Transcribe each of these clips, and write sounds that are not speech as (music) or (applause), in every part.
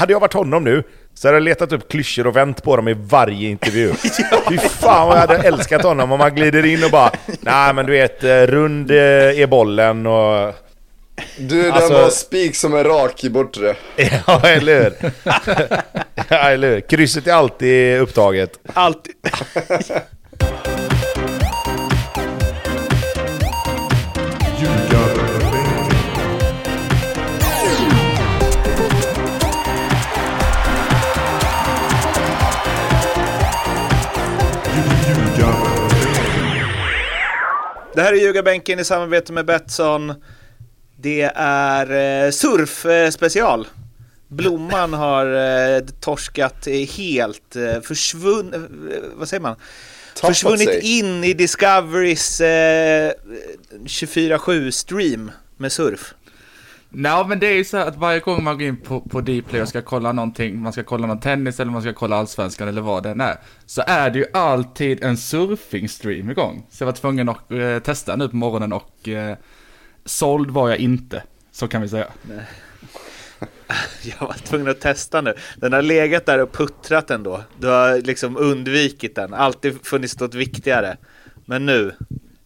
hade jag varit honom nu så hade jag letat upp klyschor och vänt på dem i varje intervju. (laughs) Fy fan vad jag hade älskat honom om man glider in och bara Nej men du vet, eh, rund eh, är bollen och... Du, den Alltså- var spik som en rak i bortre. (laughs) Ja, eller hur? (laughs) ja, eller hur? Krysset är alltid upptaget. Alltid. Det här är Ljugarbänken i samarbete med Betsson. Det är eh, surf-special. Blomman har eh, torskat eh, helt, eh, försvunnit, eh, vad säger man? Tappat Försvunnit sig. in i Discoverys eh, 24-7 stream med surf. Nej men det är ju så att varje gång man går in på, på Dplay och ska kolla någonting, man ska kolla någon tennis eller man ska kolla allsvenskan eller vad det än är, så är det ju alltid en surfing-stream igång. Så jag var tvungen att eh, testa nu på morgonen och eh, såld var jag inte, så kan vi säga. (laughs) Jag var tvungen att testa nu. Den har legat där och puttrat ändå. Du har liksom undvikit den. Alltid funnits något viktigare. Men nu,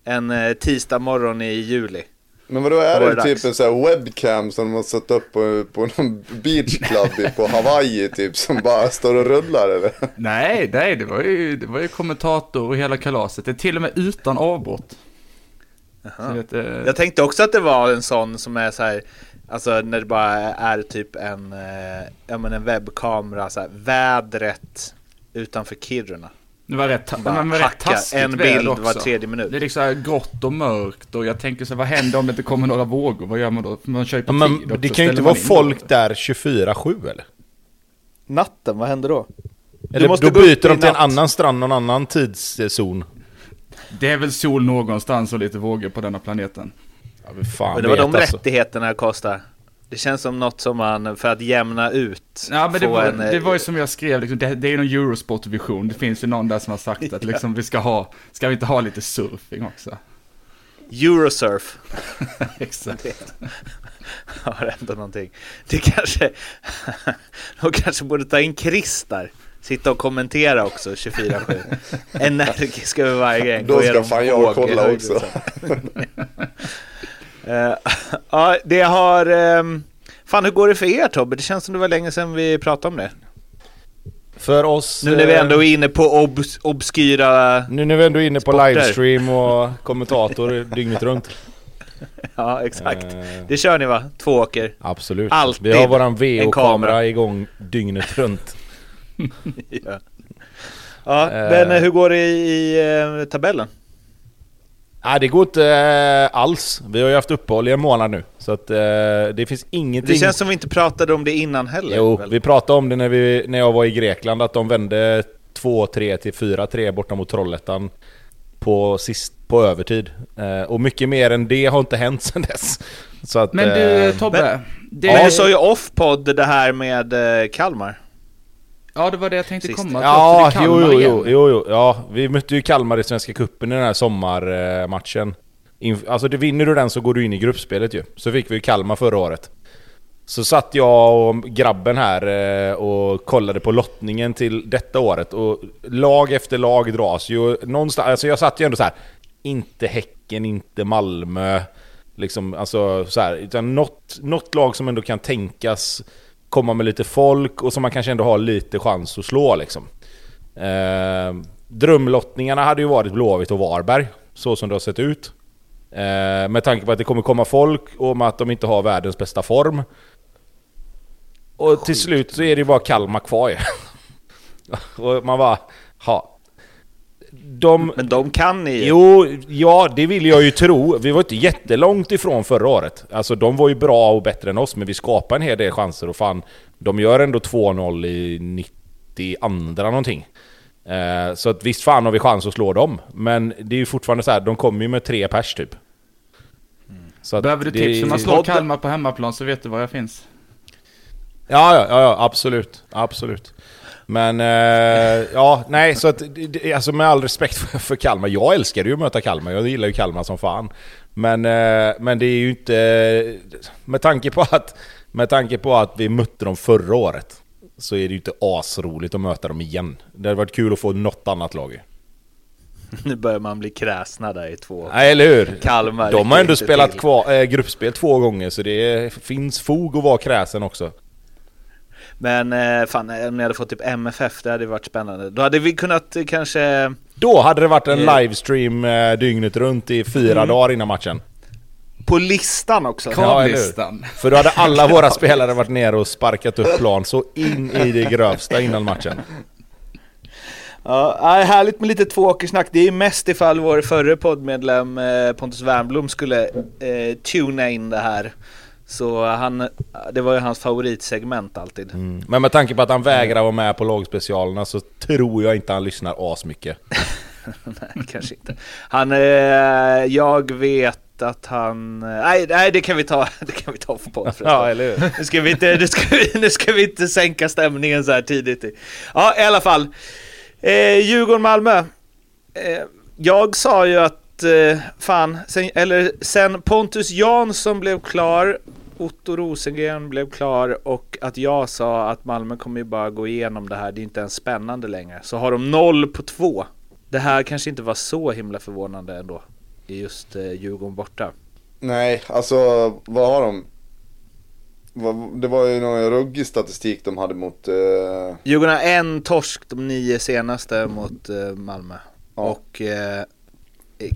en eh, tisdag morgon i juli. Men vadå, är det det typ dags. en sån här webcam som de har satt upp på, på någon beachclub i- på Hawaii typ som bara står och rullar eller? Nej, nej, det var ju, det var ju kommentator och hela kalaset. Det är till och med utan avbrott. Vet, eh, Jag tänkte också att det var en sån som är så här, alltså när det bara är typ en, eh, ja men en webbkamera, så här, vädret utanför Kiruna. Det var rätt, Bara men var rätt taskigt en bild också. var tredje minut. Det är liksom grått och mörkt och jag tänker så här, vad händer om det inte kommer några vågor? Vad gör man då? Man kör ju på Ja, tid också, det kan ju inte vara folk då. där 24-7 eller? Natten, vad händer då? Eller måste då byter de till en annan strand, någon annan tidszon. Det är väl sol någonstans och lite vågor på denna planeten. Ja, men fan Men det var de alltså. rättigheterna kostar. Det känns som något som man, för att jämna ut, Ja men det var, en, eh, det var ju som jag skrev, liksom, det, det är ju någon Eurosport-vision. Det finns ju någon där som har sagt att liksom, vi ska ha, ska vi inte ha lite surfing också? Eurosurf. (laughs) Exakt. Det (laughs) har ändå någonting. Det kanske, (laughs) de kanske borde ta in Chris där. Sitta och kommentera också 24-7. Energisk över varje grej. Då ska fan jag kolla också. Eh, (laughs) Ja, det har... ehm, Fan, hur går det för er Tobbe? Det känns som det var länge sedan vi pratade om det. För oss... Nu när vi eh, ändå är inne på obs obskyra... Nu när vi ändå är inne på Sporter. livestream och kommentator dygnet runt. (laughs) Ja, exakt. Eh, Det kör ni va? Två åker. absolut. Alltid vi har våran. VO-kamera igång dygnet runt. (laughs) Ja, ja Eh. men eh, hur går det i, i eh, tabellen? Nej det går inte eh, alls. Vi har ju haft uppehåll i en månad nu. Så att eh, det finns ingenting... Det känns som vi inte pratade om det innan heller. Jo, väl? vi pratade om det när, vi, när jag var i Grekland, att de vände 2-3 till 4-3 borta mot Trollhättan på, sist, på övertid. Eh, och mycket mer än det har inte hänt sedan dess. Så att, Men du Tobbe, det, Men du sa ju off-podd det här med Kalmar. Ja det var det jag tänkte Sist. komma Ja, jo, Kalmar jo, igen. jo, jo, jo, ja. Vi mötte ju Kalmar i Svenska Cupen i den här sommarmatchen. Inf- Alltså det vinner du den så går du in i gruppspelet ju. Så fick vi ju Kalmar förra året. Så satt jag och grabben här eh, och kollade på lottningen till detta året och lag efter lag dras ju någonstans, alltså jag satt ju ändå så här. Inte Häcken, inte Malmö. Liksom, alltså så här, utan något, något lag som ändå kan tänkas komma med lite folk och som man kanske ändå har lite chans att slå liksom. Eh, drömlottningarna hade ju varit Blåvitt och Varberg, så som det har sett ut. Eh, med tanke på att det kommer komma folk och med att de inte har världens bästa form. Och till slut så är det ju bara Kalmar kvar ju. (laughs) och man bara, ha. De... Men de kan ni. Jo, ja det vill jag ju tro. Vi var inte jättelångt ifrån förra året. Alltså de var ju bra och bättre än oss, men vi skapade en hel del chanser och fan, de gör ändå 2-0 i 92 någonting. Eh, så att visst fan har vi chans att slå dem, men det är ju fortfarande så här, de kommer ju med tre pers typ. Så att Behöver du det- tips hur man slår Kalmar på hemmaplan så vet du var jag finns. Ja, ja, ja absolut. Absolut. Men, eh, ja, nej, så att, alltså med all respekt för, för Kalmar, jag älskar ju att möta Kalmar, jag gillar ju Kalmar som fan. Men, eh, men det är ju inte, med tanke på att, med tanke på att vi mötte dem förra året, så är det ju inte asroligt att möta dem igen. Det hade varit kul att få något annat lag. (laughs) Nu börjar man bli kräsna där i två. Nej, eller hur? Kalmar De har ändå spelat kvar, äh, gruppspel två gånger så det finns fog att vara kräsen också. Men eh, fan, om ni hade fått typ MFF, det hade varit spännande. Då hade vi kunnat eh, kanske... Då hade det varit en Eh. livestream eh, dygnet runt i fyra Mm. dagar innan matchen. På listan också. Ja, hur? Kravlistan. För då hade alla (laughs) våra spelare varit nere och sparkat upp plan så in i det (laughs) grövsta innan matchen. Ja, härligt med lite tvååkersnack. Det är ju mest ifall vår förre poddmedlem Pontus Wernbloom skulle eh, tuna in det här. Så han, det var ju hans favoritsegment alltid. Mm. Men med tanke på att han vägrar vara med på lagspecialerna så tror jag inte han lyssnar asmycket. (laughs) nej, kanske inte. Han, eh, jag vet att han... Nej, nej, det kan vi ta, (laughs) det kan vi ta för podd. (laughs) Ja, eller hur? Nu ska vi inte, nu ska vi, nu ska vi inte sänka stämningen så här tidigt. Ja, i alla fall. Eh, Djurgården-Malmö. Eh, jag sa ju att, eh, fan, sen, eller sen Pontus Jansson blev klar, Otto Rosengren blev klar och att jag sa att Malmö kommer ju bara gå igenom det här, det är inte ens spännande längre. Så har de noll på två. Det här kanske inte var så himla förvånande ändå. I just eh, Djurgården borta. Nej, alltså vad har de? Det var ju någon ruggig statistik de hade mot... eh, Djurgården har en torsk de nio senaste mot eh, Malmö. Ja. Och eh,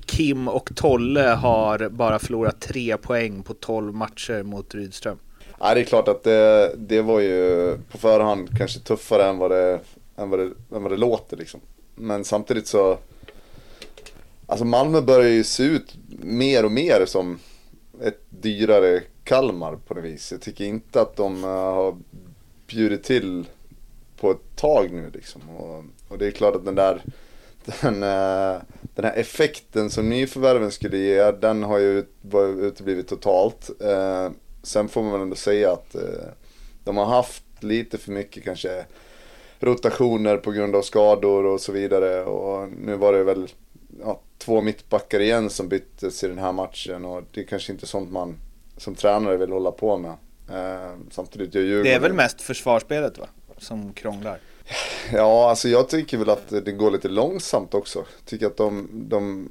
Kim och Tolle har bara förlorat tre poäng på 12 matcher mot Rydström. Ja, det är klart att det, det var ju på förhand kanske tuffare än vad det, än vad det, än vad det låter liksom. Men samtidigt så, alltså Malmö börjar ju se ut mer och mer som ett dyrare Kalmar på något vis. Jag tycker inte att de eh, har bjudit till på ett tag nu liksom. Och, och det är klart att den där, (laughs) den, eh, den här effekten som nyförvärven skulle ge, den har ju uteblivit totalt. Eh, sen får man väl ändå säga att eh, de har haft lite för mycket kanske rotationer på grund av skador och så vidare. Och nu var det väl ja, två mittbackar igen som byttes i den här matchen och det är kanske inte sånt man som tränare vill hålla på med. Eh, samtidigt gör Djurgården... Det är väl mest försvarsspelet va? Som krånglar. Ja, alltså jag tycker väl att det går lite långsamt också. Tycker att de, de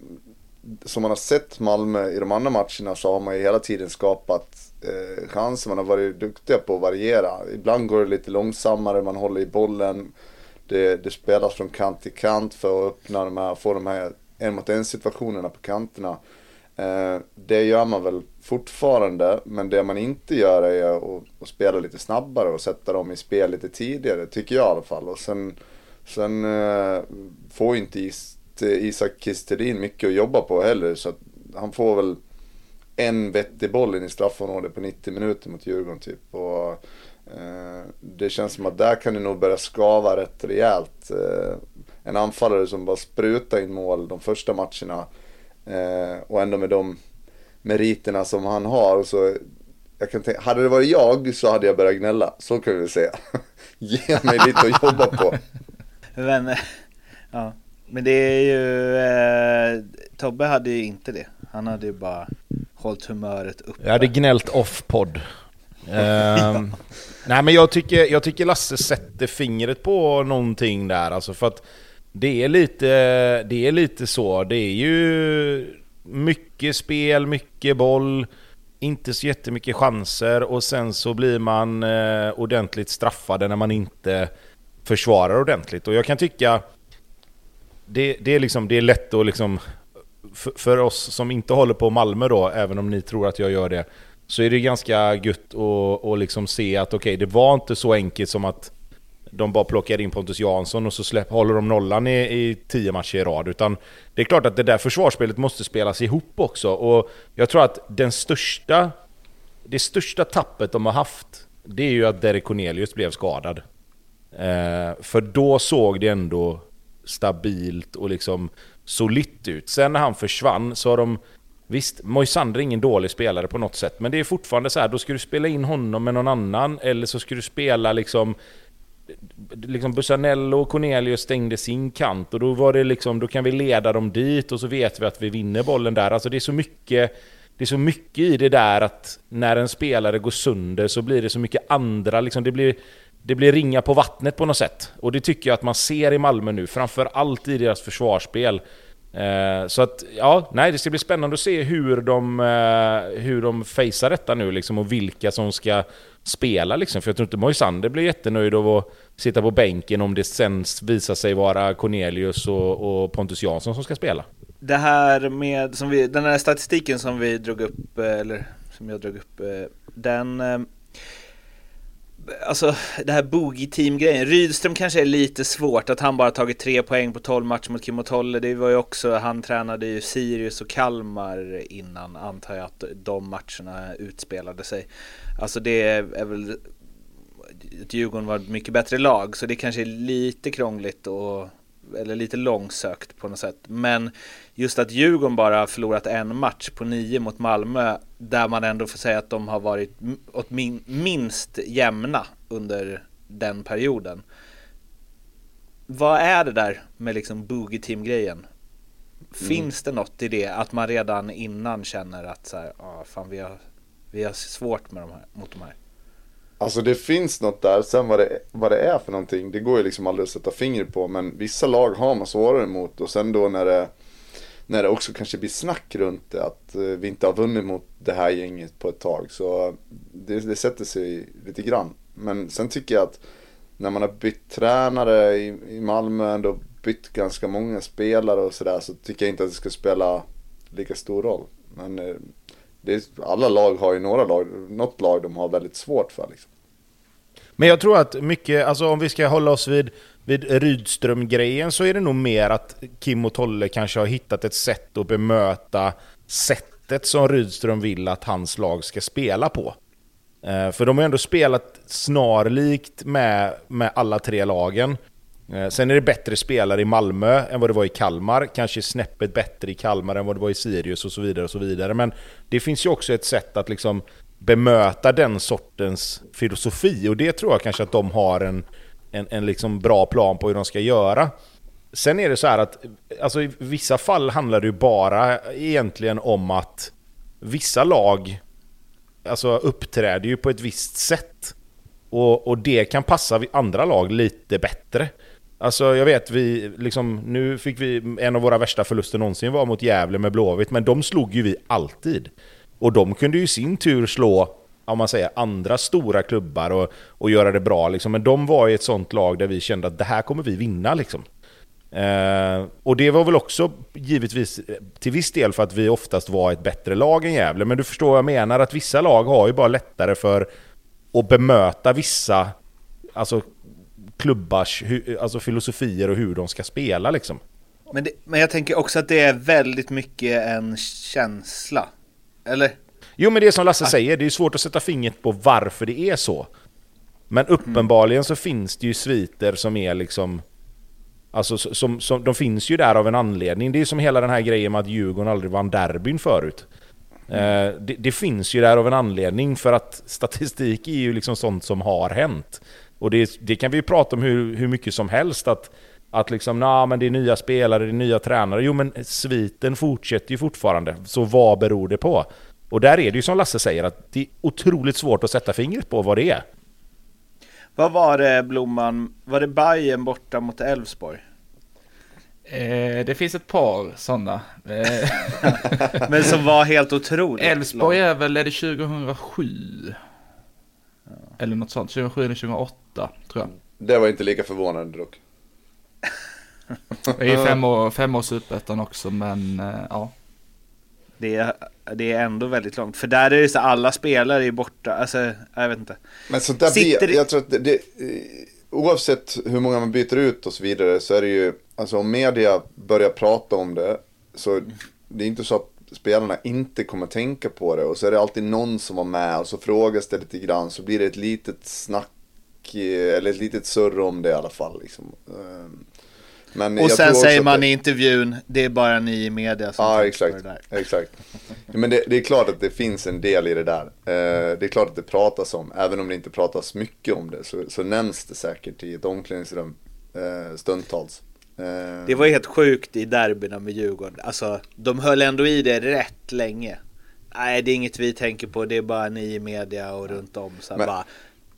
som man har sett Malmö i de andra matcherna så har man ju hela tiden skapat eh, chanser. Man har varit duktiga på att variera. Ibland går det lite långsammare, man håller i bollen. Det, det spelas från kant till kant för att öppna de här, få de här en mot en situationerna på kanterna. Eh, det gör man väl fortfarande, men det man inte gör är att, att spela lite snabbare och sätta dem i spel lite tidigare, tycker jag i alla fall. Och sen, sen eh, får ju inte Is, Isak Kisterin mycket att jobba på heller, så att han får väl en vettig boll in i straffområdet på 90 minuter mot Djurgården typ. Och, eh, det känns som att där kan det nog börja skava rätt rejält. Eh, en anfallare som bara sprutar in mål de första matcherna eh, och ändå med de meriterna som han har. Så jag kan tänka, hade det varit jag så hade jag börjat gnälla, så kan vi väl säga. (laughs) Ge mig lite att jobba på. Men, ja. Men det är ju... Eh, Tobbe hade ju inte det. Han hade ju bara hållit humöret uppe. Jag hade gnällt off-podd. Ehm, (laughs) nej men jag tycker, jag tycker Lasse sätter fingret på någonting där alltså för att det är lite, det är lite så. Det är ju mycket spel, mycket boll, inte så jättemycket chanser och sen så blir man eh, ordentligt straffade när man inte försvarar ordentligt. Och jag kan tycka det, det, är, liksom, det är lätt att liksom för, för oss som inte håller på Malmö då, även om ni tror att jag gör det, så är det ganska gött att, att liksom se att okej, det var inte så enkelt som att de bara plockar in Pontus Jansson och så släpp, håller de nollan i, i tio matcher i rad. Utan det är klart att det där försvarsspelet måste spelas ihop också. Och jag tror att den största, det största tappet de har haft, det är ju att Derek Cornelius blev skadad. Eh, för då såg det ändå stabilt och liksom solitt ut. Sen när han försvann så har de... Visst, Moisander är ingen dålig spelare på något sätt, men det är fortfarande så här, då ska du spela in honom med någon annan, eller så ska du spela liksom... Liksom Busanello och Cornelius stängde sin kant och då var det liksom, då kan vi leda dem dit och så vet vi att vi vinner bollen där. Alltså det är så mycket... Det är så mycket i det där att när en spelare går sönder så blir det så mycket andra, liksom det blir... det blir ringa på vattnet på något sätt. Och det tycker jag att man ser i Malmö nu, framförallt i deras försvarsspel. Eh, så att, ja, nej, det ska bli spännande att se hur de, eh, hur de facear detta nu liksom och vilka som ska spela liksom. För jag tror inte Moisander blir jättenöjd av att sitta på bänken om det sen visar sig vara Cornelius och, och Pontus Jansson som ska spela. Det här med, som vi, den här statistiken som vi drog upp, eh, eller som jag drog upp, den Alltså det här boogie team grejen Rydström kanske är lite svårt att han bara tagit tre poäng på 12 matcher mot Kim och Tolle. Det var ju också, han tränade ju Sirius och Kalmar innan antar jag att de matcherna utspelade sig. Alltså det är väl att Djurgården var ett mycket bättre lag så det kanske är lite krångligt att eller lite långsökt på något sätt. Men just att Djurgården bara har förlorat en match på nio mot Malmö där man ändå får säga att de har varit minst jämna under den perioden. Vad är det där med liksom boogie team grejen? Finns det något i det att man redan innan känner att så här, ah, fan vi har, vi har svårt med de här, mot de här? Alltså det finns något där, sen vad det, vad det är för någonting, det går ju liksom aldrig att sätta fingret på. Men vissa lag har man svårare mot och sen då när det, när det också kanske blir snack runt det, att eh, vi inte har vunnit mot det här gänget på ett tag. Så eh, det, det sätter sig lite grann. Men sen tycker jag att när man har bytt tränare i, i Malmö, ändå bytt ganska många spelare och sådär, så tycker jag inte att det ska spela lika stor roll. Men eh, eh, alla lag har ju några lag, något lag de har väldigt svårt för. Liksom. Men jag tror att mycket, alltså om vi ska hålla oss vid, vid Rydström-grejen så är det nog mer att Kim och Tolle kanske har hittat ett sätt att bemöta sättet som Rydström vill att hans lag ska spela på. Eh, för de har ju ändå spelat snarlikt med, med alla tre lagen. Eh, sen är det bättre spelare i Malmö än vad det var i Kalmar. Kanske snäppet bättre i Kalmar än vad det var i Sirius och så vidare. och så vidare. Men det finns ju också ett sätt att liksom bemöta den sortens filosofi. Och det tror jag kanske att de har en, en, en liksom bra plan på hur de ska göra. Sen är det så här att alltså i vissa fall handlar det ju bara egentligen om att vissa lag alltså uppträder ju på ett visst sätt. Och, och det kan passa andra lag lite bättre. Alltså jag vet, vi liksom, nu fick vi en av våra värsta förluster någonsin var mot Gävle med Blåvitt, men de slog ju vi alltid. Och de kunde ju i sin tur slå, om man säger, andra stora klubbar och, och göra det bra liksom. Men de var i ett sånt lag där vi kände att det här kommer vi vinna liksom. Eh, och det var väl också givetvis till viss del för att vi oftast var ett bättre lag än Gävle. Men du förstår vad jag menar, att vissa lag har ju bara lättare för att bemöta vissa alltså, klubbars alltså filosofier och hur de ska spela liksom. Men, det, men jag tänker också att det är väldigt mycket en känsla. Eller? Jo men det är som Lasse ah. säger, det är svårt att sätta fingret på varför det är så. Men uppenbarligen så finns det ju sviter som är liksom... Alltså som, som, de finns ju där av en anledning. Det är som hela den här grejen med att Djurgården aldrig vann derbyn förut. Mm. Eh, det, det, finns ju där av en anledning för att statistik är ju liksom sånt som har hänt. Och det, det kan vi ju prata om hur, hur mycket som helst. Att, att liksom, nah, men det är nya spelare, det är nya tränare. Jo men sviten fortsätter ju fortfarande. Så vad beror det på? Och där är det ju som Lasse säger, att det är otroligt svårt att sätta fingret på vad det är. Vad var det Blomman, var det Bayern borta mot Elfsborg? Eh, det finns ett par sådana. Eh. (laughs) men som var helt otroligt. (laughs) Elfsborg är väl, är det 2007? Eller något sånt, 2007 eller 2008 tror jag. Det var inte lika förvånande dock. Det är fem år, fem år superettan också men eh, ja. Det är, det är ändå väldigt långt. För där är det så alla spelare är borta. Alltså, jag vet inte. Men sånt där blir, jag tror att det, det, oavsett hur många man byter ut och så vidare så är det ju, alltså om media börjar prata om det så det är inte så att spelarna inte kommer tänka på det och så är det alltid någon som var med och så frågas det lite grann så blir det ett litet snack eller ett litet surr om det i alla fall. Liksom. Ehm, men och sen säger man det... i intervjun, det är bara ni i media som Ja, exakt. Det där. exakt. Men det, det, är klart att det finns en del i det där. Eh, det är klart att det pratas om, även om det inte pratas mycket om det, så, så nämns det säkert i ett omklädningsrum eh, stundtals. Det var helt sjukt i derbyna med Djurgården. Alltså, de höll ändå i det rätt länge. Nej, det är inget vi tänker på, det är bara ni i media och runt om. Så men, bara,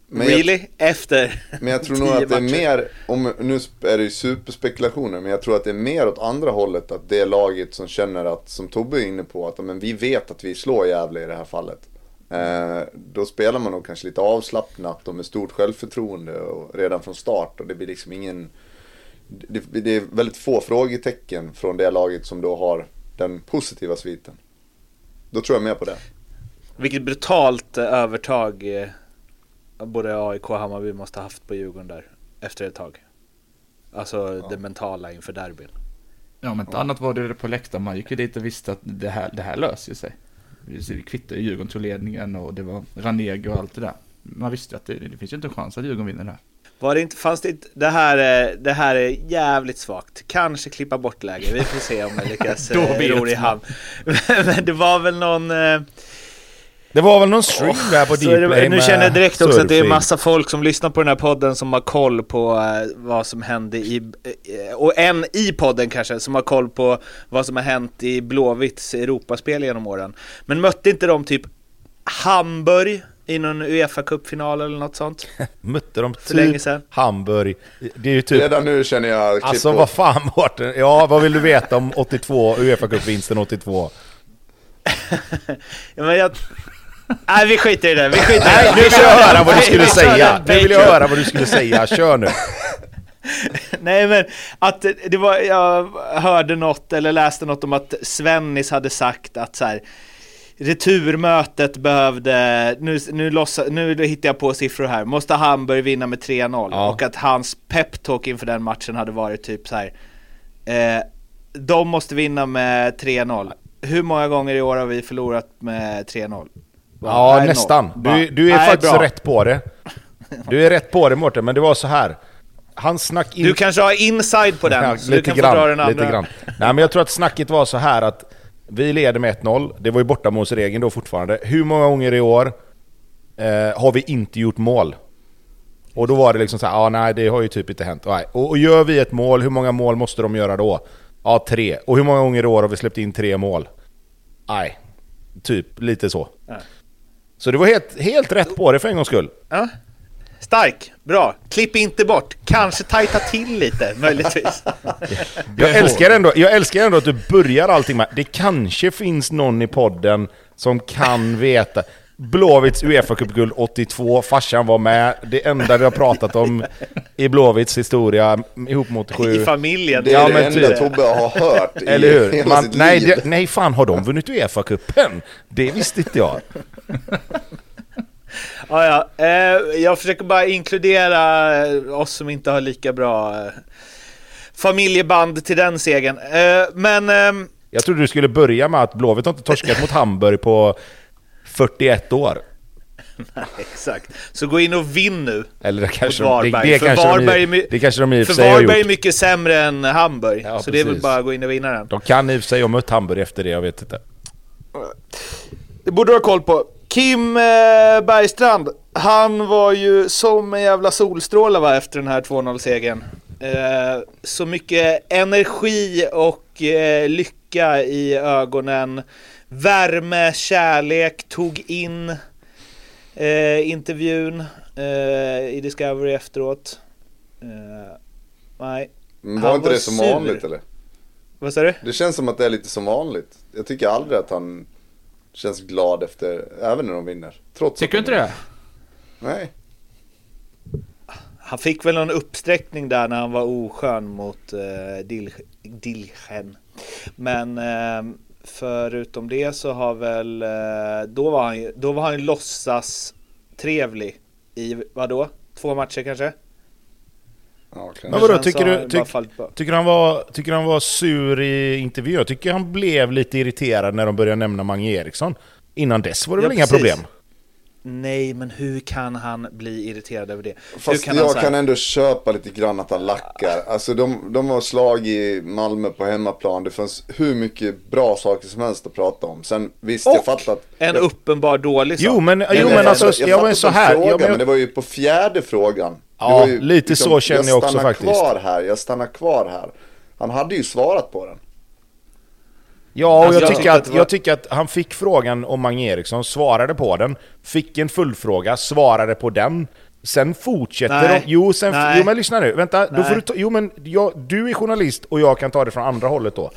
Men jag, Really? Efter men jag tror nog (laughs) att det är matcher. mer, om, nu är det ju superspekulationer, men jag tror att det är mer åt andra hållet. Att det är laget som känner att, som Tobbe är inne på, att men vi vet att vi slår Gävle i det här fallet. Eh, då spelar man nog kanske lite avslappnat och med stort självförtroende och redan från start. Och det blir liksom ingen... Det, det är väldigt få frågetecken från det laget som då har den positiva sviten. Då tror jag mer på det. Vilket brutalt eh, övertag eh, både AIK och Hammarby måste ha haft på Djurgården där efter ett tag. Alltså det mentala inför derbyn. Ja, men inte annat var det på läktaren. Man gick ju dit och visste att det här, det här löser sig. Vi kvittade Djurgården tog ledningen och det var Ranegi och allt det där. Man visste att det, det finns ju inte en chans att Djurgården vinner det här. Var det inte, fanns det inte, det här, är, det här är jävligt svagt. Kanske klippa bort läge. Vi får se om jag lyckas (laughs) Då eh, ro i hamn. (laughs) Men det var väl någon... eh, Det var väl någon stream där på Dplay nu känner jag direkt också att det är surfing. massa folk som lyssnar på den här podden som har koll på eh, vad som hände i, eh, och en i podden kanske, som har koll på vad som har hänt i Blåvitts Europaspel genom åren. Men mötte inte de typ Hamburg i någon Uefa-cupfinal eller något sånt? (laughs) Mötte de För länge typ sedan. Hamburg. Det är ju typ... Redan nu känner jag klipp Alltså vad fan Mårten? Ja, vad vill du veta om 82, Uefa-cupvinsten 82? (laughs) Ja, men jag... Nej vi skiter i det, vi skiter i Nej, det. nu vill jag höra vad du skulle säga! Nu vill jag höra vad du skulle säga, kör nu! (laughs) Nej men att det var, jag hörde något eller läste något om att Svennis hade sagt att så här Returmötet behövde, nu, nu, lossa, nu hittar jag på siffror här, måste Hamburg vinna med 3-0 Ja. och att hans peptalk inför den matchen hade varit typ så här. Eh, de måste vinna med 3-0. Hur många gånger i år har vi förlorat med 3-0? Ja, Nej, nästan. Du, du är Nej, faktiskt bra. rätt på det. Du är rätt på det Mårten, men det var så här. Han snack in... Du kanske har inside på den, Ja, så du kan få dra den andra. lite grann. Nej men jag tror att snacket var så här att vi leder med 1-0, det var ju bortamålsregeln då fortfarande. Hur många gånger i år eh, har vi inte gjort mål? Och då var det liksom så här, ah, nej det har ju typ inte hänt. Och, och gör vi ett mål, hur många mål måste de göra då? Ja, tre. Och hur många gånger i år har vi släppt in tre mål? Nej, typ lite så. Nej. Så det var helt, helt rätt på det för en gångs skull. Ja. Stark, bra. Klipp inte bort. Kanske tajta till lite, möjligtvis. Jag älskar, ändå, jag älskar ändå att du börjar allting med det kanske finns någon i podden som kan veta. Blåvitts Uefa-cupguld 82, farsan var med. Det enda vi har pratat om i Blåvitts historia ihop mot I 87. familjen. Det är Ja, det men enda typ. Tobbe har hört i Eller hur? (laughs) hela Man, sitt nej, liv. det, nej, fan har de vunnit Uefa-cupen? Det visste inte jag. Ja, ja. Eh, jag försöker bara inkludera eh, oss som inte har lika bra eh, familjeband till den segern. Eh, men ehm, Jag trodde du skulle börja med att Blåvitt har inte torskat mot Hamburg på 41 år. (laughs) exakt. Så gå in och vinn nu. Eller det kanske Mot det, Varberg. det, För kanske Varberg är de, det kanske de i och För för sig har Varberg är gjort. mycket sämre än Hamburg. Ja, så det är väl precis. bara att gå in och vinna den. De kan i och för sig ha mött Hamburg efter det, jag vet inte. Det borde du ha koll på. Kim eh, Bergstrand, han var ju som en jävla solstråle va, efter den här 2-0-segern. Eh, så mycket energi och eh, lycka i ögonen. Värme, kärlek, tog in eh, intervjun eh, i Discovery efteråt. Eh, nej, Men var Han inte var det som sur. vanligt eller? vad sa du? Det känns som att det är lite som vanligt. Jag tycker aldrig att han känns glad efter, även när de vinner. Trots Tycker du inte de det? Nej. Han fick väl någon uppsträckning där när han var oskön mot eh, Dil Dilchen. Men eh, förutom det så har väl, eh, då var han ju, då var han ju låtsas trevlig i, vadå? Två matcher kanske? Ja. Men vadå, tycker du- tyck-. Tycker han var, tycker han var sur i intervjun? Jag tycker han blev lite irriterad när de började nämna Mange Eriksson. Innan dess var det Ja, väl inga precis. problem? Nej, men hur kan han bli irriterad över det? Fast kan jag här- kan ändå köpa lite grann att han lackar. Alltså de, de har slag i Malmö på hemmaplan. Det fanns hur mycket bra saker som helst att prata om. Sen visst, jag Och fattar att... en jag, uppenbar dålig sak. Jo men, jo, men jag- alltså, jag ja, fattar men på så här. Fråga, Ja, men, men det var ju på fjärde frågan. Ja, ju lite så känner jag också stannar faktiskt. kvar här, jag stannar kvar här. Han hade ju svarat på den. ja, och Alltså, jag, jag tycker att, jag tycker att han fick frågan om Mange Eriksson, svarade på den, fick en fullfråga, svarade på den. Sen fortsätter Nej. de... Jo, sen, Nej. jo men lyssna nu, vänta. Då får du ta, jo men jag, du är journalist och jag kan ta det från andra hållet då.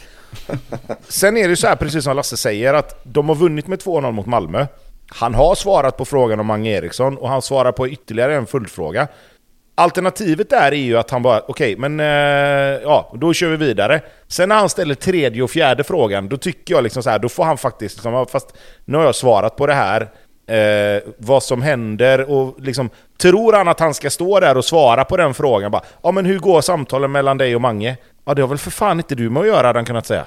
(laughs) Sen är det så här, precis som Lasse säger, att de har vunnit med 2-0 mot Malmö. Han har svarat på frågan om Mange Eriksson och han svarar på ytterligare en följdfråga. Alternativet där är ju att han bara, okej, men eh, ja, då kör vi vidare. Sen när han ställer tredje och fjärde frågan, då tycker jag liksom så här, då får han faktiskt, liksom, fast nu har jag svarat på det här, eh, vad som händer och liksom, tror han att han ska stå där och svara på den frågan bara, ja men hur går samtalen mellan dig och Mange? Ja det har väl för fan inte du med att göra, hade han kunnat säga.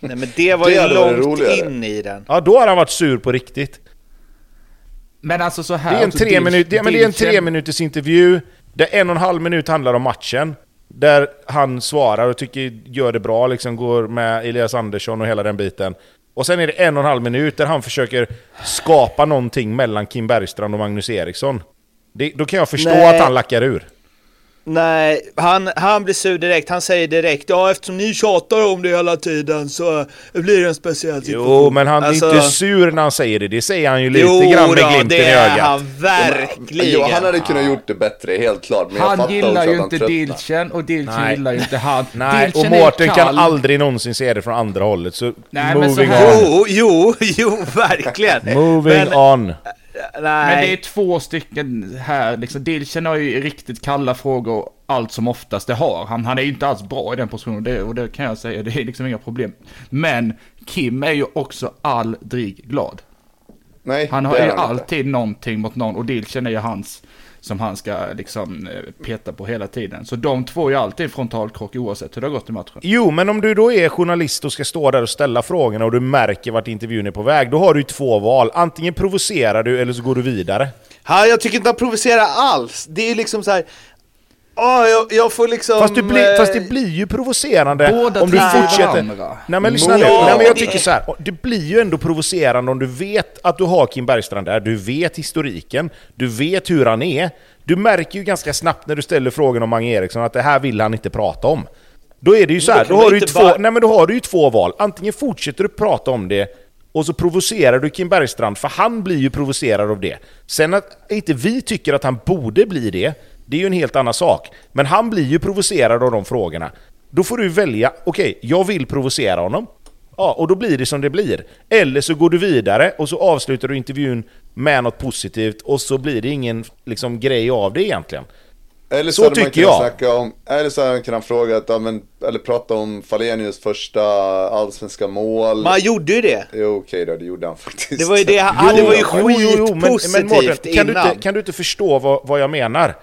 Nej men det var Det ju långt roligare. in i den. Ja då har han varit sur på riktigt. Men alltså så här... Det är en tre, minut, det, men det är en tre minuters intervju, där en och en halv minut handlar om matchen. Där han svarar och tycker gör det bra, liksom går med Elias Andersson och hela den biten. Och sen är det en och en halv minut där han försöker skapa någonting mellan Kim Bergstrand och Magnus Eriksson. Det, då kan jag förstå Nej. att han lackar ur. Nej, han, han blir sur direkt. Han säger direkt ja eftersom ni tjatar om det hela tiden så blir det en speciell situation. Jo, men han Alltså, är inte sur när han säger det. Det säger han ju lite Jo grann med då, glimten det i är ögat. han verkligen. Jo, han hade kunnat gjort det bättre, helt klart. Men Han gillar ju inte. Dilchen och Dilchen Nej. gillar ju inte han. Nej, och är Mårten kan aldrig någonsin se det från andra hållet. Så Nej, men så moving här- on. Jo, jo, (laughs) jo, verkligen. Moving Men- on. Men det är Nej, två stycken här, liksom. Dilchen har ju riktigt kalla frågor allt som oftast det har. Han, han är ju inte alls bra i den positionen det, och det kan jag säga, det är liksom inga problem. Men Kim är ju också aldrig glad. Nej, Han har ju inte. alltid någonting mot någon och Dilchen är ju hans som han ska liksom eh, peta på hela tiden. Så de två är ju alltid en frontalkrock oavsett hur det har gått i matchen. Jo, men om du då är journalist och ska stå där och ställa frågorna och du märker vart intervjun är på väg, då har du ju två val. Antingen provocerar du eller så går du vidare. Ja, jag tycker inte han provocerar alls. Det är liksom så här. Ja, jag, jag får liksom... Fast, du blir, eh, fast det blir ju provocerande Båda om du fortsätter... varandra. Nej men lyssna nu, Ja, Nej, men jag det- tycker så här. det blir ju ändå provocerande om du vet att du har Kim Bergstrand där, du vet historiken, du vet hur han är. Du märker ju ganska snabbt när du ställer frågan om Mange Eriksson att det här vill han inte prata om. Då är det ju så här, då man har, du två, bara- nej, men då har du ju två val. Antingen fortsätter du prata om det och så provocerar du Kim Bergstrand, för han blir ju provocerad av det. Sen att inte vi tycker att han borde bli det, det är ju en helt annan sak. Men han blir ju provocerad av de frågorna. Då får du välja, okej, jag vill provocera honom. Ja, och då blir det som det blir. Eller så går du vidare och så avslutar du intervjun med något positivt och så blir det ingen liksom, grej av det egentligen. Eller Så så, man tycker jag. om, eller så hade man kunnat fråga, att, ja, men, eller prata om Falenius första allsvenska mål. Men han gjorde ju det. Jo okej då, det gjorde han faktiskt. Det var ju det, han, det var ju Jo, jo, jo, men- men skitpositivt Mårten, kan, du innan. inte, kan du inte förstå vad, vad jag menar?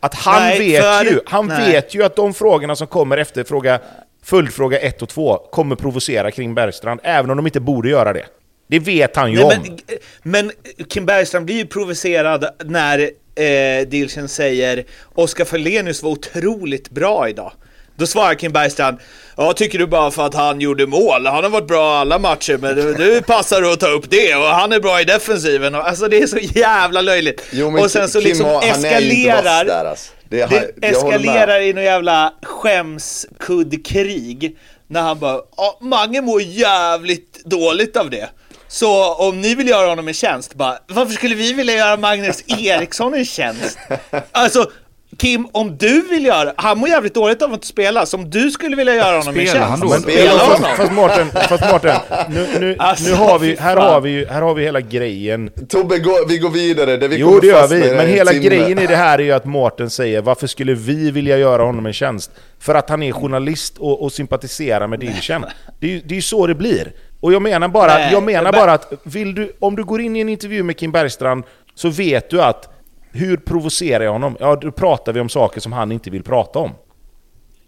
Att han Nej, vet för- ju, han nej. vet ju att de frågorna som kommer efter fråga, följdfråga 1 och 2 kommer provocera kring Bergstrand, även om de inte borde göra det. Det vet han ju Nej, om. men, men Kim Bergstrand blir ju provocerad när eh, Dilchen säger Oskar Falenius var otroligt bra idag. Då svarar Kim Bergstrand Ja, tycker du bara för att han gjorde mål? Han har varit bra alla matcher, men du, du passar att ta upp det och han är bra i defensiven. Alltså det är så jävla löjligt. Jo, men och sen så Kim liksom har- är eskalerar där, alltså. det, han- det jag eskalerar i något jävla skämskuddkrig när han bara ja, Mange mår jävligt dåligt av det. Så om ni vill göra honom en tjänst, bara varför skulle vi vilja göra Magnus Eriksson en tjänst? (laughs) Alltså Kim, om du vill göra, han mår jävligt dåligt av att inte spela, så om du skulle vilja göra honom en Spelar tjänst, han då? Men, spela fast, honom. fast Mårten, fast Mårten nu, nu, Alltså, nu har vi, här har vi, här har vi hela grejen. Tobbe, gå, vi går vidare. Det vi Jo det gör fast vi, men en hela timme. grejen i det här är ju att Mårten säger varför skulle vi vilja göra honom en tjänst? För att han är journalist och, och sympatiserar med Dilchen. Det är ju det är ju så det blir. Och jag menar bara, Nej, jag menar men- bara att vill du, om du går in i en intervju med Kim Bergstrand så vet du att hur provocerar jag honom? Ja, då pratar vi om saker som han inte vill prata om.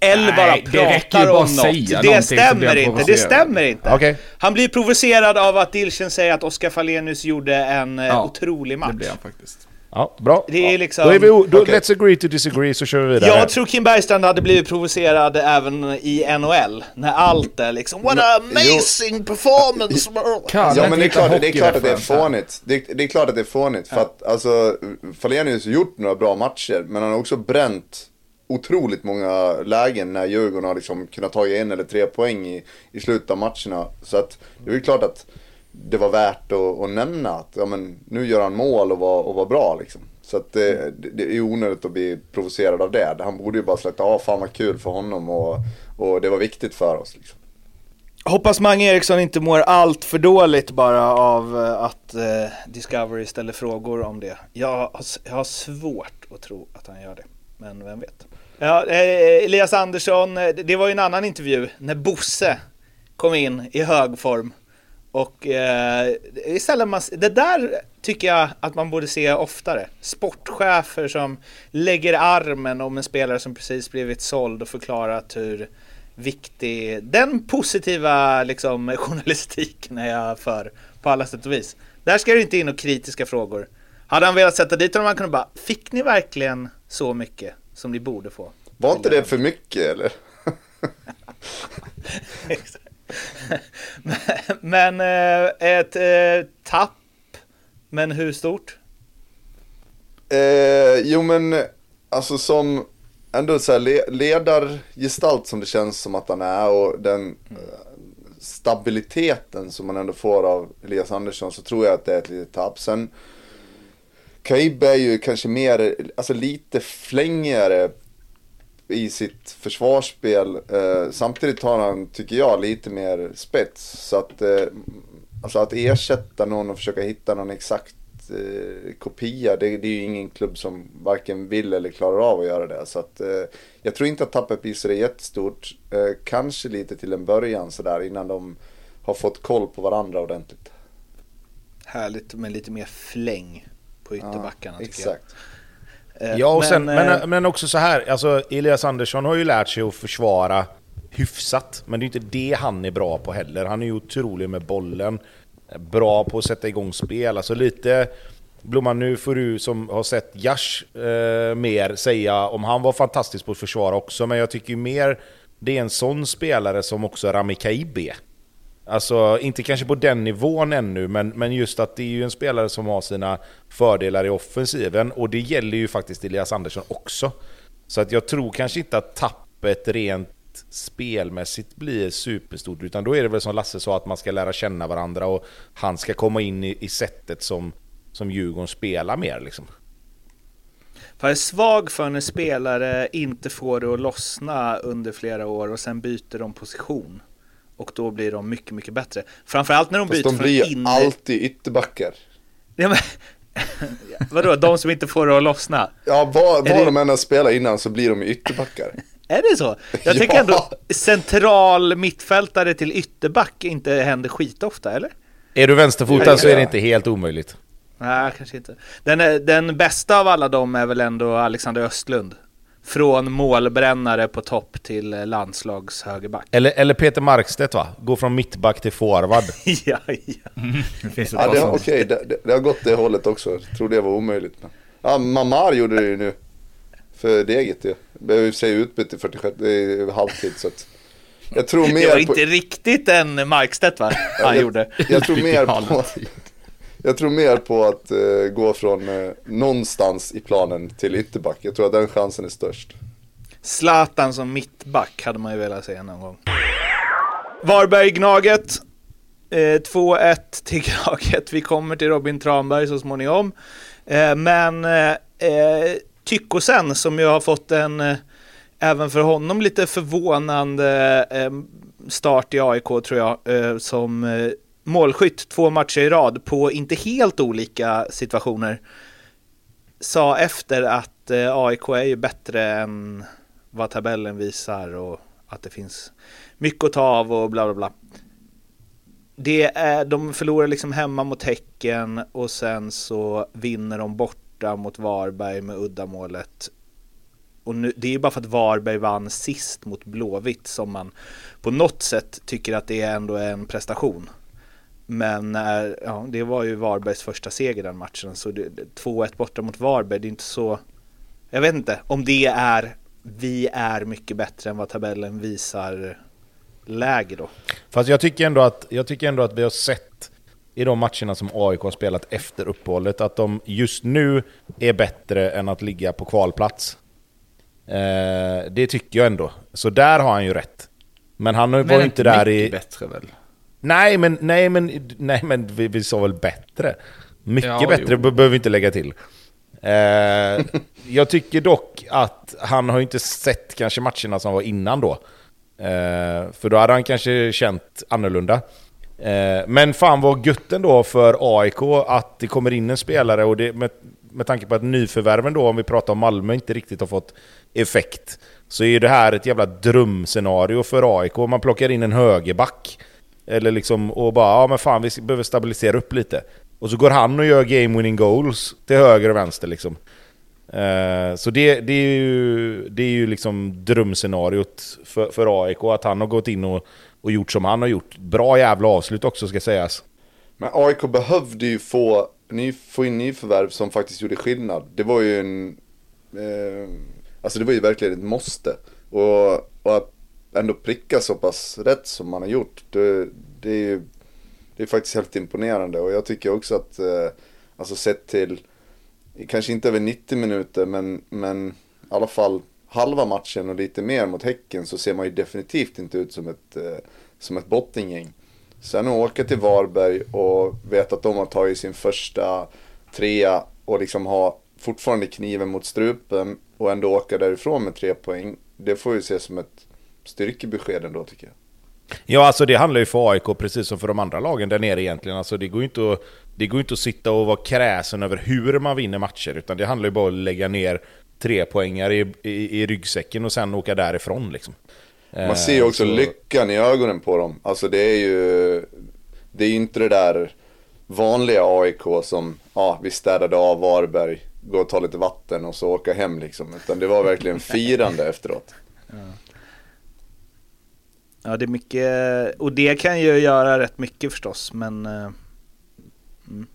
Eller bara Nej, det räcker ju pratar bara om att något. säga Det stämmer inte, det stämmer inte. Okej. Han blir provocerad av att Dilchen säger att Oskar Falenius gjorde en eh, Ja, otrolig match. Det blir han faktiskt. Ja, bra. Det är liksom- Då är vi, då, Okej. Let's agree to disagree så kör vi vidare. Jag tror Kim Bergstrand hade blivit provocerad även i NHL. När allt är liksom What a amazing performance! Kan Ja men det är klart, det är, klart att det är fånigt. Det, det är klart att det är fånigt. För att alltså, Falenius har gjort några bra matcher. Men han har också bränt otroligt många lägen när Djurgården har liksom kunnat ta en eller tre poäng i, i slutet av matcherna. Så att det är ju klart att det var värt att, att nämna att ja, men, nu gör han mål och var, och var bra liksom. Så att det, det är onödigt att bli provocerad av det. Han borde ju bara släppa, ja fan vad kul för honom och, och det var viktigt för oss. Liksom. Hoppas Mange Eriksson inte mår allt för dåligt bara av eh, att eh, Discovery ställer frågor om det. Jag har, jag har svårt att tro att han gör det, men vem vet. Ja, eh, Elias Andersson, eh, det var ju en annan intervju när Bosse kom in i hög form. Och eh, istället man, det där tycker jag att man borde se oftare. Sportchefer som lägger armen om en spelare som precis blivit såld och förklarat hur viktig den positiva liksom, (laughs) journalistiken är jag för på alla sätt och vis. Där ska det inte in och kritiska frågor. Hade han velat sätta dit honom, man kunde bara, fick ni verkligen så mycket som ni borde få? Var inte det för mycket eller? (laughs) (laughs) (laughs) men eh, ett eh, tapp, men hur stort? Eh, jo men, alltså som ändå så här ledargestalt som det känns som att han är och den eh, stabiliteten som man ändå får av Elias Andersson så tror jag att det är ett litet tapp. Sen Kaib är ju kanske mer, alltså lite flängigare i sitt försvarsspel. Eh, samtidigt har han, tycker jag, lite mer spets. Så att, eh, alltså att ersätta någon och försöka hitta någon exakt eh, kopia, det, det, är ju ingen klubb som varken vill eller klarar av att göra det. Så att, eh, jag tror inte att tappet blir så jättestort. Eh, kanske lite till en början sådär innan de har fått koll på varandra ordentligt. Härligt med lite mer fläng på ytterbackarna ja, tycker exakt. jag. Eh, ja, och men, sen, men, eh, men också så här, alltså Elias Andersson har ju lärt sig att försvara hyfsat, men det är inte det han är bra på heller. Han är ju otrolig med bollen bra på att sätta igång spel. Alltså lite... Blomman, nu får du som har sett Jash eh, mer säga om han var fantastisk på att försvara också, men jag tycker mer det är en sån spelare som också Rami Kaibe. Alltså, inte kanske på den nivån ännu, men, men just att det är ju en spelare som har sina fördelar i offensiven, och det gäller ju faktiskt Elias Andersson också. Så att jag tror kanske inte att tappet rent spelmässigt blir superstort, utan då är det väl som Lasse sa att man ska lära känna varandra och han ska komma in i, i sättet som, som Djurgården spelar mer liksom. För jag är svag för när spelare inte får det att lossna under flera år och sen byter de position. Och då blir de mycket, mycket bättre. Framförallt när de Fast byter de blir från inne... alltid ytterbackar. Ja, men... (laughs) Vadå, de som inte får det att lossna? Ja, var, var det... de än spelar innan så blir de ytterbackar. (laughs) Är det så? Jag tänker ja. ändå central mittfältare till ytterback inte händer skitofta, eller? Är du vänsterfotad så är det inte helt omöjligt. Nej, kanske inte. Den, den bästa av alla dem är väl ändå Alexander Östlund. Från målbrännare på topp till landslags högerback. Eller, eller Peter Markstedt va? Gå från mittback till forward. (laughs) ja, ja. det ja, det, Okej, det, det, det, har gått det hållet också. Jag trodde det var omöjligt. Men... Ja, Mamar gjorde det ju nu. För Deget ju. Behöver sig utbytt i 46, i halvtid så att. Jag tror mer Det var inte riktigt en Markstedt va? Han jag, gjorde. Jag tror mer på... Jag tror mer på att eh, gå från eh, någonstans i planen till ytterback. Jag tror att den chansen är störst. Zlatan som mittback hade man ju velat se någon gång. Varberg-Gnaget. Eh, 2-1 till Gnaget. Vi kommer till Robin Tranberg så småningom. Eh, men eh, eh Tyckosen som ju har fått en, eh, även för honom, lite förvånande eh, start i AIK tror jag, eh, som eh, målskytt två matcher i rad på inte helt olika situationer. Sa efter att eh, AIK är ju bättre än vad tabellen visar och att det finns mycket att ta av och bla bla bla. Det är, de förlorar liksom hemma mot Häcken och sen så vinner de borta mot Varberg med uddamålet. Och nu, det är ju bara för att Varberg vann sist mot Blåvitt som man på något sätt tycker att det ändå är en prestation. Men ja, det var ju Varbergs första seger den matchen, så 2-1 borta mot Varberg, det är inte så... Jag vet inte om det är vi är mycket bättre än vad tabellen visar läge då. Fast jag tycker ändå att, jag tycker ändå att vi har sett i de matcherna som AIK har spelat efter uppehållet, att de just nu är bättre än att ligga på kvalplats. Eh, det tycker jag ändå. Så där har han ju rätt. Men han var ju inte där i... bättre väl? Nej men, nej men, nej men vi, vi sa väl bättre. Mycket ja, bättre behöver vi inte lägga till. Eh, jag tycker dock att han har inte sett kanske matcherna som var innan då. Eh, för då hade han kanske känt annorlunda. Eh, men fan vad gött ändå för AIK att det kommer in en spelare och det, med, med tanke på att nyförvärven då, om vi pratar om Malmö, inte riktigt har fått effekt. Så är det här ett jävla drömscenario för AIK. Man plockar in en högerback. Eller liksom, och bara ja men fan vi behöver stabilisera upp lite. Och så går han och gör game winning goals till höger och vänster liksom. Uh, så det, det, är ju, det är ju liksom drömscenariot för, för AIK, att han har gått in och, och gjort som han har gjort. Bra jävla avslut också ska sägas. Men AIK behövde ju få, ny, få in nyförvärv som faktiskt gjorde skillnad. Det var ju en... Eh, alltså det var ju verkligen ett måste. Och, och att ändå pricka så pass rätt som man har gjort, det, det är ju det är faktiskt helt imponerande. Och jag tycker också att, eh, alltså sett till, kanske inte över 90 minuter, men, men i alla fall halva matchen och lite mer mot Häcken så ser man ju definitivt inte ut som ett, eh, som ett bottengäng. Sen att åka till Varberg och veta att de har tagit sin första trea och liksom ha fortfarande kniven mot strupen och ändå åka därifrån med tre poäng. Det får ju ses som ett styrkebesked ändå tycker jag. Ja, alltså det handlar ju för AIK precis som för de andra lagen där nere egentligen. Alltså det går ju inte att, det går inte att sitta och vara kräsen över hur man vinner matcher, utan det handlar ju bara om att lägga ner tre poängar i, i, i ryggsäcken och sen åka därifrån liksom. Man ser ju också så... lyckan i ögonen på dem. Alltså det är ju, det är ju inte det där vanliga AIK som, ja vi städade av Varberg, gå och ta lite vatten och så åka hem liksom. Utan det var verkligen (laughs) firande efteråt. Ja. Ja, det är mycket, och det kan ju göra rätt mycket förstås, men... Uh, mm.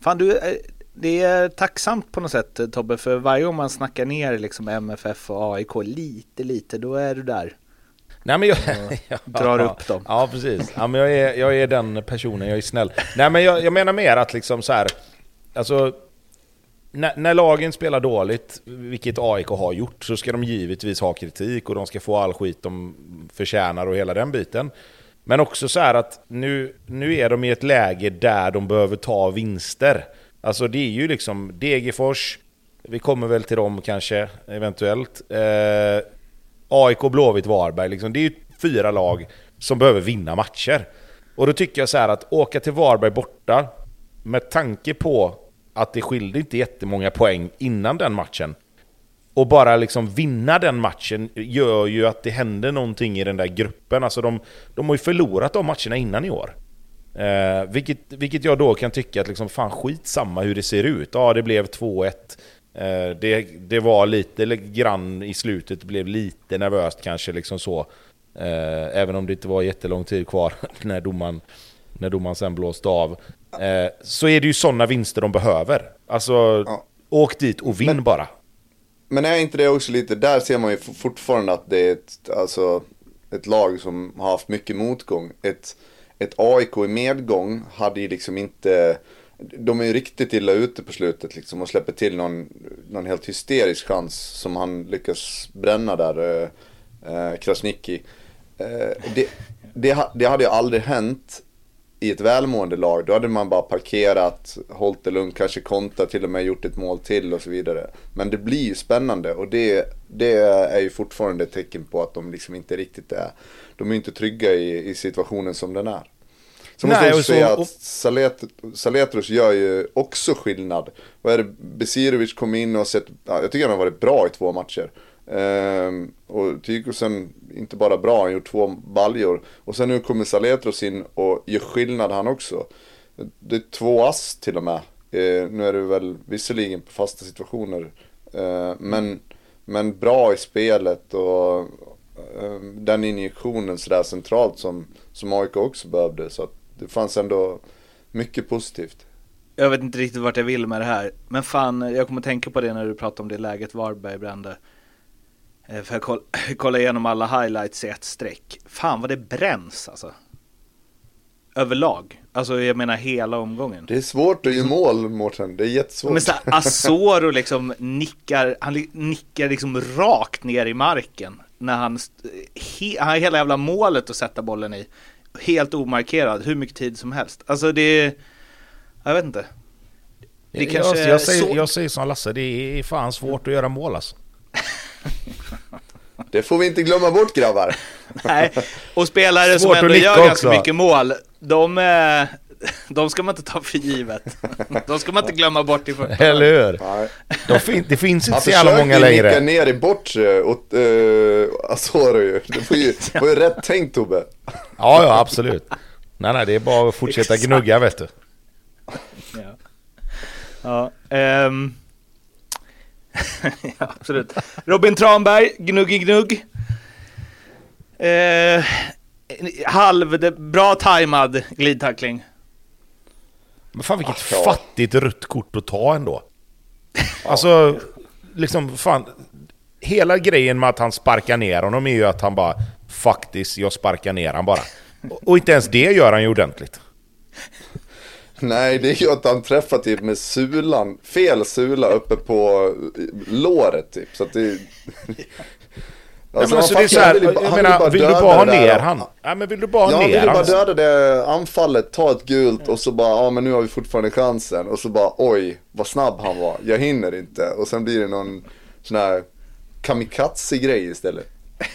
Fan, du, eh, det är tacksamt på något sätt Tobbe, för varje gång man snackar ner liksom MFF och AIK lite, lite, då är du där. Nej men jag... (laughs) ja, drar upp dem. Ja precis. Ja, men jag, är, jag är den personen, jag är snäll. Nej men jag, jag menar mer att liksom så här, Alltså när, när, lagen spelar dåligt, vilket AIK har gjort, så ska de givetvis ha kritik och de ska få all skit de förtjänar och hela den biten. Men också så här att nu, nu är de i ett läge där de behöver ta vinster. Alltså det är ju liksom Degerfors, vi kommer väl till dem kanske, eventuellt. Eh, AIK, Blåvitt, Varberg. Liksom. Det är ju fyra lag som behöver vinna matcher. Och då tycker jag så här att åka till Varberg borta, med tanke på att det skilde inte jättemånga poäng innan den matchen. Och bara liksom vinna den matchen gör ju att det händer någonting i den där gruppen. Alltså de, de har ju förlorat de matcherna innan i år. Eh, vilket, vilket jag då kan tycka att liksom, fan skitsamma hur det ser ut. Ja, det blev 2-1. Eh, det, det var lite grann i slutet, blev lite nervöst kanske liksom så. Eh, även om det inte var jättelång tid kvar (laughs) när domaren, när domaren sen blåste av. Eh, så är det ju sådana vinster de behöver. Alltså, ja. åk dit och vinn men, bara. Men är inte det också lite, där ser man ju fortfarande att det är ett, alltså, ett lag som har haft mycket motgång. Ett, ett AIK i medgång hade ju liksom inte, de är ju riktigt illa ute på slutet liksom och släpper till någon, någon helt hysterisk chans som han lyckas bränna där, eh, eh Krasniqi. Eh, det, det, det hade ju aldrig hänt i ett välmående lag, då hade man bara parkerat, hållit det lugnt, kanske kontat, till och med gjort ett mål till och så vidare. Men det blir ju spännande och det, det är ju fortfarande ett tecken på att de liksom inte riktigt är, de är inte trygga i, i situationen som den är. Så måste jag också säga att Salet, Saletros gör ju också skillnad. Vad är det, Besirovic kom in och sett, ja, jag tycker han har varit bra i två matcher. Ehm, och Tykosen, inte bara bra, han gjort två baljor. Och sen nu kommer Saletros in och gör skillnad han också. Det är två ass till och med. Ehm, nu är det väl visserligen på fasta situationer. Ehm, men, men bra i spelet och ehm, den injektionen sådär centralt som, som AIK också behövde. Så att det fanns ändå mycket positivt. Jag vet inte riktigt vart jag vill med det här. Men fan, jag kommer tänka på det när du pratar om det läget Varberg brände. Eh, för jag koll, (laughs) kolla igenom alla highlights i ett streck. Fan vad det bränns alltså. Överlag. Alltså jag menar hela omgången. Det är svårt att göra mål Mårten, det är jättesvårt. Men såhär, Asoro liksom nickar, han nickar liksom rakt ner i marken. När han, he, han har hela jävla målet att sätta bollen i. Helt omarkerad, hur mycket tid som helst. Alltså det är, jag vet inte. Det jag, kanske är jag, säger, så- jag säger som Lasse, det är fan svårt att göra mål alltså. (laughs) Det får vi inte glömma bort grabbar. (laughs) Nej, och spelare som Svårt att ändå gör ganska också. mycket mål, de, eh, de ska man inte ta för givet. (laughs) De ska man inte glömma bort ifrån. Eller hur? Nej. De fin, det finns inte Han så jävla många längre. ner i bortre åt uh, Asoro ju. Det var ju, det var ju rätt tänkt Tobbe. Ja, ja absolut. Nej, nej, det är bara att fortsätta Exakt. gnugga vet du. Ja, ja ehm. (laughs) ja absolut. Robin Tranberg, Gnuggi Gnugg. Eh, halv, det- bra tajmad glidtackling. Men fan vilket Ja. fattigt rött kort att ta ändå. Alltså, liksom fan. Hela grejen med att han sparkar ner honom är ju att han bara faktiskt, jag sparkar ner han bara. Och och inte ens det gör han ju ordentligt. Nej, det är ju att han träffar typ med sulan, fel sula uppe på låret typ. Så att det... Alltså, han alltså, det är så här, vill jag han menar, vill du döda bara ha ner han? Ja, men vill du bara Ja, ha han ner vill ju bara döda det anfallet, ta ett gult och så bara, ja men nu har vi fortfarande chansen. Och så bara, oj, vad snabb han var, jag hinner inte. Och sen blir det någon sån här kamikaze-grej istället.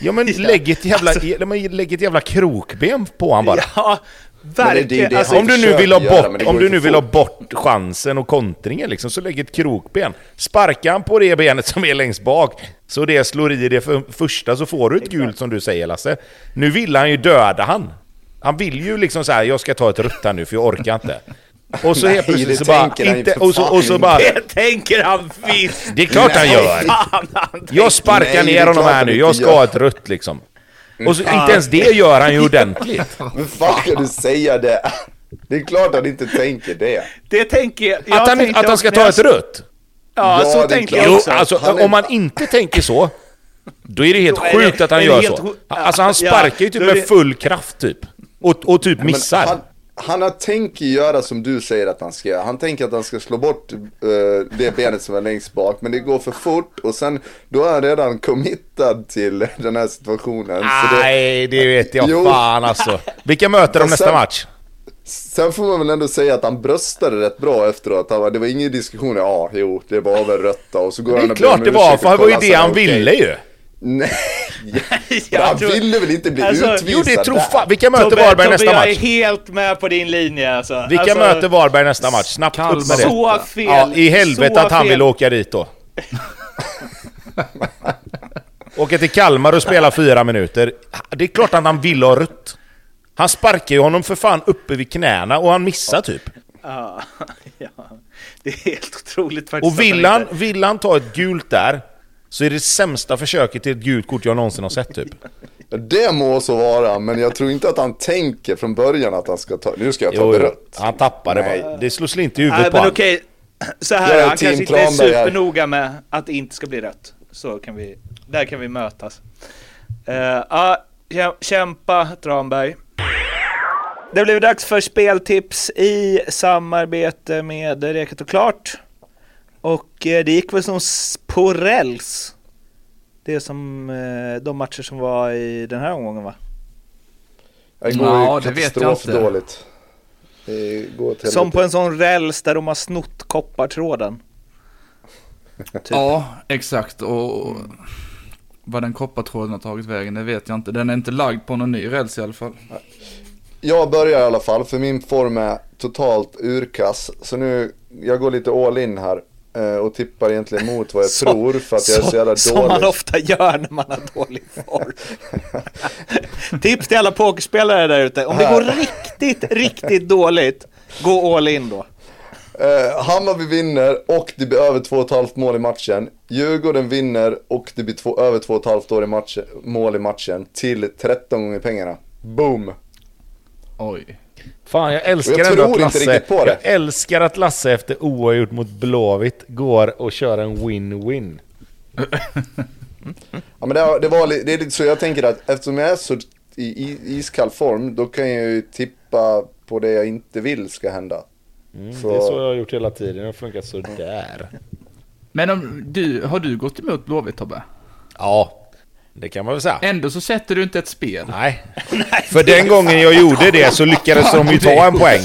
Ja men (laughs) Ja. lägg ett jävla, Alltså- ja, men lägg ett jävla krokben på han bara. Ja, Det verkligen. det alltså, Om du nu vill ha göra, bort, det om går du ju nu för vill ha fort. bort chansen och kontringen liksom, så lägg ett krokben. Sparka han på det benet som är längst bak, så det slår i det för, första så får du ett gult som du säger Lasse. Nu vill han ju döda han. Han vill ju liksom så här, jag ska ta ett rött här nu för jag orkar inte. Och så helt plötsligt det så bara, inte, och så, och så bara, (laughs) det tänker han visst. det är klart han gör. Fan, han Jag sparkar ner honom här nu, jag ska ha ett rött liksom. Och så, inte ens det gör han ju ordentligt. (laughs) Men fan kan du säga det? Det är klart han inte tänker det. Det tänker jag. jag Att han, att han ska ta ett rött? Ja, Ja, så tänker jag Jo, också. alltså Han är- om man inte tänker så, då är det helt är sjukt det- att han gör helt så. Alltså han sparkar ju typ med full kraft typ. Och, och typ Men missar. Han, han har tänkt göra som du säger att han ska göra. Han tänker att han ska slå bort eh, det benet som är längst bak. Men det går för fort och sen då är han redan committad till den här situationen. Så det, Nej, det vet jag Jo. fan alltså. Vilka möter de nästa sen- match? sen får man väl ändå säga att han bröstade rätt bra efteråt. Han, bara, det var ingen diskussion. Ja, jo, det var väl rött då. Och så går Det han är och ber om klart det var, och för det var ju det han ville ju. Nej, (laughs) Jag han tror- ville väl inte bli Alltså, utvisad Jo, det tror fan. Vilka möter Tobbe, Varberg Tobbe, nästa jag är match? helt med på din linje alltså. Vilka alltså, möter Varberg nästa match? Snabbt upp med det. Så fel. Ja, i helvete att han fel. vill åka dit då. Åka till Kalmar och spela fyra minuter. Det är klart att han vill ha rött. Han sparkar ju honom för fan uppe vid knäna och han missar typ. Ja, (laughs) ja. Det är helt otroligt faktiskt. Och vill han, vill han ta ett gult där så är det sämsta försöket till ett gult kort jag någonsin har sett typ. Det må så vara, men jag tror inte att han tänker från början att han ska ta, nu ska jag ta Jo, rött. Han tappar det Nej. bara. Det slår slint i huvudet Nej, på men honom. okej. Så här, är han kanske inte är supernoga med att det inte ska bli rött. Så kan vi, där kan vi mötas. Uh, ja, kä- kämpa Tranberg. Det blev dags för speltips i samarbete med Reket och Klart. Och eh, det gick väl som på räls. Det är som eh, de matcher som var i den här omgången va? Det går Ja, ju det vet jag inte. katastrofdåligt. Det går till Som på en sån räls där de har snott koppartråden. Typ. (laughs) Ja, exakt. Och vad den koppartråden har tagit vägen, det vet jag inte. Den är inte lagd på någon ny räls i alla fall. Jag börjar i alla fall, för min form är totalt urkass. Så nu, jag går lite all in här. Eh, Och tippar egentligen mot vad jag (laughs) Så- tror för att jag är så jävla Som man dålig. ofta gör när man har dålig form. (laughs) Tips till alla pokerspelare där ute. Om det går riktigt, riktigt dåligt, gå all in då. Eh, Hammarby vinner och det blir över 2,5 mål i matchen. Djurgården vinner och det blir två, över 2,5 år i matchen, mål i matchen till 13 gånger pengarna. Boom! Oj. Fan jag älskar jag ändå tror att Lasse, riktigt på det. jag älskar att Lasse efter oavgjort mot Blåvitt går och kör en win-win. (laughs) Ja men det, var- det var det är lite så jag tänker att eftersom jag är så i, i iskall form då kan jag ju tippa på det jag inte vill ska hända. Mm, Så- Det är så jag har gjort hela tiden, det har funkat sådär. Men om du, har du gått emot Blåvitt Tobbe? Ja, Det kan man väl säga. Ändå så sätter du inte ett spel. Nej. (laughs) För den gången jag gjorde det så lyckades de ju ta en poäng.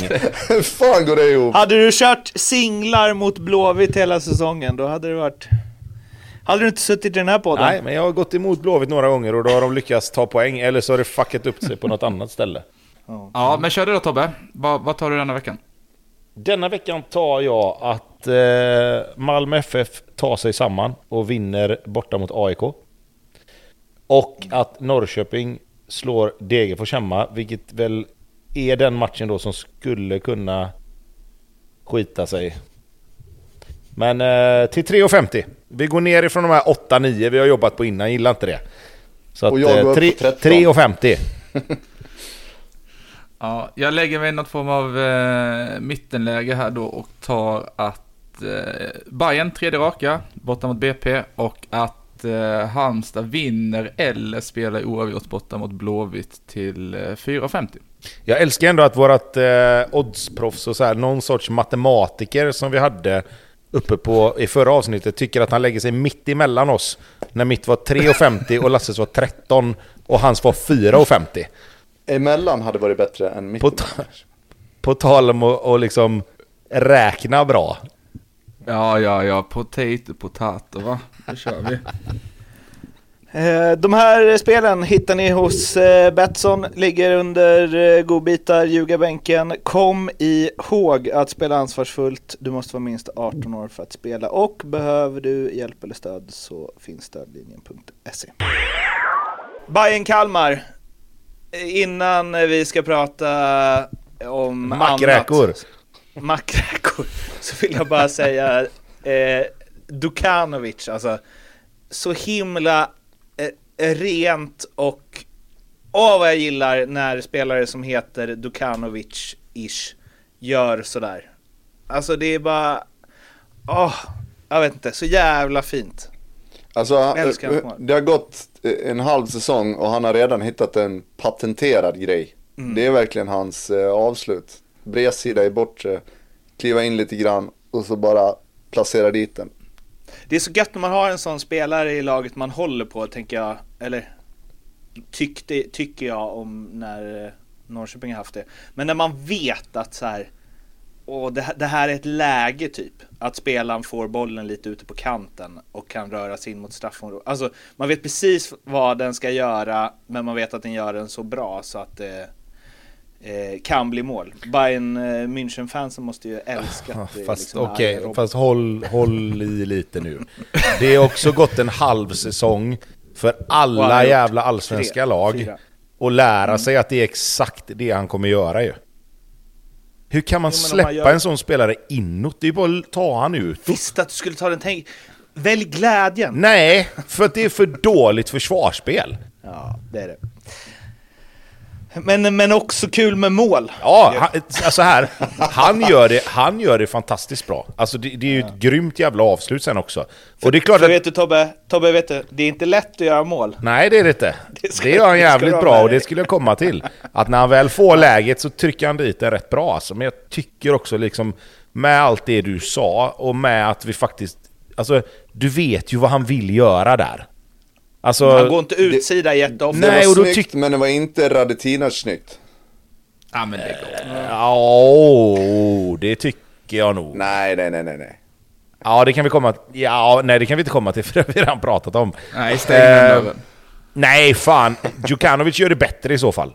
Hur fan går det ihop? Hade du kört singlar mot Blåvitt hela säsongen, då hade det varit... Hade du inte suttit i den här podden? Nej, men jag har gått emot Blåvitt några gånger och då har de lyckats ta poäng. Eller så har det fuckat upp sig på något annat ställe. Ja, men kör det då Tobbe. Vad, vad tar du denna veckan? Denna veckan tar jag att eh, Malmö FF tar sig samman och vinner borta mot AIK. Och att Norrköping slår Degerfors hemma, vilket väl är den matchen då som skulle kunna skita sig. Men eh, till 3,50. Vi går ner ifrån de här 8-9 vi har jobbat på innan, gillar inte det. Så att Och jag eh, går upp tre- på 13. 3,50. (laughs) Ja, jag lägger mig i något form av eh, mittenläge här då och tar att eh, Bayern tredje raka borta mot BP och att eh, Halmstad vinner eller spelar oavgjort borta mot Blåvitt till eh, 4,50. Jag älskar ändå att vårat eh, oddsproffs och så här, någon sorts matematiker som vi hade uppe på i förra avsnittet tycker att han lägger sig mitt emellan oss. När mitt var 3,50 och Lasses var 13 och hans var 4,50. Emellan hade varit bättre än mitt. På, ta- på tal om att liksom räkna bra. Ja, ja, ja, potato, potato va? Då kör vi. Eh, De här spelen hittar ni hos eh, Betsson, ligger under eh, godbitar, ljugarbänken. Kom ihåg att spela ansvarsfullt, du måste vara minst 18 år för att spela och behöver du hjälp eller stöd så finns stödlinjen.se. Bayern Kalmar, innan vi ska prata om Mackräkor. annat, mackräkor, så vill jag bara säga eh, Dukanovic, alltså så himla eh, rent och åh vad jag gillar när spelare som heter Dukanovic-ish gör sådär. Alltså det är bara, åh, jag vet inte, så jävla fint. Alltså, mål. det har gått eh, en halv säsong och han har redan hittat en patenterad grej. Mm. Det är verkligen hans eh, avslut. Bredsida i bortre, kliva in lite grann och så bara placera dit den. Det är så gött när man har en sån spelare i laget man håller på, tänker jag, eller tyckte, tycker jag om när eh, Norrköping har haft det. Men när man vet att så här, åh, det, det här är ett läge typ, att spelaren får bollen lite ute på kanten och kan röra sig in mot straffområdet. Alltså, man vet precis vad den ska göra, men man vet att den gör den så bra så att det eh, kan bli mål. Bayern eh, München-fansen måste ju älska att det (laughs) Fast liksom Robin. fast håll, håll i lite nu. Det är också gått en halv säsong för har alla jävla allsvenska tre, lag fyra. och lära sig att det är exakt det han kommer göra ju. Hur kan man Jo, om man släppa gör- en sån spelare inåt? Det är bara att ta han ut. Visste att du skulle ta den, tänk, välj glädjen. Nej, för att det är för dåligt försvarsspel. Ja, det är det. Men, men också kul med mål. Ja, han, alltså här, han gör, det, han gör det fantastiskt bra. Alltså det, det är ju ett grymt jävla avslut sen också. Och det är klart För att... vet du Tobbe, Tobbe vet du, det är inte lätt att göra mål. Nej det är det inte. Det (laughs) Det, ska- gör han det jävligt bra och det skulle jag komma till. Att när han väl får läget så trycker han dit den rätt bra alltså. Men jag tycker också liksom med allt det du sa och med att vi faktiskt... Alltså du vet ju vad han vill göra där. Alltså... Han går inte utsida jätteofta. Det Nej, var och då snyggt tyck- men det var inte Radetinac snyggt. Ja, men det går. Ja, det tycker jag nog. Nej, nej, nej, nej, nej. Ja, det kan vi komma Ja, nej det kan vi inte komma till (laughs) för det har vi redan pratat om. Nej, stäng Eh. Nej, fan. Djukanovic gör det bättre i så fall.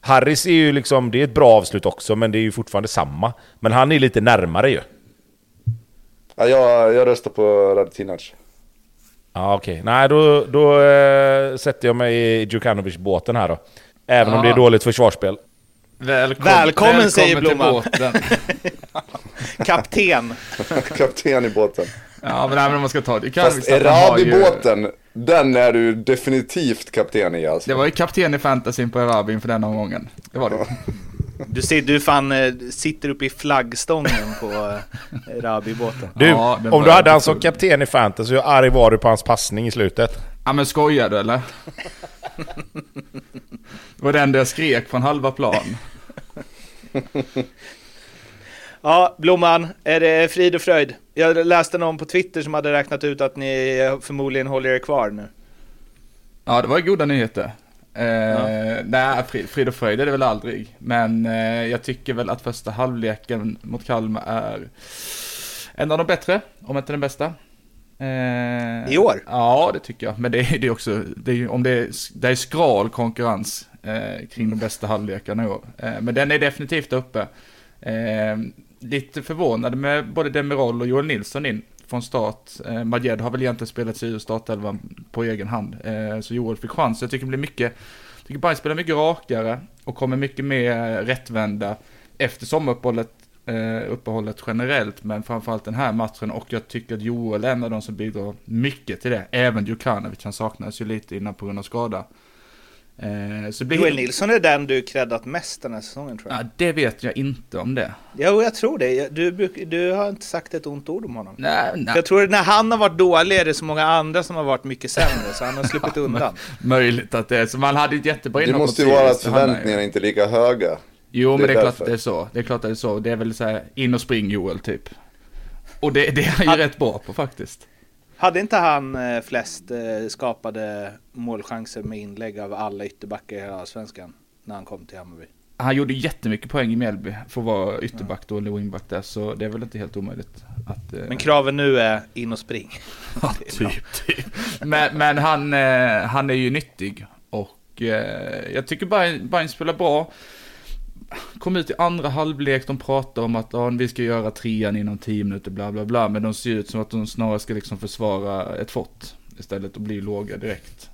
Harris är ju liksom, det är ett bra avslut också, men det är ju fortfarande samma. Men han är lite närmare ju. Ja, jag, jag röstar på Radetinac. Ja, okej. Nej, då, då eh, sätter jag mig i Djukanovic-båten här då. Även om Ja. det är dåligt försvarsspel. Välkom, Välkommen, säger till Blomman. båten. (laughs) Kapten. (laughs) Kapten i båten. Ja, men även om man ska ta det. Fast har ju- Erabi-båten, den är du definitivt kapten i alltså. Det var ju kapten i fantasyn på Erabin för den omgången. Det var det. (laughs) Du ser, du fan eh, sitter uppe i flaggstången på eh, Rabi-båten. Du, Ja, om du hade han som kapten i fantasy, hur arg var du på hans passning i slutet? Ja, men skojar du eller? Det var den där jag skrek från halva plan. (laughs) Ja, Blomman, är det frid och fröjd? Jag läste någon på Twitter som hade räknat ut att ni förmodligen håller er kvar nu. Ja, det var goda nyheter. Eh, Nej, frid, och fröjd är det väl aldrig. Men eh, jag tycker väl att första halvleken mot Kalmar är en av de bättre, om inte den bästa. Eh, I år? Ja, det tycker jag. Men det är det är också, det är, om det är, det är skral konkurrens kring de bästa halvlekarna i år. Men den är definitivt uppe. Lite förvånad med både Demirol och Joel Nilsson in från start. Eh, Majed har väl egentligen spelat sig ur startelvan på egen hand. Eh, så Joel fick chans. Jag tycker det blir mycket, jag tycker Bayern spelar mycket rakare och kommer mycket mer rättvända efter sommaruppehållet eh, uppehållet generellt, men framförallt den här matchen. Och jag tycker att Joel är en av de som bidrar mycket till det. Även Djukanovic, han saknades ju lite innan på grund av skada. Eh, så det blir... Joel Nilsson är den du creddat mest den här säsongen tror jag. Ja, det vet jag inte om det. Jo, jag tror det. Du, bruk- du har inte sagt ett ont ord om honom. Nej, nej. Jag tror att när han har varit dålig är det så många andra som har varit mycket sämre, så han har (laughs) sluppit undan. Möjligt att det är så. Man hade ett jättebra Det måste ju vara att det förväntningarna inte är lika höga. Jo, men Det det är är klart därför. att det är så. Det är klart att det är så. Det är väl så här, in och spring Joel typ. Och det, det är han ju Han- rätt bra på faktiskt. Hade inte han eh, flest eh, skapade målchanser med inlägg av alla ytterbackar i hela Allsvenskan när han kom till Hammarby? Han gjorde jättemycket poäng i Mjällby för att vara ytterback då, eller wingback där, så det är väl inte helt omöjligt att... eh, Men kraven nu är in och spring. (laughs) Ja, (laughs) typ, typ. Men, men han, han är ju nyttig och jag tycker Bayern spelar bra. Kom ut i andra halvlek, de pratar om att ja, vi ska göra trean inom tio minuter, bla bla bla. Men de ser ut som att de snarare ska liksom försvara ett fort istället och bli låga direkt.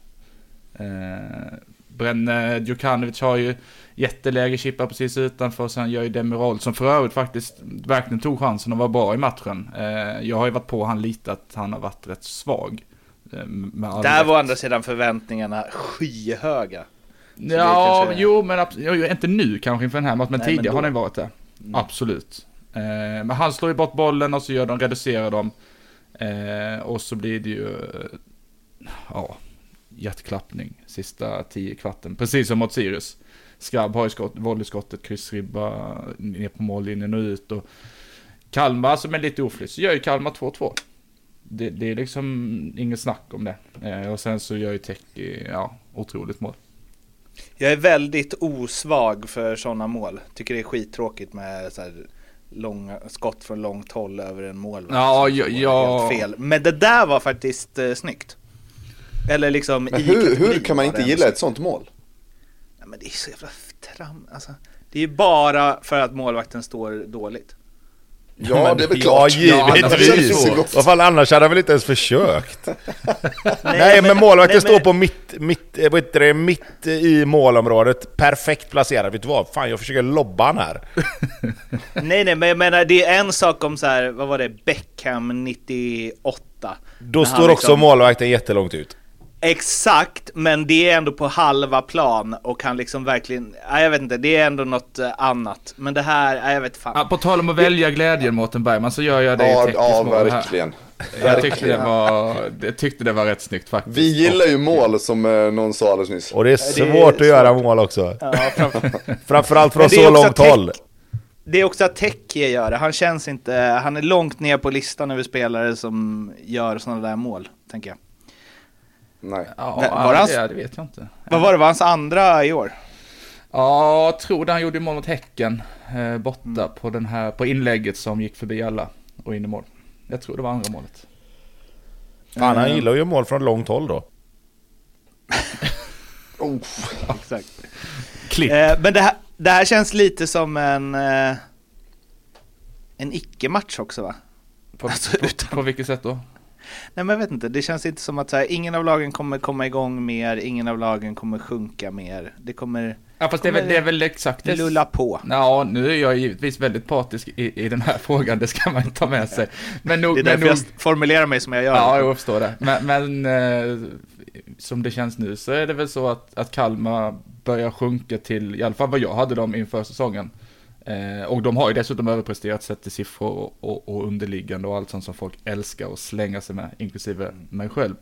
Eh, Brenne Djukanovic har ju jätteläge, chippar precis utanför. Sen gör ju Demirol, som för övrigt faktiskt verkligen tog chansen och var bra i matchen. Eh, jag har ju varit på han lite att han har varit rätt svag. Eh, Där rätt. var å andra sidan förväntningarna skyhöga. Ja, kanske- jo men jo, inte nu kanske inför den här matchen, men Nej, men tidigare då. har den varit det. Mm. Absolut. Eh, men han slår ju bort bollen och så gör de, reducerar dem. Eh, och så blir det ju, eh, ja, hjärtklappning sista tio kvarten. Precis som mot Sirius. Skrabb har ju skott, volleyskottet, kryssribba ner på mållinjen och ut. Och Kalmar som är lite oflyt, så gör ju Kalmar 2-2. Det, det är liksom inget snack om det. Eh, och sen så gör ju Teki, ja, otroligt mål. Jag är väldigt osvag för sådana mål. Tycker det är skittråkigt med så här långa skott från långt håll över en målvakt. Ja, som ja, ja. fel. Men det där var faktiskt eh, snyggt. Eller liksom Men hur, hur kan man inte gilla ett sånt mål? Nej, men det är så jävla tram. Alltså, det är ju bara för att målvakten står dåligt. Ja, det är väl Ja, klart. givetvis. Ja, Vad fan, annars hade han väl inte ens försökt? (laughs) Nej, Nej, men målvakten nej, står men- på mitt, mitt, eh, vad heter det, mitt i målområdet, perfekt placerad. Vet du vad? Fan, jag försöker lobba han här. (laughs) Nej, nej, men jag menar det är en sak om så här, vad var det, Beckham 98. Då står han också liksom- målvakten jättelångt ut. Exakt, men det är ändå på halva plan och kan liksom verkligen, nej, jag vet inte, det är ändå något eh, annat. Men det här, nej, jag vet fan. Ja, på tal om att välja glädjen Mårten Bergman så gör jag det Ja, i ja verkligen. (laughs) Jag tyckte det var, jag tyckte det var rätt snyggt faktiskt. Vi gillar ju mål som eh, någon sa alldeles nyss. Och det är det är svårt att göra svårt. mål också. Ja, framför, (laughs) Framförallt från så långt tech- håll. det är också att Teki gör det. Han känns inte, han är långt ner på listan över spelare som gör sådana där mål, tänker jag. Nej. Ja, Men var hans- det, det vet jag inte. Vad var det, var hans andra i år? Ja, jag tror det han gjorde mål mot Häcken eh, borta på, den här, på inlägget som gick förbi alla och in i mål. Jag tror det var andra målet. Fan, han gillar ju mål från långt håll då. (laughs) Oh. Exakt. Klipp. Eh, men det här, det här känns lite som en, eh, en icke-match också va? På, alltså, på, utan- på vilket sätt då? Nej men jag vet inte, det känns inte som att så här, ingen av lagen kommer komma igång mer, ingen av lagen kommer sjunka mer. Det kommer Ja, fast det är väl, det är väl exakt det. lulla på. Ja, nu är jag givetvis väldigt partisk i, i den här frågan, det ska man inte ta med sig. Men nog, Det är därför nog, jag formulerar mig som jag gör. Ja, jag förstår det. Men, men eh, som det känns nu så är det väl så att, att Kalmar börjar sjunka till, i alla fall vad jag hade dem inför säsongen. Eh, och de har ju dessutom överpresterat sett till siffror och, och, och underliggande och allt sånt som folk älskar att slänga sig med, inklusive mig själv.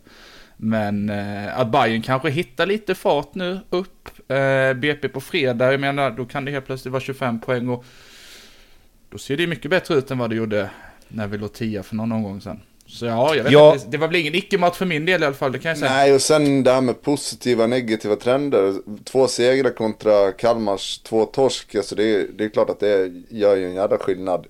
Men eh, att Bayern kanske hittar lite fart nu upp. Eh, BP på fredag, jag menar då kan det helt plötsligt vara 25 poäng och då ser det mycket bättre ut än vad det gjorde när vi låg 10 för någon omgång sedan. Så ja, jag vet Ja. inte. Det var väl ingen icke-match för min del i alla fall, det kan jag säga. Nej, och sen det här med positiva och negativa trender. Två segrar kontra Kalmars två torsk. Alltså det, är, det är klart att det gör ju en jävla skillnad.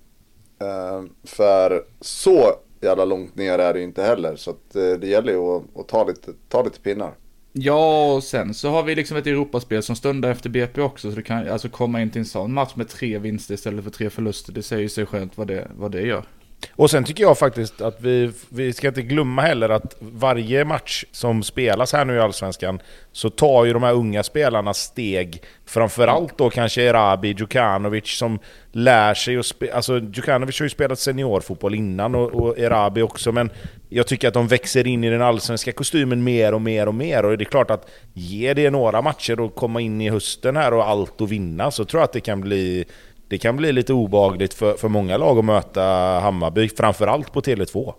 Eh, för så jävla långt ner är det ju inte heller. Så att, eh, det gäller ju att, att ta, lite, ta lite pinnar. Ja, och sen så har vi liksom ett Europaspel som stundar efter BP också, så det kan alltså komma in till en sån match med tre vinster istället för tre förluster. Det säger ju sig självt vad det, vad det gör. Och sen tycker jag faktiskt att vi, vi ska inte glömma heller att varje match som spelas här nu i Allsvenskan så tar ju de här unga spelarna steg. Framförallt då kanske Erabi, Djukanovic som lär sig att spela... Alltså Djukanovic har ju spelat seniorfotboll innan och, och Erabi också men jag tycker att de växer in i den allsvenska kostymen mer och mer och mer och det är klart att ge det några matcher och komma in i hösten här och allt och vinna så tror jag att det kan bli det kan bli lite obagligt för, för många lag att möta Hammarby, framförallt på Tele2.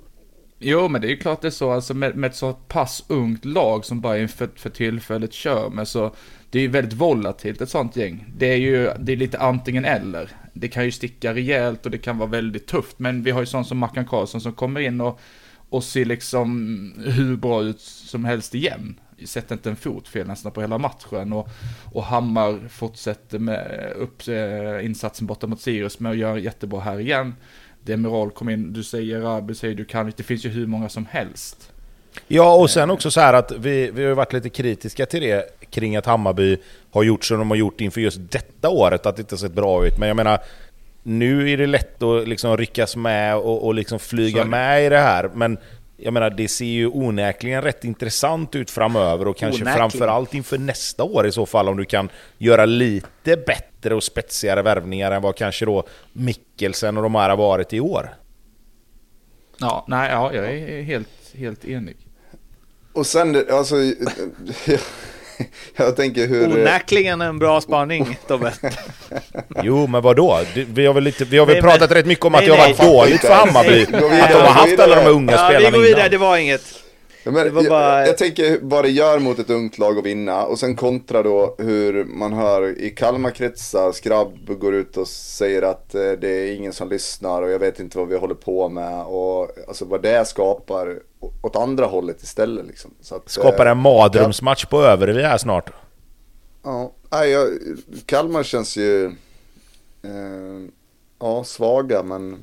Jo, men det är ju klart det är så, alltså med, med ett så pass ungt lag som Bayern för, för tillfället kör med så det är ju väldigt volatilt ett sånt gäng. Det är ju, det är lite antingen eller. Det kan ju sticka rejält och det kan vara väldigt tufft, men vi har ju sånt som Mackan Karlsson som kommer in och, och ser liksom hur bra ut som helst igen. Sätter inte en fot fel nästan på hela matchen och, och Hammar fortsätter med upp eh, insatsen borta mot Sirius med att göra jättebra här igen. Demiral kom in, du säger Rabi, säger du kan det finns ju hur många som helst. Ja, och sen också så här att vi, vi har varit lite kritiska till det kring att Hammarby har gjort som de har gjort inför just detta året, att det inte sett bra ut. Men jag menar, nu är det lätt att liksom ryckas med och, och liksom flyga med i det här. Men jag menar, det ser ju onekligen rätt intressant ut framöver och kanske framförallt inför nästa år i så fall om du kan göra lite bättre och spetsigare värvningar än vad kanske då Mikkelsen och de här har varit i år. Ja, nej, ja, jag är helt, helt enig. Och sen, det- alltså, (laughs) (laughs) jag, tänker hur... Onekligen en bra spaning, Tobbe. (laughs) Jo, men vadå? Vi har väl, lite, vi har väl Nej, pratat men- rätt mycket om nej, att det har nej. varit dåligt för Hammarby. Att de har haft alla de här unga Ja, vi spelarna går vidare, innan. det var inget. Ja, men Det var jag, bara- jag tänker vad det gör mot ett ungt lag att vinna och sen kontra då hur man hör i Kalmarkretsar, Skrabb går ut och säger att eh, det är ingen som lyssnar och jag vet inte vad vi håller på med och alltså vad det skapar åt andra hållet istället liksom. Så att, Skapar eh, en madrumsmatch på Övervi här snart. Ja, nej, jag, Kalmar känns ju eh, ja, svaga men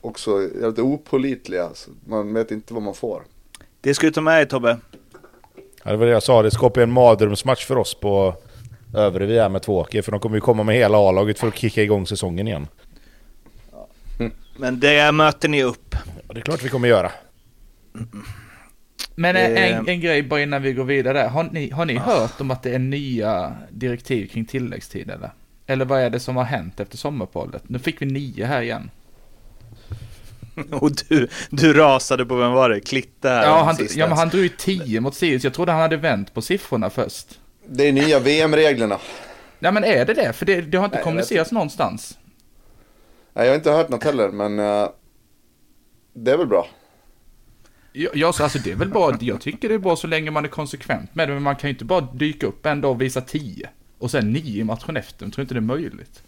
också lite opolitliga. Man vet inte vad man får. Det ska du ta med dig Tobbe. Ja, det var det jag sa, det skapar ju en madrumsmatch för oss på här med Tvååker. För de kommer ju komma med hela A-laget för att kicka igång säsongen igen. Men det möter ni upp. Ja, det är klart vi kommer göra. Men en, Eh. en, en grej bara innan vi går vidare där. Har ni, har ni hört om att det är nya direktiv kring tilläggstid eller? Eller vad är det som har hänt efter sommaruppehållet? Nu fick vi nio här igen. (laughs) Och du, du rasade på, vem var det? Klitte här. Ja, han, ja, men han drog ju 10 mot Sirius. Jag trodde han hade vänt på siffrorna först. Det är nya VM-reglerna. Ja, men är det det? För det, det har inte Nej, kommunicerats någonstans. Nej, jag har inte hört något heller, men eh, det är väl bra. Ja, ja, så alltså det är väl bra. Jag tycker det är bra så länge man är konsekvent med det. Men man kan ju inte bara dyka upp en dag och visa 10. Och sen 9 i matchen efter. Jag tror inte det är möjligt.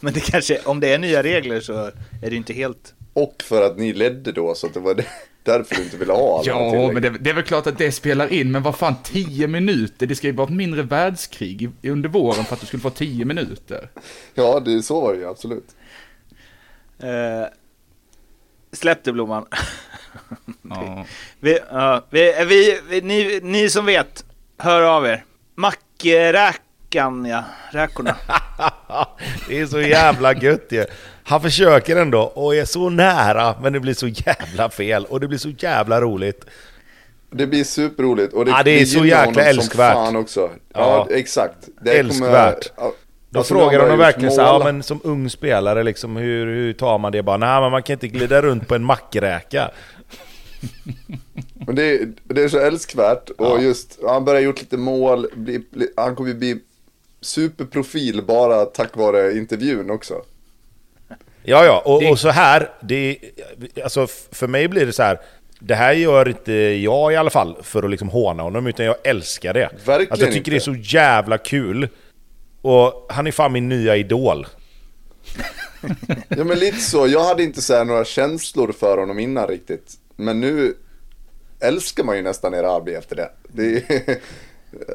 Men det kanske, om det är nya regler så är det inte helt... Och för att ni ledde då, så att det var det, därför du inte ville ha alla Ja, tillägg. men det, det är väl klart att det spelar in. Men vad fan, 10 minuter? Det ska ju vara ett mindre världskrig under våren för att du skulle få 10 minuter. Ja, det, så var det ju absolut. Eh, släpp det Blomman. Ja. (laughs) Vi, ja, vi, vi, vi, ni, ni som vet, hör av er. Mackräkan, ja. Räkorna. (laughs) det är så jävla gött ju. Han försöker ändå och är så nära men det blir så jävla fel och det blir så jävla roligt. Det blir superroligt. Och det, Ja, det är så jäkla honom som älskvärt. fan också. Ja, Ja. exakt. Det Älskvärt. ja, Då alltså, frågar man verkligen så här, ja, men som ung spelare liksom, hur, hur tar man det? Bara, nej men man kan inte glida runt på en mackräka. Men det, är- det är så älskvärt. Och just, han börjar gjort lite mål. Bli, bli, han kommer bli superprofil bara tack vare intervjun också. Ja, ja, och, och så här, det, alltså för mig blir det så här. Det här gör inte jag i alla fall för att liksom håna honom, utan jag älskar det. Verkligen alltså, jag tycker det är inte. så jävla kul. Och han är fan min nya idol. (laughs) Ja men lite så, jag hade inte så här några känslor för honom innan riktigt. Men nu älskar man ju nästan Erabi efter det. Det är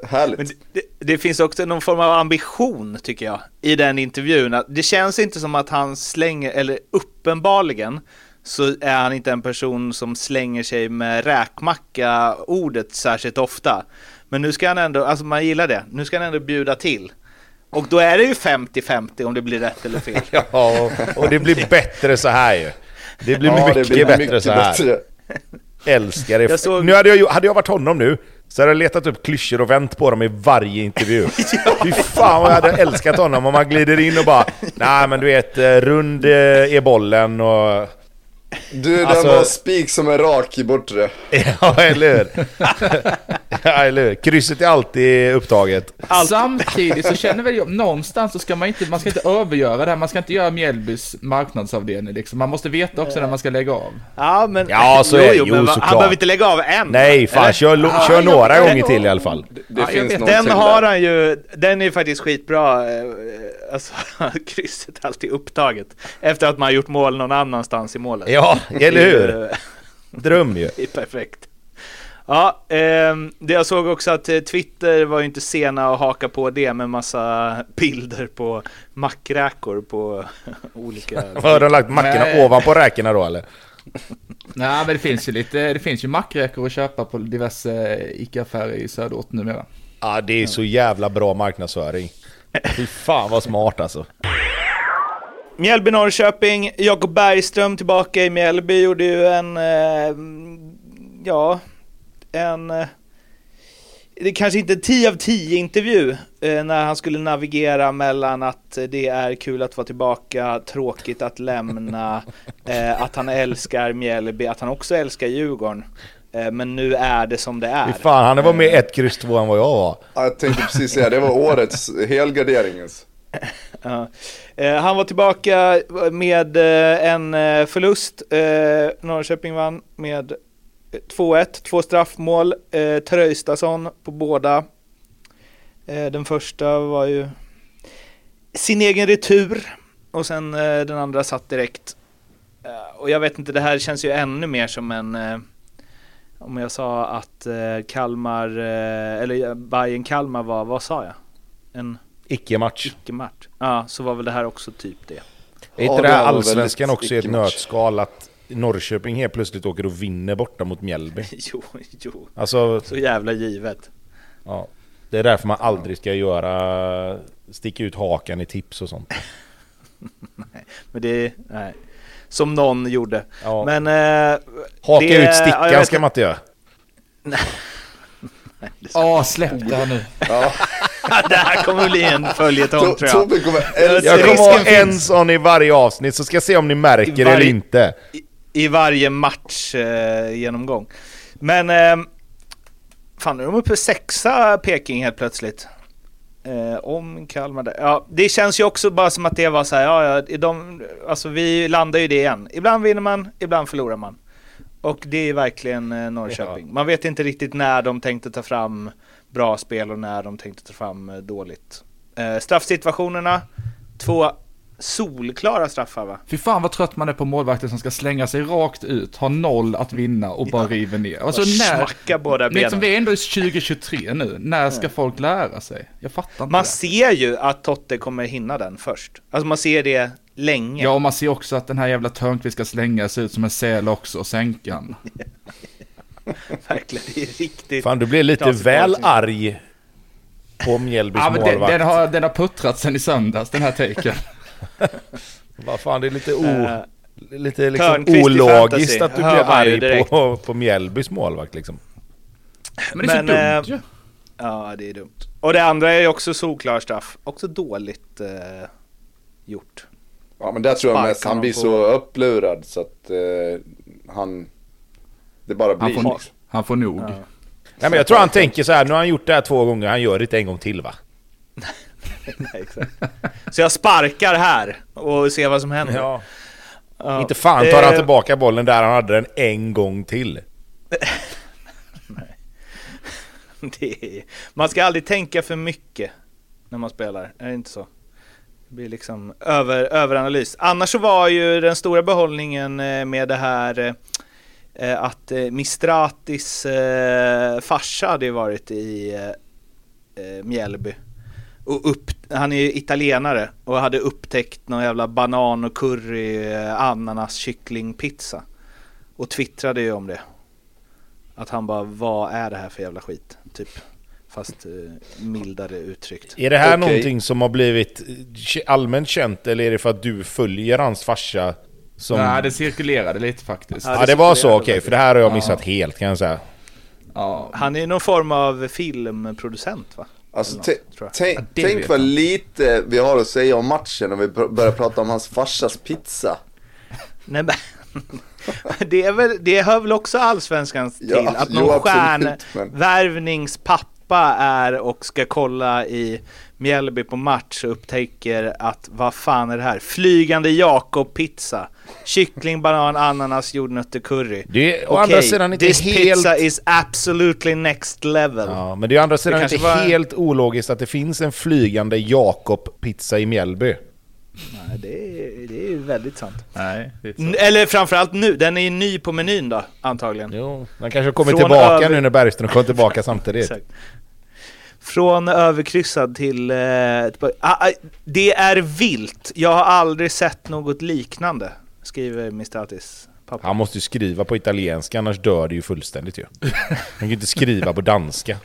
härligt. Men det, det, finns också någon form av ambition tycker jag i den intervjun. Det känns inte som att han slänger, eller uppenbarligen så är han inte en person som slänger sig med räkmacka ordet särskilt ofta. Men nu ska han ändå, alltså man gillar det, nu ska han ändå bjuda till. Och då är det ju 50-50 om det blir rätt eller fel. (laughs) ja, och det blir bättre så här ju. Det blir ja, mycket, det blir bättre mycket så här. Bättre. Älskar det. Jag såg... Nu hade jag, hade jag varit honom nu, så hade jag letat upp klyschor och vänt på dem i varje intervju. (laughs) ja. Fy fan vad jag hade älskat honom om man glider in och bara Nej men du vet, eh, rund eh, är bollen och du, den alltså... var spik som är rak i bortre. (laughs) ja, eller hur? (laughs) ja, eller hur? Krysset är alltid upptaget. Allt. Samtidigt så känner väl jag, någonstans så ska man inte, man ska inte övergöra det här, man ska inte göra Mjällbys marknadsavdelning liksom. Man måste veta också när man ska lägga av. Ja, men... Ja, så är, jo, jo, men han behöver inte lägga av än. Nej, fan, eller? kör, ja, kör några gånger till i alla fall. Det, det ja, finns den har han ju, den är ju faktiskt skitbra. Eh, alltså, (laughs) krysset är alltid upptaget. Efter att man har gjort mål någon annanstans i målet. Ja, eller hur? Dröm ju. Det är perfekt. Ja, eh, det jag såg också att eh, Twitter var ju inte sena att haka på det med massa bilder på mackräkor på (laughs) olika... (laughs) Har de lagt mackorna Nej. ovanpå räkorna då eller? (laughs) Nej men det finns ju lite, det finns ju mackräkor att köpa på diverse ICA-affärer i söderort numera. Ja det är så jävla bra marknadsföring. Fy fan vad smart alltså. Mjällby-Norrköping, Jakob Bergström tillbaka i Mjällby gjorde ju en, eh, ja, en, eh, det är kanske inte en 10 av 10 intervju eh, när han skulle navigera mellan att det är kul att vara tillbaka, tråkigt att lämna, (laughs) eh, att han älskar Mjällby, att han också älskar Djurgården. Eh, men nu är det som det är. Fy fan, han var med ett kryss två än vad jag var. Jag tänkte precis säga, det var årets helgarderingens. (laughs) Ja. Eh, han var tillbaka med eh, en eh, förlust. Eh, Norrköping vann med eh, 2-1, två straffmål. Eh, Tröjstason på båda. Den första var ju sin egen retur och sen den andra satt direkt. Och jag vet inte, det här känns ju ännu mer som en om jag sa att Kalmar, eller Bayern Kalmar var, vad sa jag? En Icke-match. Icke-match. Ja, så var väl det här också typ det. Är inte ja, det här allsvenskan också i ett nötskal att Norrköping helt plötsligt åker och vinner borta mot Mjällby? (laughs) jo, jo. Alltså, så jävla givet. Ja. Det är därför man aldrig ska göra... Sticka ut hakan i tips och sånt. (laughs) nej, men det... Nej. Som någon gjorde. Ja. Men... Eh, Haka det, ut stickan ja, ska man inte göra. Ja, oh, släpp det här nu. Ja. (laughs) det här kommer bli en följetong tror jag. Tobbe kommer jag kommer ha en sån i varje avsnitt, så ska jag se om ni märker det eller inte. I, I, varje match eh, genomgång. Men... Eh, fan, nu är de uppe sexa Peking helt plötsligt. Eh, om Kalmar där. Ja, det känns ju också bara som att det var så här, ja, ja, de, alltså vi landar ju det igen. Ibland vinner man, ibland förlorar man. Och det är verkligen eh, Norrköping. Ja. Man vet inte riktigt när de tänkte ta fram bra spel och när de tänkte ta fram eh, dåligt. Eh, straffsituationerna, två solklara straffar va? Fy fan vad trött man är på målvakter som ska slänga sig rakt ut, ha noll att vinna och bara ja. river ner. Alltså när... Smacka båda benen. Liksom, vi är ändå 2023 nu, när ska ja. folk lära sig? Jag fattar inte Man det. ser ju att Totte kommer hinna den först. Alltså man ser det länge. Ja, och man ser också att den här jävla Törnqvist ska slänga sig ut som en säl också och sänka han. (laughs) Verkligen, det är riktigt. Fan, du blir lite väl arg på Mjällbys ja, målvakt. Den, den, har, den har puttrat sen i söndags, den här taken. (laughs) Vad fan, det är lite, o, uh, lite liksom ologiskt att du blir arg på, på Mjällbys målvakt liksom. Men det är Men, så dumt ju. Äh, ja, det är dumt. Och det andra är ju också solklar straff. Också dåligt eh, gjort. Ja, men där tror jag mest han blir så upplurad så att eh, han... Det bara blir. Han får, han får nog. Ja. Nej, men jag tror han tänker så här, nu har han gjort det här två gånger, han gör det inte en gång till va? (laughs) Nej, exakt. Så jag sparkar här och ser vad som händer. Ja. Ja. Inte fan tar han tillbaka bollen där han hade den en gång till. (laughs) Nej. Är... Man ska aldrig tänka för mycket när man spelar, är det inte så? Blir liksom över, överanalys. Annars så var ju den stora behållningen eh, med det här eh, att eh, Mistratis farsa hade ju varit i Mjällby. Och upp, han är ju italienare och hade upptäckt någon jävla banan och curry ananas kycklingpizza. Och twittrade ju om det. Att han bara, vad är det här för jävla skit? Typ. Fast eh, mildare uttryckt. Är det här Okej. någonting som har blivit allmänt känt eller är det för att du följer hans farsa? Som... Nej, det cirkulerade lite faktiskt. Ja, Ja det var så, okej. faktiskt. för det här har jag Ja. missat helt kan jag säga. Ja. Han är någon form av filmproducent va? Alltså något, tänk, Ja, det vad lite vi har att säga om matchen om vi börjar prata om hans farsas pizza. Nej, men, (laughs) det, är väl, det hör väl också allsvenskan till? Ja, att jo, någon absolut, men- stjärnvärvningspappa är och ska kolla i Mjällby på match och upptäcker att vad fan är det här? Flygande Jakob-pizza. Kyckling, banan, ananas, jordnötter, curry. Det är å andra sidan inte this helt... pizza is absolutely next level. Ja, men det är å andra sidan kanske inte var- helt ologiskt att det finns en flygande Jakob-pizza i Mjällby. Nej, det, är, det är ju väldigt sant. Nej, det är. Eller framförallt nu, den är ju ny på menyn då, antagligen. Jo, den kanske kommer Från tillbaka över- nu när Bergström kommer tillbaka samtidigt. (laughs) Exakt. Från överkryssad till... Eh, ah, ah, det är vilt. Jag har aldrig sett något liknande, skriver Mistratis pappa. Han måste ju skriva på italienska annars dör det ju fullständigt ju. Han kan ju inte skriva på danska.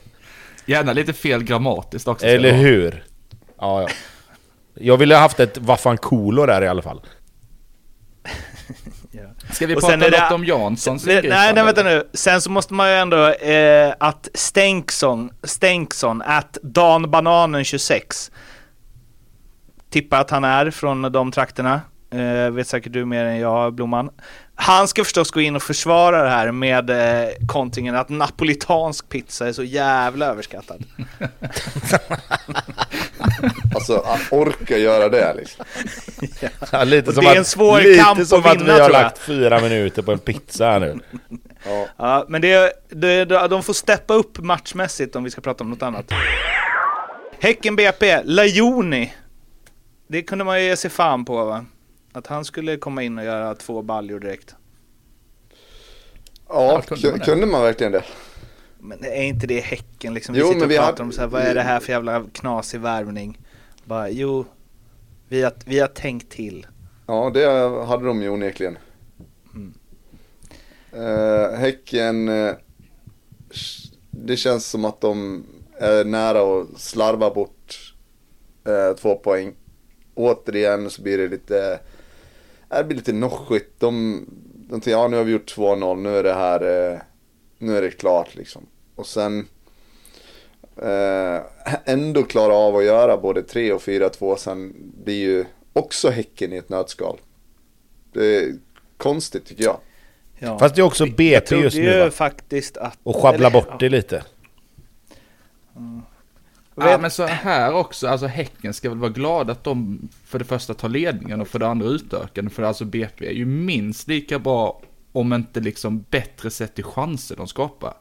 Gärna lite fel grammatiskt också. Eller hur? Ja, ja. Jag ville ha haft ett Vaffanculo där i alla fall. Ska vi Och prata är det- något om Janssons Nej, nej, nej, vänta nu. Sen så måste man ju ändå eh, att Stenksson, Stenksson, att danbananen26 tippar att han är från de trakterna. Eh, vet säkert du mer än jag, Blomman. Han ska förstås gå in och försvara det här med eh, kontringen att napolitansk pizza är så jävla överskattad. (laughs) Alltså han orkar göra det liksom. (laughs) Ja, lite Och som det är att, en svår lite kamp som att att vinna, vi har lagt fyra minuter på en pizza här nu. Ja. Ja, men det, det, de får steppa upp matchmässigt om vi ska prata om något annat. Häcken BP, Lajoni. Det kunde man ju ge sig fan på va? Att han skulle komma in och göra två baljor direkt. Ja, Ja, kunde man kunde, man verkligen det? Men är inte det Häcken liksom? Jo, vi sitter men och vi pratar hade- om så här, vad är det här för jävla knasig värvning? Bara, jo, vi har, vi har tänkt till. Ja, det hade de ju onekligen. Mm. Eh, häcken, eh, det känns som att de är nära att slarva bort eh, två poäng. Återigen så blir det lite, det blir lite noschigt. De, de tänker, ja nu har vi gjort 2-0, nu är det här, eh, nu är det klart liksom. Och sen eh, ändå klara av att göra både 3 och 4-2 sen blir ju också Häcken i ett nötskal. Det är konstigt tycker jag. Ja. Fast det är också jag BP trodde just nu ju va? faktiskt att... Och eller- bort det lite. Ja, men så här också, alltså Häcken ska väl vara glada att de för det första tar ledningen och för det andra utökar den. För alltså BP är ju minst lika bra, om inte liksom bättre sett till chanser de skapar.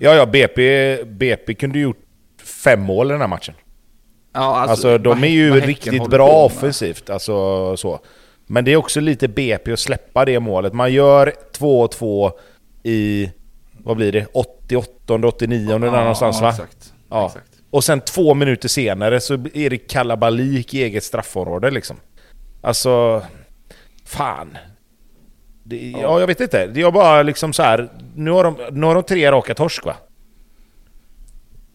Ja, ja, BP, BP kunde ju gjort fem mål i den här matchen. Ja, Alltså, de vad är ju riktigt bra offensivt. Alltså så. Men det är också lite BP att släppa det målet. Man gör 2-2 i, vad blir det, 88, 89 där någonstans va? Exakt. Ja. exakt. Och sen två minuter senare så är det kalabalik i eget straffområde liksom. Alltså, fan. Det, ja. jag vet inte. Det är bara liksom så här. Nu har de, nu har de tre raka torsk va?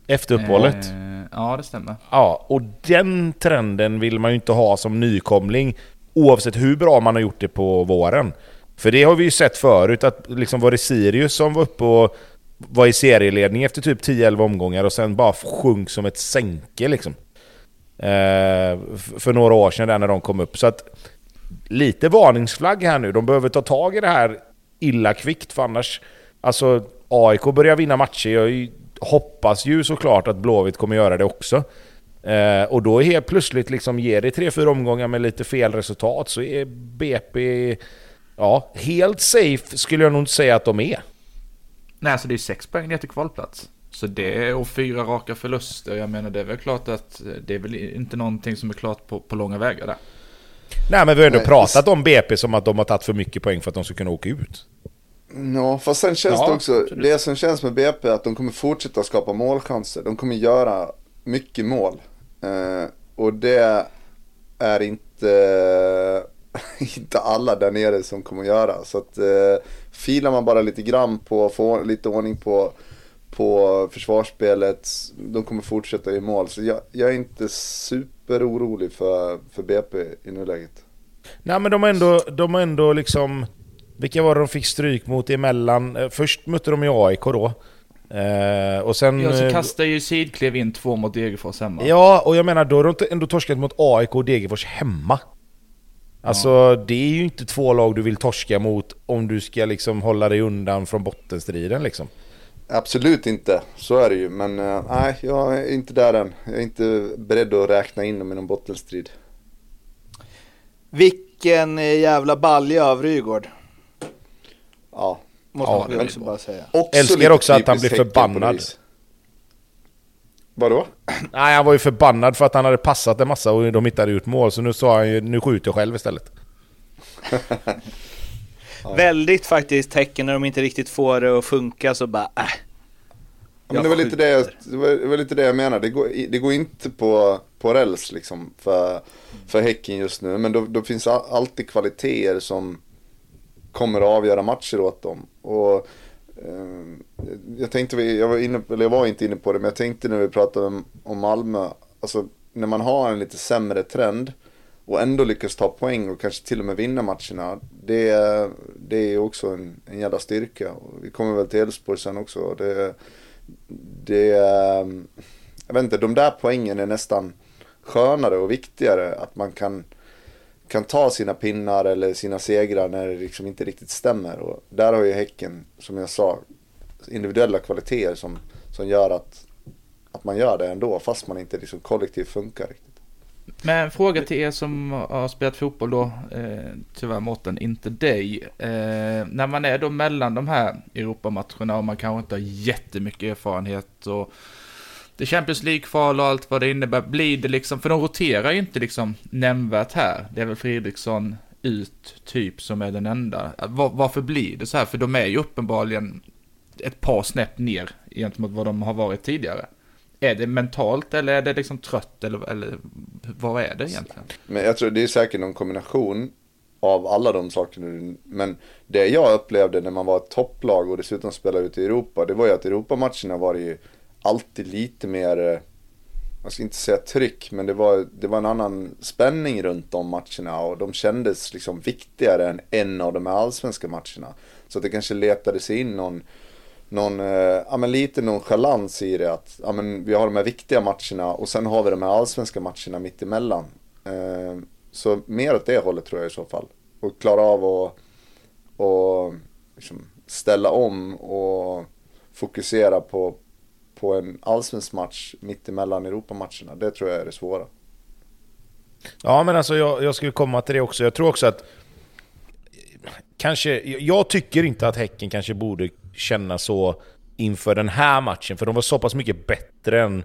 Efter uppehållet. Eh, ja, det stämmer. Ja, och den trenden vill man ju inte ha som nykomling oavsett hur bra man har gjort det på våren. För det har vi ju sett förut, att liksom var det Sirius som var uppe och var i serieledning efter typ 10-11 omgångar och sen bara sjönk som ett sänke liksom. Eh, för några år sedan där när de kom upp. Så att lite varningsflagg här nu. De behöver ta tag i det här illa kvickt för annars... Alltså AIK börjar vinna matcher. Jag hoppas ju såklart att Blåvitt kommer göra det också. Eh, och då är helt plötsligt liksom ger det 3-4 omgångar med lite fel resultat så är BP... Ja, helt safe skulle jag nog inte säga att de är. Nej, så det är sex poäng ner till kvalplats. Så det är och fyra raka förluster. Jag menar det är väl klart att det är väl inte någonting som är klart på, på långa vägar där. Nej men vi har ändå Nej, pratat om BP som att de har tagit för mycket poäng för att de ska kunna åka ut. Ja, fast sen känns Ja, det också, absolut. det som känns med BP är att de kommer fortsätta skapa målchanser. De kommer göra mycket mål. Eh, och det är inte, (laughs) inte alla där nere som kommer göra. Så att eh, filar man bara lite grann på, får lite ordning på, på försvarsspelet, de kommer fortsätta i mål. Så jag, jag är inte superorolig för, för BP i nuläget. Nej men de har ändå, de har ändå liksom... Vilka var det de fick stryk mot emellan? Eh, Först mötte de ju AIK då. Eh, och sen... Ja, så eh, kastar ju Sidklev in två mot Degerfors hemma. Ja, och jag menar då har de ändå torskat mot AIK och Degerfors hemma. Alltså det är ju inte två lag du vill torska mot om du ska liksom hålla dig undan från bottenstriden liksom. Absolut inte, så är det ju. Men eh, nej, jag är inte där än. Jag är inte beredd att räkna in dem i någon bottenstrid. Vilken eh, jävla balja av Rygård. Ja. Måste Ja, man också bara säga. Också Älskar också att han blir förbannad. Vadå? Nej, han var ju förbannad för att han hade passat en massa och de hade gjort mål. Så nu sa han ju, nu skjuter jag själv istället. (laughs) Väldigt faktiskt tecken när de inte riktigt får det att funka så bara äh. Ja, men det, var lite det, jag, det, var, det var lite det jag menade. Det går, det går inte på, på räls liksom för, för Häcken just nu. Men då, då finns all, alltid kvaliteter som kommer att avgöra matcher åt dem. Och, Eh, jag tänkte, jag var, inne, eller jag var inte inne på det, men jag tänkte när vi pratade om, om Malmö. Alltså när man har en lite sämre trend och ändå lyckas ta poäng och kanske till och med vinna matcherna. Det, är- det är ju också en, en jävla styrka. Och vi kommer väl till Elfsborg sen också. Det, det, eh, jag vet inte, de där poängen är nästan skönare och viktigare. Att man kan, kan ta sina pinnar eller sina segrar när det liksom inte riktigt stämmer. Och där har ju Häcken, som jag sa, individuella kvaliteter som, som gör att, att man gör det ändå. Fast man inte liksom kollektivt funkar riktigt. Men fråga till er som har spelat fotboll då, eh, tyvärr Mårten, inte dig. Eh, när man är då mellan de här Europamatcherna och man kanske inte har jättemycket erfarenhet och det är Champions League-kval och allt vad det innebär, blir det liksom, för de roterar ju inte liksom nämnvärt här. Det är väl Fredriksson ut typ som är den enda. Var, varför blir det så här? För de är ju uppenbarligen ett par snäpp ner gentemot vad de har varit tidigare. Är det mentalt eller är det liksom trött eller, eller vad är det egentligen? Men jag tror det är säkert någon kombination av alla de sakerna. Men det jag upplevde när man var ett topplag och dessutom spelade ute i Europa. Det var ju att Europamatcherna var ju alltid lite mer, man jag ska inte säga tryck, men det var, det var en annan spänning runt de matcherna. Och de kändes liksom viktigare än en av de här allsvenska matcherna. Så att det kanske letade sig in någon någon, eh, ja men lite nonchalans i det att ja, men vi har de här viktiga matcherna och sen har vi de här allsvenska matcherna mitt emellan. Eh, så mer åt det hållet tror jag i så fall. Och klara av att och liksom ställa om och fokusera på, på en allsvensk match mitt emellan Europamatcherna. Det tror jag är det svåra. Ja men alltså jag, jag skulle komma till det också. Jag tror också att... Kanske, jag tycker inte att Häcken kanske borde känna så inför den här matchen. För de var så pass mycket bättre än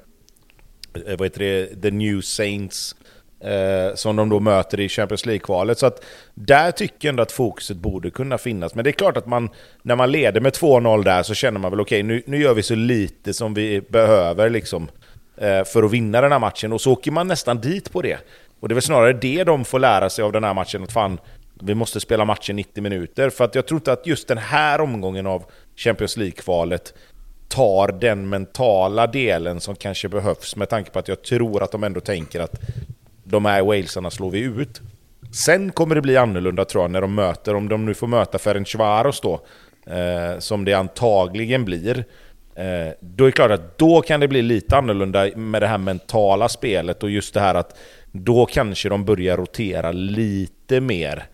eh, vad heter det, The New Saints. Eh, som de då möter i Champions League-kvalet. Så att där tycker jag ändå att fokuset borde kunna finnas. Men det är klart att man, när man leder med 2-0 där så känner man väl okej, nu, nu gör vi så lite som vi behöver liksom. Eh, för att vinna den här matchen. Och så åker man nästan dit på det. Och det är väl snarare det de får lära sig av den här matchen. Att fan, vi måste spela matchen 90 minuter. För att jag tror inte att just den här omgången av Champions League-kvalet tar den mentala delen som kanske behövs med tanke på att jag tror att de ändå tänker att de här walesarna slår vi ut. Sen kommer det bli annorlunda tror jag när de möter, om de nu får möta Ferencvaros då, eh, som det antagligen blir. Eh, då är det klart att då kan det bli lite annorlunda med det här mentala spelet och just det här att då kanske de börjar rotera lite mer.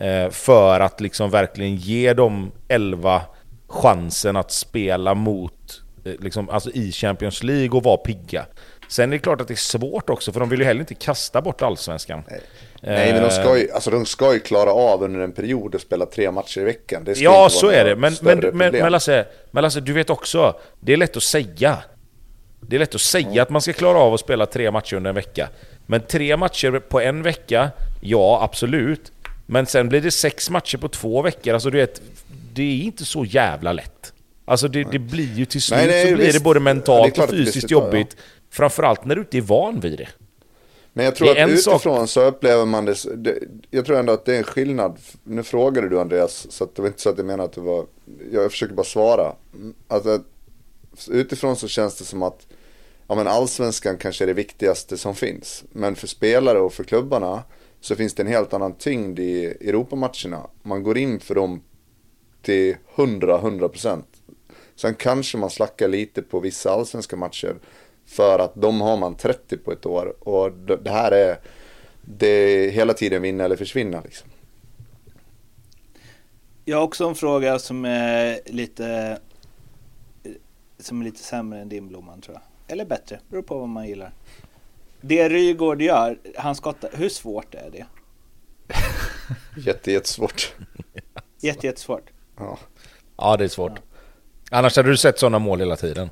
Eh, för att liksom verkligen ge de 11 chansen att spela mot, eh, liksom, alltså i Champions League och vara pigga. Sen är det klart att det är svårt också, för de vill ju heller inte kasta bort allsvenskan. Nej. Nej, men de ska, ju, alltså, de ska ju klara av under en period att spela tre matcher i veckan. Det ska Ja, inte så vara är det. Men, men, men, problem. men, Lasse, men Lasse, du vet också, det är lätt att säga. Det är lätt att säga att man ska klara av att spela tre matcher under en vecka. Men tre matcher på en vecka, ja absolut. Men sen blir det sex matcher på två veckor. Alltså du vet, det är inte så jävla lätt. Alltså det, det blir ju till slut Nej, nej, så blir det visst. både det är mentalt och det blir fysiskt slut, ja, jobbigt. Framförallt när du inte är van vid det. Men jag tror att en sak- utifrån så upplever man det, det, jag tror ändå att det är en skillnad. Nu frågade du Andreas, så det var inte så att jag menar att det var, jag försöker bara svara. Alltså, utifrån så känns det som att, ja men allsvenskan kanske är det viktigaste som finns. Men för spelare och för klubbarna så finns det en helt annan tyngd i Europamatcherna. Man går in för dem till 100-100%. Sen kanske man slackar lite på vissa allsvenska matcher. För att de har man 30 på ett år. Och det här är, det är hela tiden vinna eller försvinna liksom. Jag har också en fråga som är lite som är lite sämre än din Blomman tror jag. Eller bättre, beror på vad man gillar. Det Rygård gör, han skottar, hur svårt är det? (laughs) Jätte, jättesvårt. Jätte, jättesvårt. Ja. Ja, det är svårt. Annars hade du sett sådana mål hela tiden.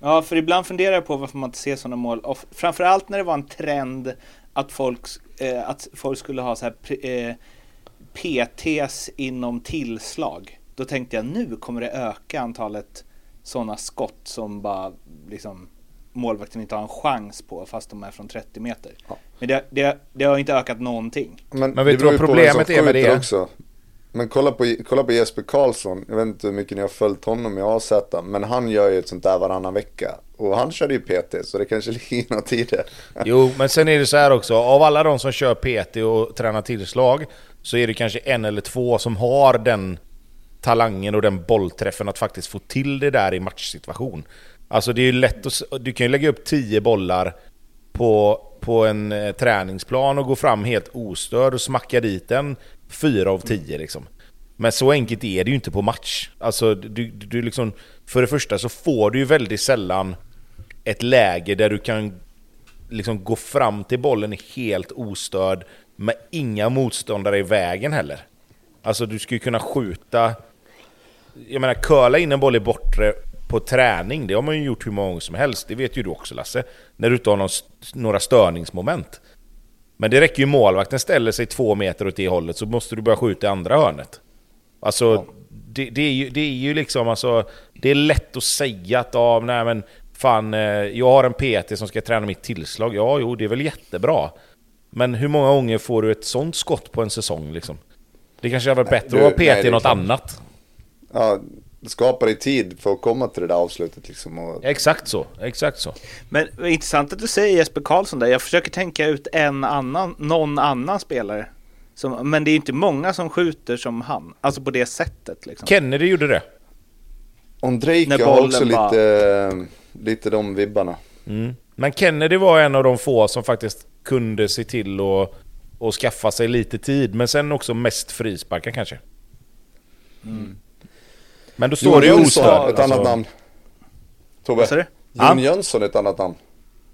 Ja, för ibland funderar jag på varför man inte ser sådana mål. Och framförallt när det var en trend att folk, eh, att folk skulle ha så här eh, PTs inom tillslag. Då tänkte jag nu kommer det öka antalet sådana skott som bara liksom målvakten inte har en chans på fast de är från 30 meter. Ja. Men det, det, det har inte ökat någonting. Men, Men vet det du vad problemet är med det? Också. Men kolla på, kolla på Jesper Karlsson. Jag vet inte hur mycket ni har följt honom i AZ. Men han gör ju ett sånt där varannan vecka. Och han körde ju PT. Så det kanske (laughs) ligger något i det. Jo, men sen är det så här också. Av alla de som kör PT och tränar tillslag så är det kanske en eller två som har den talangen och den bollträffen att faktiskt få till det där i matchsituation. Alltså det är ju lätt att... Du kan ju lägga upp tio bollar på, på en eh, träningsplan och gå fram helt ostörd och smacka dit den Fyra av tio liksom. Men så enkelt är det ju inte på match. Alltså du, du, du liksom... För det första så får du ju väldigt sällan ett läge där du kan liksom gå fram till bollen helt ostörd med inga motståndare i vägen heller. Alltså du skulle kunna skjuta... Jag menar, curla in en boll i bortre på träning, det har man ju gjort hur många gånger som helst. Det vet ju du också Lasse. När du inte har någon, några störningsmoment. Men det räcker ju målvakten ställer sig två meter åt det hållet så måste du börja skjuta i andra hörnet. Alltså, det, det, är ju, det är ju liksom alltså... Det är lätt att säga att ja, nej men fan, eh, jag har en PT som ska träna mitt tillslag. Ja, jo, det är väl jättebra. Men hur många gånger får du ett sånt skott på en säsong liksom? Det kanske hade varit bättre du- att vara nej, det PT är i något klart. annat. Ja, skapa dig tid för att komma till det där avslutet liksom. Och, Exakt så, exakt så. Men intressant att du säger Jesper Karlsson där. Jag försöker tänka ut en annan, någon annan spelare. Som, men det är inte många som skjuter som han. Alltså på det sättet liksom. Kennedy gjorde det. Ondrejka har också bara- lite, lite de vibbarna. Mm. Men Kennedy var en av de få som faktiskt kunde se till att och skaffa sig lite tid. Men sen också mest frisparkar kanske. Men då står det ju Jönsson, ostörd. ett annat namn. Tobbe. Vad sa du? Jon Ja. Jönsson, ett annat namn.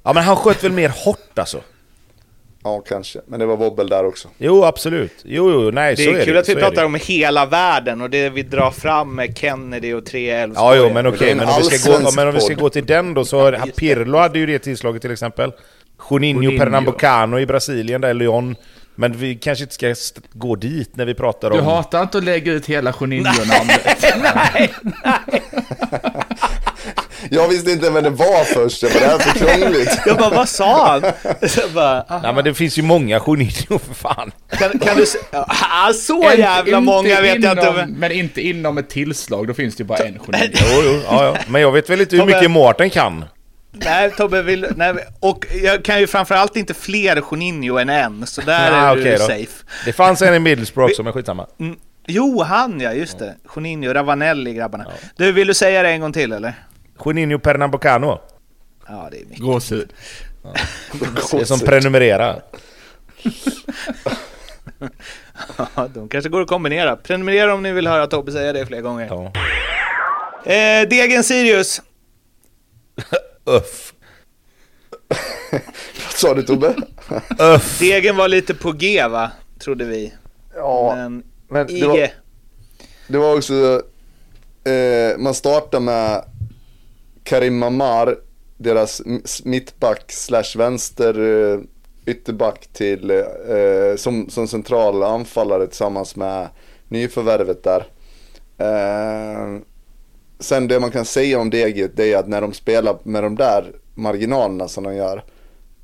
Ja men han sköt väl mer hårt alltså? Ja, kanske. Men det var wobbel där också. Jo absolut. Jo, jo nej Det så är är kul det. att vi så är pratar det. om hela världen och det vi drar fram med Kennedy och tre Ja, Elfsborg. jo, men det är okej, en men, om vi ska gå, men om vi ska gå till den då så har Pirlo hade ju det tillslaget till exempel. Juninho, Juninho. Pernambucano i Brasilien, där Lyon. Men vi kanske inte ska gå dit när vi pratar Du om... hatar inte att lägga ut hela Juninho-namnet. nej, Jag visste inte vem det var först. Jag bara, det här är för krångligt. jag bara vad sa han? Bara. Nej men det finns ju många Juninho för fan. kan, kan du? Ah, så Inte- jävla många vet jag inom, inte. Men inte inom ett tillslag, då finns det ju bara en Juninho. Jo, jo, ja, ja. Men jag vet väl inte hur mycket Mårten kan. Nej Tobbe, vill, nej, och jag kan ju framförallt inte fler Juninho än en, så där Ah, är du okej då. safe. Det fanns en i (laughs) Middlesbrough också, men skitsamma. Mm. Jo, han ja, just det. Juninho, Ravanelli grabbarna. Du, vill du säga det en gång till eller? Juninho Pernambucano. Ja, det är mycket. Gåshud. (laughs) Det är som prenumererar. (laughs) Ja, de kanske går att kombinera. Prenumerera om ni vill höra Tobbe säga det fler gånger. Ja. Eh, Degen Sirius. Uff. (laughs) sa du Tobbe? Öff. Degen var lite på G va, trodde vi. Ja, Men, men det var, det var också, eh, man startar med Karim Mamar, deras mittback slash vänster eh, ytterback till, eh, som, som central anfallare tillsammans med nyförvärvet där. Eh, sen det man kan säga om Deget det är att när de spelar med de där marginalerna som de gör,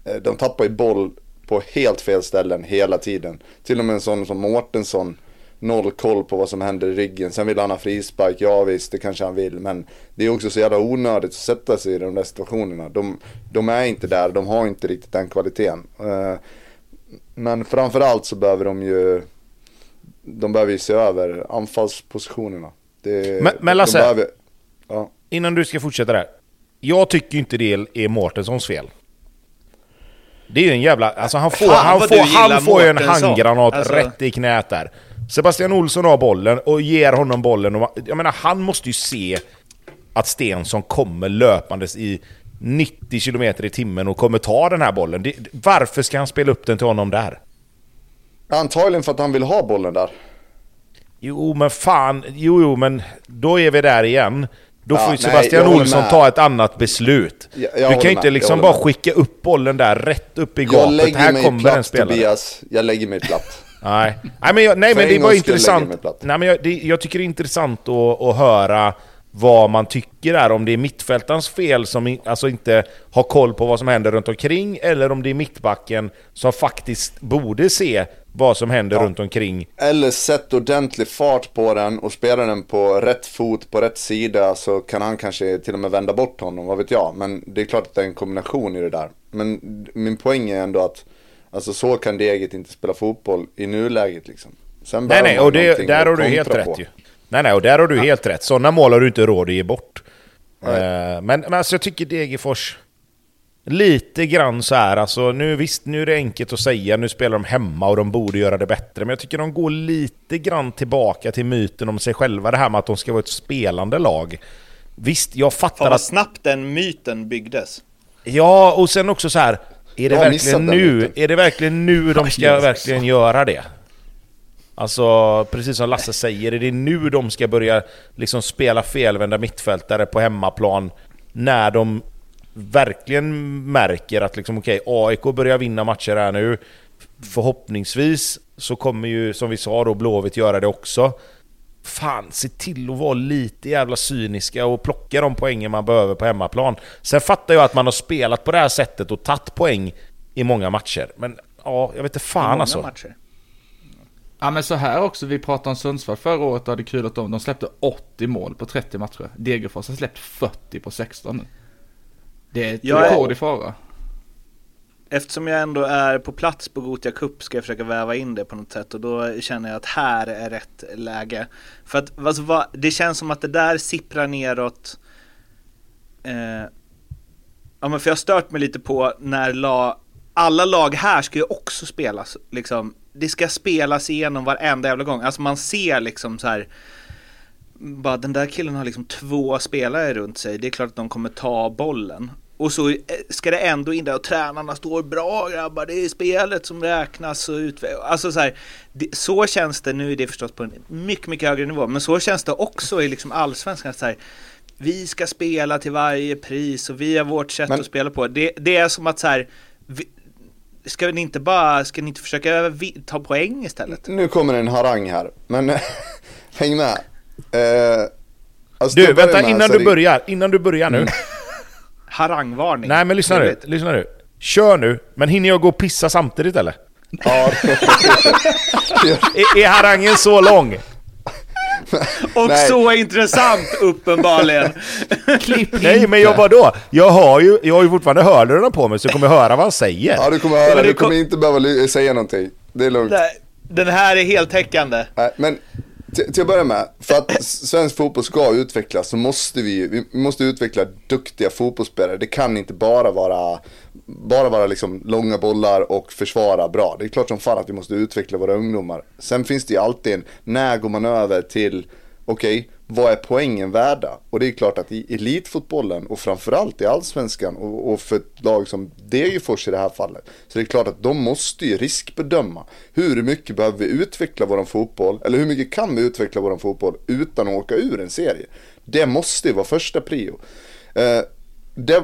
eh, de tappar ju boll på helt fel ställen hela tiden. Till och med en sån som Mårtensson, noll koll på vad som händer i ryggen. Sen vill han ha frispark, ja visst det kanske han vill. Men det är också så jävla onödigt att sätta sig i de där situationerna. De, de är inte där, de har inte riktigt den kvaliteten. Eh, Men framförallt så behöver de ju, de behöver ju se över anfallspositionerna. Det, Men- men de Lasse. behöver- ja. Innan du ska fortsätta där. Jag tycker inte det är Mårtenssons fel. Det är ju en jävla... Alltså han får, han får, han får ju en handgranat Alltså- rätt i knät där. Sebastian Olsson har bollen och ger honom bollen. Och, jag menar, han måste ju se att Stensson kommer löpandes i 90 km i timmen och kommer ta den här bollen. Det, varför ska han spela upp den till honom där? Antagligen för att han vill ha bollen där. Jo men fan, jo jo men då är vi där igen. Då Ja, får ju nej, Sebastian håller Olsson med. ta ett annat beslut. Jag- jag du kan ju inte liksom bara med. skicka upp bollen där rätt upp i Jag gapet. Här kommer en platt spelare. Tobias. Jag lägger mig platt. (laughs) Nej, nej men, jag, nej, men det en mig intressant. Nej, men jag, det, jag tycker det är intressant att, att höra vad man tycker där. Om det är mittfältarens fel som i- alltså inte har koll på vad som händer runt omkring eller om det är mittbacken som faktiskt borde se vad som händer Ja. runt omkring. Eller sätt ordentlig fart på den och spela den på rätt fot, på rätt sida så kan han kanske till och med vända bort honom, vad vet jag. Men det är klart att det är en kombination i det där. Men min poäng är ändå att alltså så kan Deget inte spela fotboll i nuläget liksom. Sen Nej nej, och det, där har du helt kontra rätt på. ju. Nej nej, och där har du helt rätt. Sådana mål har du inte råd att ge bort. Eh, men, men alltså jag tycker Degerfors... Lite grann så här, alltså nu visst, nu är det enkelt att säga, nu spelar de hemma och de borde göra det bättre. Men jag tycker de går lite grann tillbaka till myten om sig själva, det här med att de ska vara ett spelande lag. Visst, jag fattar Fan vad att... snabbt den myten byggdes. Ja, och sen också så här. Är det, verkligen nu, är det verkligen nu de (laughs) ska Jesus. verkligen göra det? Alltså, precis som Lasse säger, är det nu de ska börja liksom spela felvända mittfältare på hemmaplan? När de verkligen märker att liksom, okej, AIK börjar vinna matcher här nu. Förhoppningsvis så kommer ju, som vi sa då, Blåvitt göra det också. Fan, se till att vara lite jävla cyniska och plocka de poängen man behöver på hemmaplan. Sen fattar jag att man har spelat på det här sättet och tagit poäng i många matcher. Men ja, jag vet inte I fan många alltså. matcher. Ja men så här också, vi pratade om Sundsvall förra året och hade kul att de, de släppte 80 mål på 30 matcher. Degerfors har släppt 40 på 16 nu. Det är ett Jag är- rekord i fara. Eftersom jag ändå är på plats på Gotia Cup ska jag försöka väva in det på något sätt och då känner jag att här är rätt läge. För att alltså, vad, det känns som att det där sipprar neråt. Eh, ja men för jag har stört mig lite på när la, alla lag här ska ju också spelas liksom. Det ska spelas igenom varenda jävla gång. Alltså man ser liksom så här. Bara den där killen har liksom två spelare runt sig. Det är klart att de kommer ta bollen. Och så eh, ska det ändå in där och tränarna står bra grabbar, det är spelet som räknas och utvecklas. Alltså så här, det, så känns det, nu är det förstås på en mycket, mycket högre nivå, men så känns det också i liksom allsvenskan. Så här, vi ska spela till varje pris och vi har vårt sätt Men- att spela på. Det, det är som att så här, vi, ska ni inte bara, ska ni inte försöka ta poäng istället? Nu kommer en harang här, men (laughs) häng med. Eh, alltså, Du, vänta innan så är du börjar, innan du börjar nu. (laughs) Harangvarning. Nej men lyssna nu, lyssna nu. Kör nu, men hinner jag gå och pissa samtidigt eller? Ja, (laughs) (laughs) Är, är harangen så lång? Och Nej. så intressant uppenbarligen. Klipp Nej men jag vadå? Jag har ju, jag har ju fortfarande hörlurarna på mig så jag kommer höra vad han säger. ja, du kommer höra, Men du kommer kom- inte behöva säga någonting. Det är lugnt. Nej, Den här är heltäckande. Nej, men till, till att börja med, för att svensk fotboll ska utvecklas så måste vi, vi måste utveckla duktiga fotbollsspelare. Det kan inte bara vara, bara vara liksom långa bollar och försvara bra. Det är klart som fan att vi måste utveckla våra ungdomar. Sen finns det ju alltid en, när går man över till, okej, vad är poängen värda? Och det är klart att i elitfotbollen och framförallt i allsvenskan och, och för ett lag som Degerfors i det här fallet. Så det är klart att de måste ju riskbedöma. Hur mycket behöver vi utveckla våran fotboll? Eller hur mycket kan vi utveckla våran fotboll utan att åka ur en serie? Det måste ju vara första prio. Eh, det,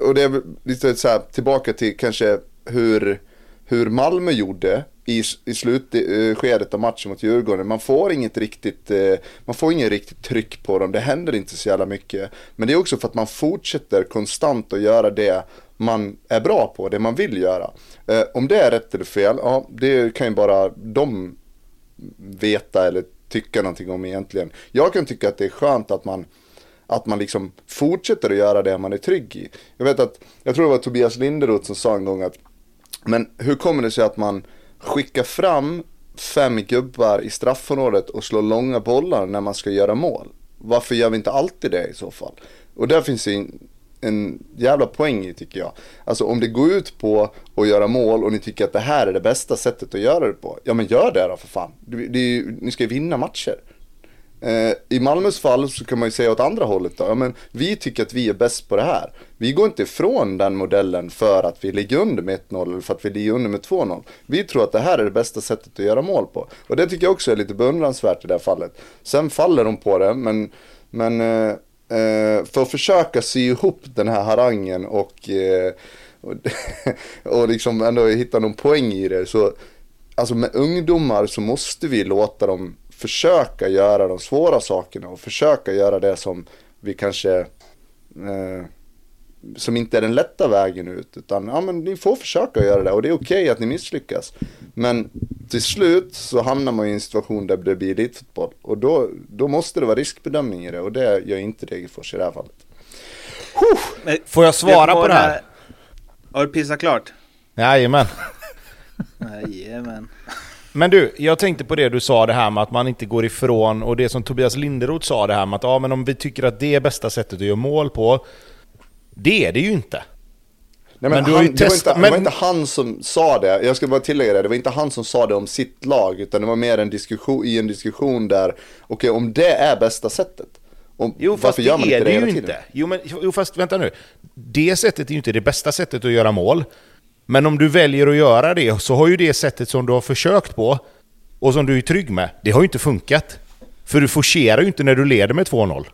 och det är lite så här tillbaka till kanske hur, hur Malmö gjorde i, i slutskedet eh, av matchen mot Djurgården. Man får inget riktigt, eh, man får ingen riktigt tryck på dem. Det händer inte så jävla mycket. Men det är också för att man fortsätter konstant att göra det man är bra på, det man vill göra. Eh, om det är rätt eller fel, ja det kan ju bara de veta eller tycka någonting om egentligen. Jag kan tycka att det är skönt att man att man liksom fortsätter att göra det man är trygg i. Jag vet att, jag tror det var Tobias Linderoth som sa en gång att, men hur kommer det sig att man skickar fram fem gubbar i straffområdet och slår långa bollar när man ska göra mål? Varför gör vi inte alltid det i så fall? Och där finns en, en jävla poäng i tycker jag. Alltså om det går ut på att göra mål och ni tycker att det här är det bästa sättet att göra det på. Ja men gör det då för fan. Det, det, ni ska ju vinna matcher. Eh, I Malmös fall så kan man ju säga åt andra hållet då. Ja, men vi tycker att vi är bäst på det här. Vi går inte ifrån den modellen för att vi ligger under med 1-0 eller för att vi ligger under med 2-0. Vi tror att det här är det bästa sättet att göra mål på. Och det tycker jag också är lite beundransvärt i det här fallet. Sen faller de på det, men, men eh, eh för att försöka sy ihop den här harangen och, eh, och, (laughs) och liksom ändå hitta någon poäng i det så Alltså med ungdomar så måste vi låta dem försöka göra de svåra sakerna och försöka göra det som vi kanske eh, som inte är den lätta vägen ut. Utan ja, men ni får försöka göra det och det är okej okay att ni misslyckas. Men till slut så hamnar man i en situation där det blir elitfotboll. Och då, då måste det vara riskbedömning i det och det gör inte Degerfors i det här fallet. Men, får jag svara på det här? Har du pissat klart? Jajamän. Jajamän. Men du, jag tänkte på det du sa det här med att man inte går ifrån och det som Tobias Linderoth sa det här med att ja, men om vi tycker att det är bästa sättet att göra mål på. Det är det ju inte. Nej, men, men, han, det, var inte, men... det var inte han som sa det, jag ska bara tillägga det, det var inte han som sa det om sitt lag, utan det var mer en diskussion, i en diskussion där, okej okay, om det är bästa sättet, om, jo fast det är det, det ju inte. Jo, men, jo fast vänta nu. Det sättet är ju inte det bästa sättet att göra mål. Men om du väljer att göra det så har ju det sättet som du har försökt på och som du är trygg med, det har ju inte funkat. För du forcerar ju inte när du leder med 2-0.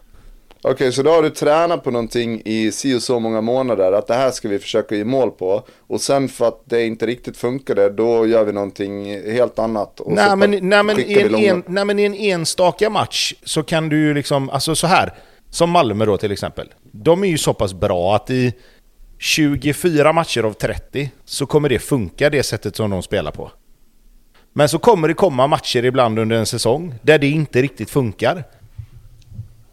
Okej, okay, så då har du tränat på någonting i si och så många månader, att det här ska vi försöka ge mål på. Och sen för att det inte riktigt funkade, då gör vi någonting helt annat. Och nej, men, nej, men i en, en, nej men i en enstaka match så kan du ju liksom, alltså så här. Som Malmö då till exempel. De är ju så pass bra att i 24 matcher av 30 så kommer det funka det sättet som de spelar på. Men så kommer det komma matcher ibland under en säsong där det inte riktigt funkar.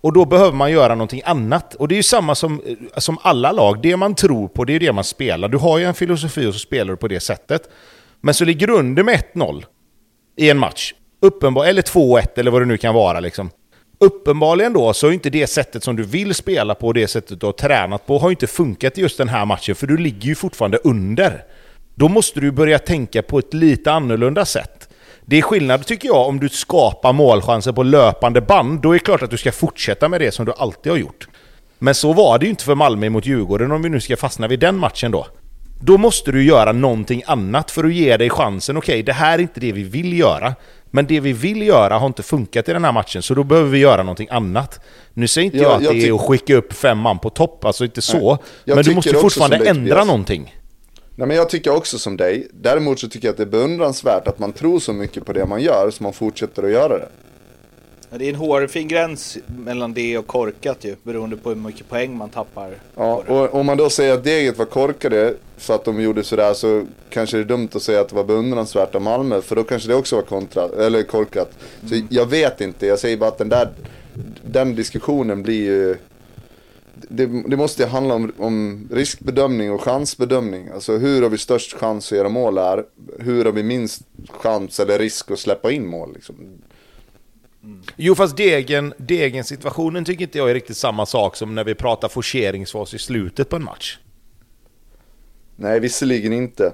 Och då behöver man göra någonting annat. Och det är ju samma som, eh, som alla lag. Det man tror på, det är det man spelar. Du har ju en filosofi och så spelar du på det sättet. Men så ligger du under med 1-0 i en match. Uppenbar, eller 2-1 eller vad det nu kan vara. Liksom. Uppenbarligen då så är inte det sättet som du vill spela på, och det sättet du har tränat på, har inte funkat i just den här matchen, för du ligger ju fortfarande under. Då måste du börja tänka på ett lite annorlunda sätt. Det är skillnad tycker jag om du skapar målchanser på löpande band, då är det klart att du ska fortsätta med det som du alltid har gjort. Men så var det ju inte för Malmö mot Djurgården om vi nu ska fastna vid den matchen då. Då måste du göra någonting annat för att ge dig chansen. Okej, okay, det här är inte det vi vill göra. Men det vi vill göra har inte funkat i den här matchen, så då behöver vi göra någonting annat. Nu säger inte ja, jag att jag det är att skicka upp fem man på topp, alltså inte så. Men du måste fortfarande ändra någonting. Nej men jag tycker också som dig. Däremot så tycker jag att det är beundransvärt att man tror så mycket på det man gör, så man fortsätter att göra det. Det är en hårfin gräns mellan det och korkat ju, beroende på hur mycket poäng man tappar. Ja, och om man då säger att Deget var korkade för att de gjorde sådär så kanske det är dumt att säga att det var beundransvärt av Malmö, för då kanske det också var kontra, eller korkat. Så mm. jag vet inte, jag säger bara att den där, den diskussionen blir ju det, det, måste ju handla om, om, riskbedömning och chansbedömning. Alltså hur har vi störst chans att göra mål här? Hur har vi minst chans eller risk att släppa in mål? Liksom? Mm. Jo fast degen, degen situationen tycker inte jag är riktigt samma sak som när vi pratar forceringsfas i slutet på en match. Nej, visserligen inte.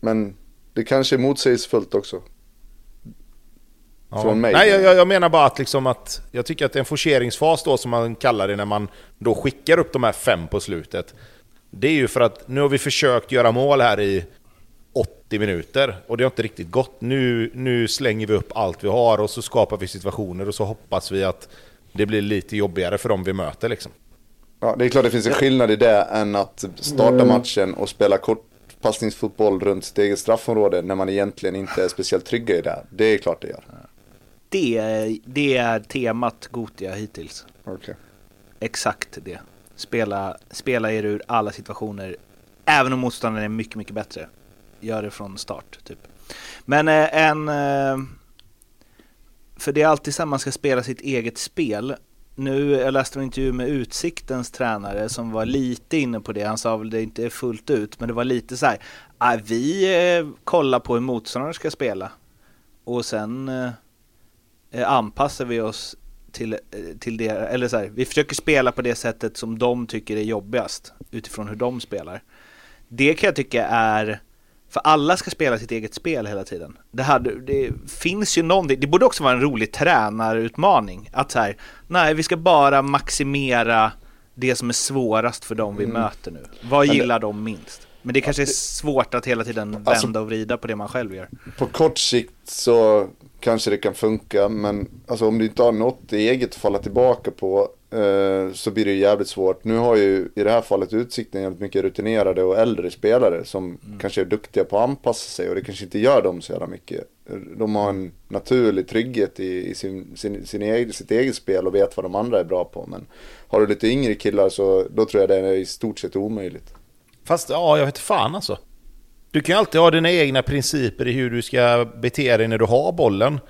Men det kanske är motsägelsefullt också. Ja. Från mig. Nej, jag, jag menar bara att, liksom att jag tycker att en forceringsfas då som man kallar det när man då skickar upp de här fem på slutet. Det är ju för att nu har vi försökt göra mål här i 80 minuter och det har inte riktigt gått. Nu, nu slänger vi upp allt vi har och så skapar vi situationer och så hoppas vi att det blir lite jobbigare för dem vi möter liksom. Ja, det är klart det finns en skillnad i det än att starta matchen och spela kortpassningsfotboll runt sitt eget straffområde när man egentligen inte är speciellt trygga i det. Det är klart det gör. Det, det är temat Gotia hittills. Okay. Exakt det. Spela, spela er ur alla situationer, även om motståndaren är mycket, mycket bättre. Gör det från start, typ. Men eh, en... Eh, för det är alltid så att man ska spela sitt eget spel. Nu, jag läste en intervju med Utsiktens tränare som var lite inne på det. Han sa väl det inte fullt ut, men det var lite så här. Ah, vi eh, kollar på hur motståndaren ska spela. Och sen eh, eh anpassar vi oss till, eh, till det, eller så här, vi försöker spela på det sättet som de tycker är jobbigast utifrån hur de spelar. Det kan jag tycka är, för alla ska spela sitt eget spel hela tiden. Det, hade, det finns ju någonting, det borde också vara en rolig tränarutmaning. Att så här, nej vi ska bara maximera det som är svårast för dem vi Mm. möter nu. Vad gillar de minst? Men det kanske är svårt att hela tiden vända Alltså- och vrida på det man själv gör. På kort sikt så kanske det kan funka men alltså om du inte har något eget att falla tillbaka på så blir det ju jävligt svårt. Nu har ju i det här fallet Utsikten jävligt mycket rutinerade och äldre spelare som kanske är duktiga på att anpassa sig och det kanske inte gör dem så jävla mycket. De har en naturlig trygghet i, i sin, sin, sin egen, sitt eget spel och vet vad de andra är bra på. Men har du lite yngre killar så då tror jag det är i stort sett omöjligt. Fast ja, jag vet fan alltså. Du kan ju alltid ha dina egna principer i hur du ska bete dig när du har bollen.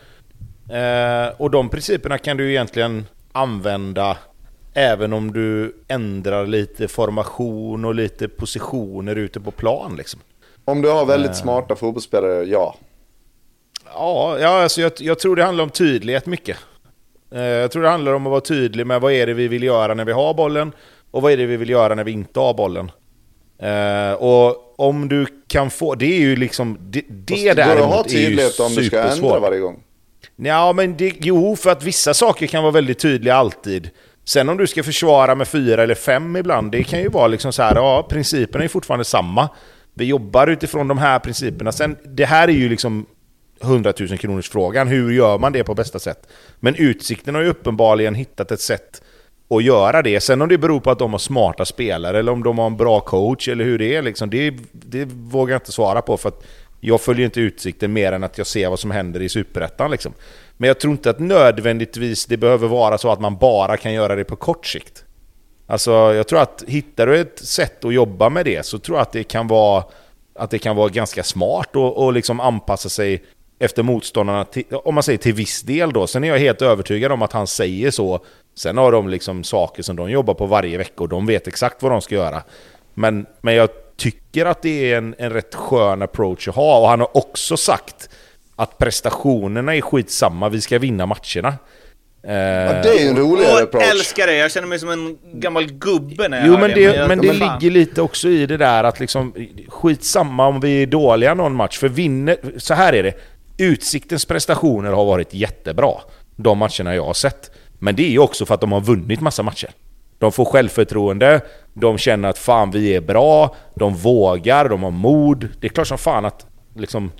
Eh, och de principerna kan du egentligen använda även om du ändrar lite formation och lite positioner ute på plan liksom. Om du har väldigt smarta fotbollsspelare, ja. Ja, ja alltså jag, jag tror det handlar om tydlighet mycket. Eh, jag tror det handlar om att vara tydlig med vad är det vi vill göra när vi har bollen och vad är det vi vill göra när vi inte har bollen. Eh, och om du kan få, det är ju liksom, det, det att ha är ju tydlighet om du ska ändra varje gång? Ja, men det, jo, för att vissa saker kan vara väldigt tydliga alltid. Sen om du ska försvara med fyra eller fem ibland, det kan ju vara liksom så här, ja, principerna är fortfarande samma. Vi jobbar utifrån de här principerna. Sen, det här är ju liksom 100 000 kronors frågan. Hur gör man det på bästa sätt? Men Utsikten har ju uppenbarligen hittat ett sätt att göra det. Sen om det beror på att de har smarta spelare eller om de har en bra coach eller hur det är, liksom, det, det vågar jag inte svara på. för att jag följer inte Utsikten mer än att jag ser vad som händer i Superettan. Liksom. Men jag tror inte att nödvändigtvis det behöver vara så att man bara kan göra det på kort sikt. Alltså, jag tror att hittar du ett sätt att jobba med det så tror jag att det kan vara, att det kan vara ganska smart och, och liksom anpassa sig efter motståndarna, till, om man säger till viss del då. Sen är jag helt övertygad om att han säger så. Sen har de liksom saker som de jobbar på varje vecka och de vet exakt vad de ska göra. Men, men jag tycker att det är en, en rätt skön approach att ha. Och han har också sagt att prestationerna är skitsamma, vi ska vinna matcherna. Ja, det är en roligare Jag approach. älskar det, jag känner mig som en gammal gubbe när jag Jo men det, jag- men det fan. ligger lite också i det där att liksom Skitsamma om vi är dåliga någon match, för vinner... Så här är det. Utsiktens prestationer har varit jättebra. De matcherna jag har sett. Men det är ju också för att de har vunnit massa matcher. De får självförtroende, de känner att fan vi är bra, de vågar, de har mod. Det är klart som fan att liksom...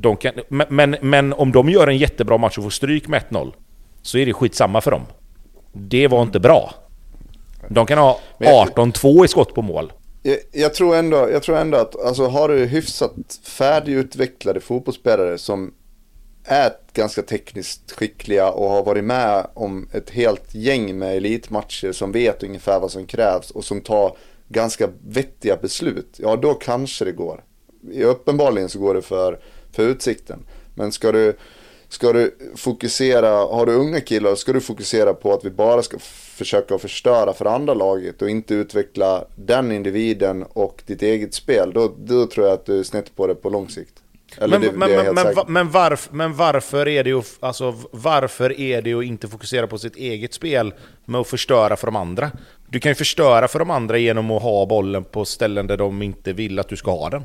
De kan, men, men, om de gör en jättebra match och får stryk med 1-0 Så är det skitsamma för dem. Det var inte bra. De kan ha Men jag- 18-2 i skott på mål. Jag, jag, tror ändå, jag tror ändå att alltså, har du hyfsat färdigutvecklade fotbollsspelare som är ganska tekniskt skickliga och har varit med om ett helt gäng med elitmatcher som vet ungefär vad som krävs och som tar ganska vettiga beslut. Ja, då kanske det går. Uppenbarligen så går det för, för utsikten. Men ska du, ska du fokusera, har du unga killar, ska du fokusera på att vi bara ska försöka förstöra för andra laget och inte utveckla den individen och ditt eget spel. Då, då tror jag att du är snett på det på lång sikt. Eller Men, det, det varf, varför är det ju, alltså, varför är det att inte fokusera på sitt eget spel med att förstöra för de andra? Du kan ju förstöra för de andra genom att ha bollen på ställen där de inte vill att du ska ha den.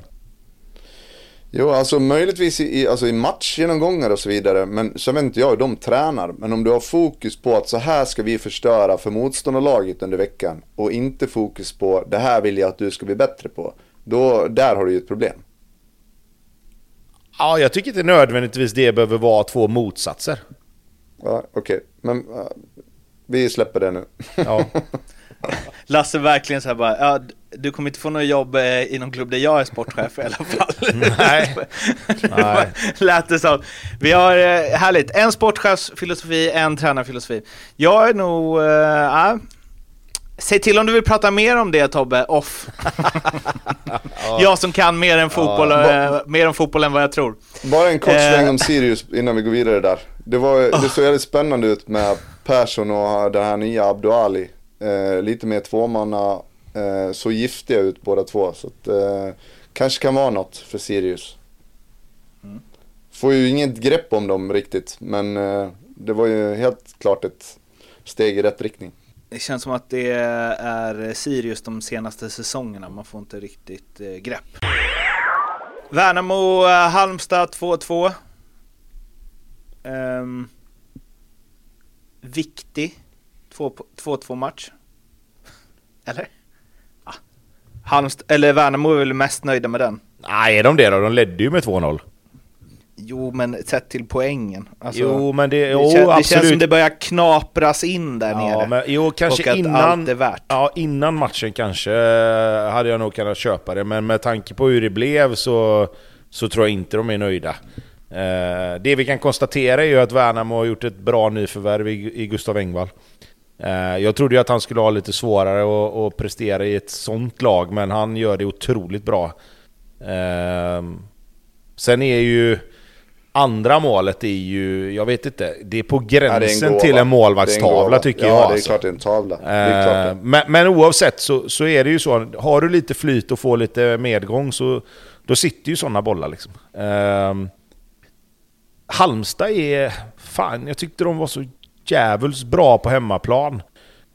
Jo, alltså möjligtvis i, alltså i matchgenomgångar och så vidare. Men så vet inte jag hur de tränar. Men om du har fokus på att så här ska vi förstöra för motståndarlaget under veckan. Och inte fokus på det här vill jag att du ska bli bättre på. Då, där har du ju ett problem. Ja, jag tycker inte nödvändigtvis det behöver vara två motsatser. Ja, Okej, okay. men uh, vi släpper det nu. Ja. (laughs) (laughs) Lasse verkligen så här bara, ja, du kommer inte få något jobb eh, i någon klubb där jag är sportchef i alla fall. (laughs) Nej. Nej. (laughs) Lät det som. Vi har, eh, härligt, en sportchefsfilosofi, en tränarfilosofi. Jag är nog, äh, Säg till om du vill prata mer om det Tobbe, off. ja. Jag som kan mer, än fotboll, ja. mer om fotboll än vad jag tror. Bara en kort sväng om Sirius innan vi går vidare där. Det, var, det såg väldigt spännande ut med Persson och den här nya Abdo Ali. Eh, lite mer tvåmanna, eh, så giftiga ut båda två. Så att, eh, kanske kan vara något för Sirius. Mm. Får ju inget grepp om dem riktigt, men eh, det var ju helt klart ett steg i rätt riktning. Det känns som att det är Sirius de senaste säsongerna, man får inte riktigt eh, grepp. Värnamo, eh, Halmstad 2-2. Um, viktig 2-2 match. Eller? Ah. Halmst eller Värnamo är väl mest nöjda med den? Nej, är de det då? De ledde ju med 2-0. Jo, men sett till poängen. Alltså, jo, men det, jo, det, kän, det känns som det börjar knapras in där ja, nere. Men, jo, kanske och innan, allt är värt. Ja, innan matchen kanske eh, hade jag nog kunnat köpa det, men med tanke på hur det blev så, så tror jag inte de är nöjda. Eh, det vi kan konstatera är ju att Värnamo har gjort ett bra nyförvärv i, i Gustav Engvall. Eh, jag trodde ju att han skulle ha lite svårare att, prestera i ett sånt lag, men han gör det otroligt bra. Eh, sen är ju andra målet är ju, jag vet inte, det är på gränsen ja, är till en målvaktstavla tycker ja, jag. Ja, det är alltså. klart det är en tavla. Är eh, men, men, oavsett så, så är det ju så, har du lite flyt och får lite medgång så då sitter ju sådana bollar liksom. Eh, Halmstad är, fan jag tyckte de var så djävulskt bra på hemmaplan.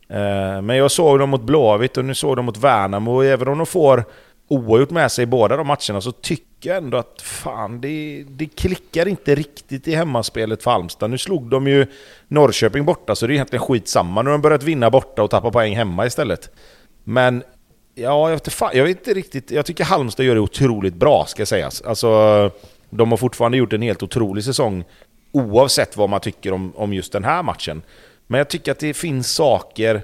Eh, men jag såg dem mot Blåvitt och nu såg de mot Värnamo och även om de får oavgjort med sig i båda de matcherna så tycker jag ändå att fan, det, det klickar inte riktigt i hemmaspelet för Halmstad. Nu slog de ju Norrköping borta så det är egentligen skitsamma. Nu har de börjat vinna borta och tappa poäng hemma istället. Men ja, jag vet, fan, jag vet inte riktigt. Jag tycker Halmstad gör det otroligt bra ska sägas. Alltså, de har fortfarande gjort en helt otrolig säsong oavsett vad man tycker om, om just den här matchen. Men jag tycker att det finns saker...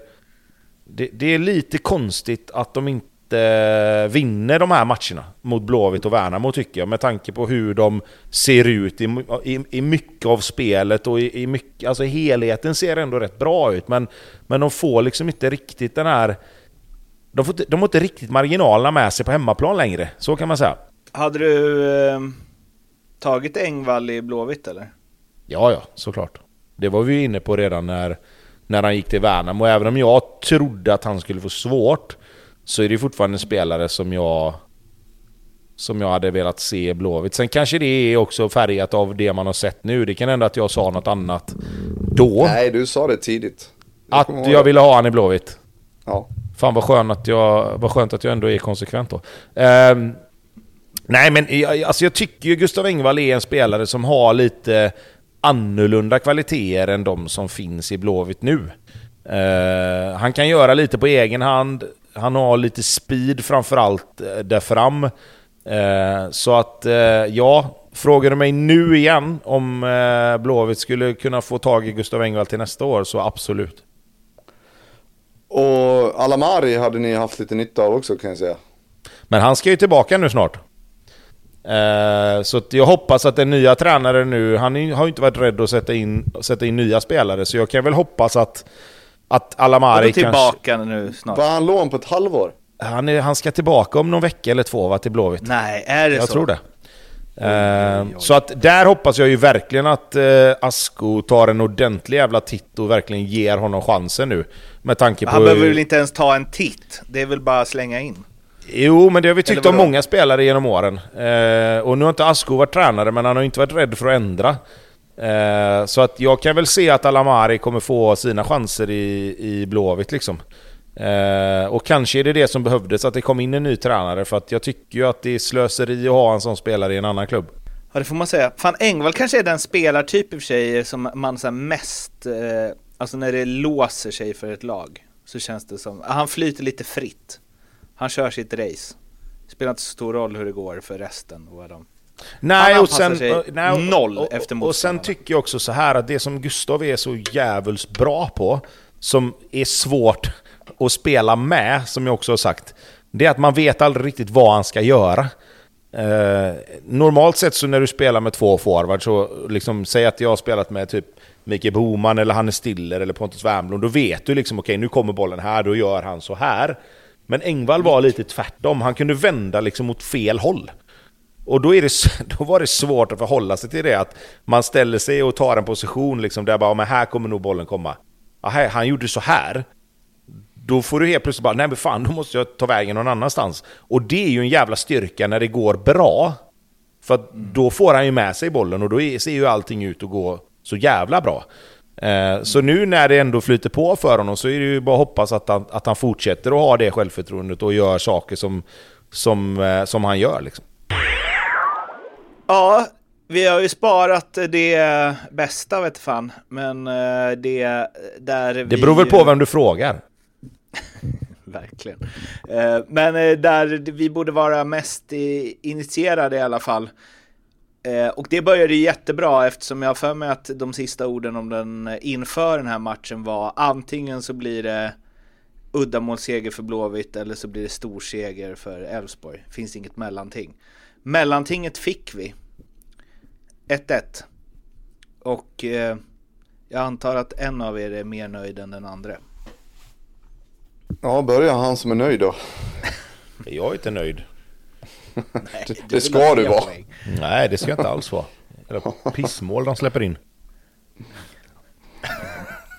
Det, det är lite konstigt att de inte vinner de här matcherna mot Blåvitt och Värnamo tycker jag, med tanke på hur de ser ut i, i, i mycket av spelet och i, i mycket, alltså helheten ser ändå rätt bra ut, men, men de får liksom inte riktigt den här... De får, de har inte riktigt marginalerna med sig på hemmaplan längre, så kan man säga. Hade du eh, tagit Engvall i Blåvitt eller? Ja, ja, såklart. Det var vi ju inne på redan när, när han gick till Värnamo. Och även om jag trodde att han skulle få svårt så är det fortfarande en spelare som jag som jag hade velat se i Blåvitt. Sen kanske det är också färgat av det man har sett nu. Det kan hända att jag sa något annat då. Nej, du sa det tidigt. Jag att jag ville ha han i Blåvitt. Ja. Fan vad skönt att jag, vad skönt att jag ändå är konsekvent då. Um, nej men alltså jag tycker ju Gustav Engvall är en spelare som har lite annorlunda kvaliteter än de som finns i Blåvitt nu. Uh, han kan göra lite på egen hand. Han har lite speed framförallt uh, där fram. Uh, så att, uh, ja, frågar du mig nu igen om uh, Blåvitt skulle kunna få tag i Gustav Engvall till nästa år, så absolut. Och Alamari hade ni haft lite nytta av också kan jag säga. Men han ska ju tillbaka nu snart. Eh, så jag hoppas att den nya tränaren nu, han har ju inte varit rädd att sätta in, sätta in nya spelare, så jag kan väl hoppas att, att Alamari kanske... tillbaka nu snart? Var han lån på ett halvår? Han, är, han ska tillbaka om någon vecka eller två va, till Blåvitt. Nej, är det jag så? Jag tror det. Uh, oj, oj. Så att där hoppas jag ju verkligen att uh, Asko tar en ordentlig jävla titt och verkligen ger honom chansen nu. Med tanke på... Han behöver väl inte ens ta en titt? Det är väl bara att slänga in? Jo, men det har vi tyckt om många spelare genom åren. Uh, och nu har inte Asko varit tränare, men han har inte varit rädd för att ändra. så att jag kan väl se att Alamari kommer få sina chanser i, i Blåvitt liksom. Eh, och kanske är det det som behövdes, att det kom in en ny tränare, för att jag tycker ju att det är slöseri att ha en sån spelare i en annan klubb. Ja, det får man säga. Fan, Engvall kanske är den spelartyp i och för sig som man så mest, eh, alltså när det låser sig för ett lag, så känns det som, han flyter lite fritt. Han kör sitt race. Spelar inte så stor roll hur det går för resten och vad de Nej, Han och sen, sig nej, noll och, efter Och sen tycker jag också så här att det som Gustav är så jävulst bra på, som är svårt att spela med, som jag också har sagt, det är att man vet aldrig riktigt vad han ska göra. Eh, normalt sett så när du spelar med två forwards, så liksom, säg att jag har spelat med typ Mikael Boman eller Hannes Stiller eller Pontus Wernbloom, då vet du liksom okej nu kommer bollen här, då gör han så här. Men Engvall var lite tvärtom, han kunde vända liksom åt fel håll. Och då, är det, (laughs) då var det svårt att förhålla sig till det, att man ställer sig och tar en position liksom där bara, men här kommer nog bollen komma. Aha, han gjorde så här. Då får du helt plötsligt bara, nej men fan, då måste jag ta vägen någon annanstans. Och det är ju en jävla styrka när det går bra. För att då får han ju med sig bollen och då ser ju allting ut att gå så jävla bra. Eh, så nu när det ändå flyter på för honom så är det ju bara att hoppas att han, att han fortsätter att ha det självförtroendet och gör saker som, som, eh, som han gör. Liksom. Ja, vi har ju sparat det bästa vet fan, men eh, det där Det vi... beror väl på vem du frågar. (laughs) Verkligen. Men där vi borde vara mest initierade i alla fall. Eh, Och det började jättebra eftersom jag har för mig att de sista orden om den inför den här matchen var antingen så blir det uddamålsseger för Blåvitt eller så blir det storseger för Elfsborg. Finns inget mellanting. Mellantinget fick vi. 1-1. Och eh, jag antar att en av er är mer nöjd än den andra. Ja, börja han som är nöjd då. Jag är inte nöjd. Det, det ska du vara. Nej, det ska jag inte alls vara. Eller (laughs) pissmål de släpper in.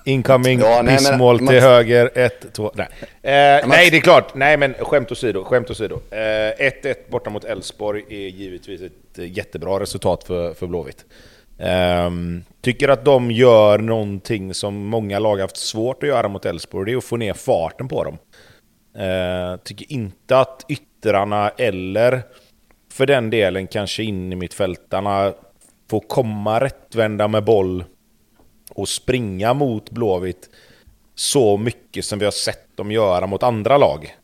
Incoming, Ja, nej, men- pissmål man- till höger, 1, 2, nej. Eh, nej, det är klart. Nej, men skämt åsido. Skämt åsido. Eh, 1-1 borta mot Elfsborg är givetvis ett eh, jättebra resultat för, för Blåvitt. Ehm, tycker att de gör någonting som många lag haft svårt att göra mot Elfsborg, det är att få ner farten på dem. Eh, tycker inte att yttrarna eller för den delen kanske in i mittfältarna får komma rättvända med boll och springa mot Blåvitt så mycket som vi har sett dem göra mot andra lag.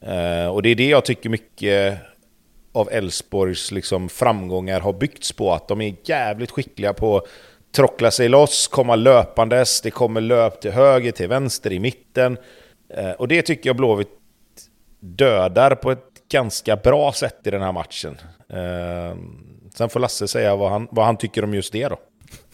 Eh, och det är det jag tycker mycket av Elfsborgs liksom framgångar har byggts på. Att de är jävligt skickliga på att trockla sig loss, komma löpandes. Det kommer löp till höger, till vänster, i mitten. Eh, och det tycker jag Blåvitt dödar på ett ganska bra sätt i den här matchen. Eh, sen får Lasse säga vad han, vad han tycker om just det då.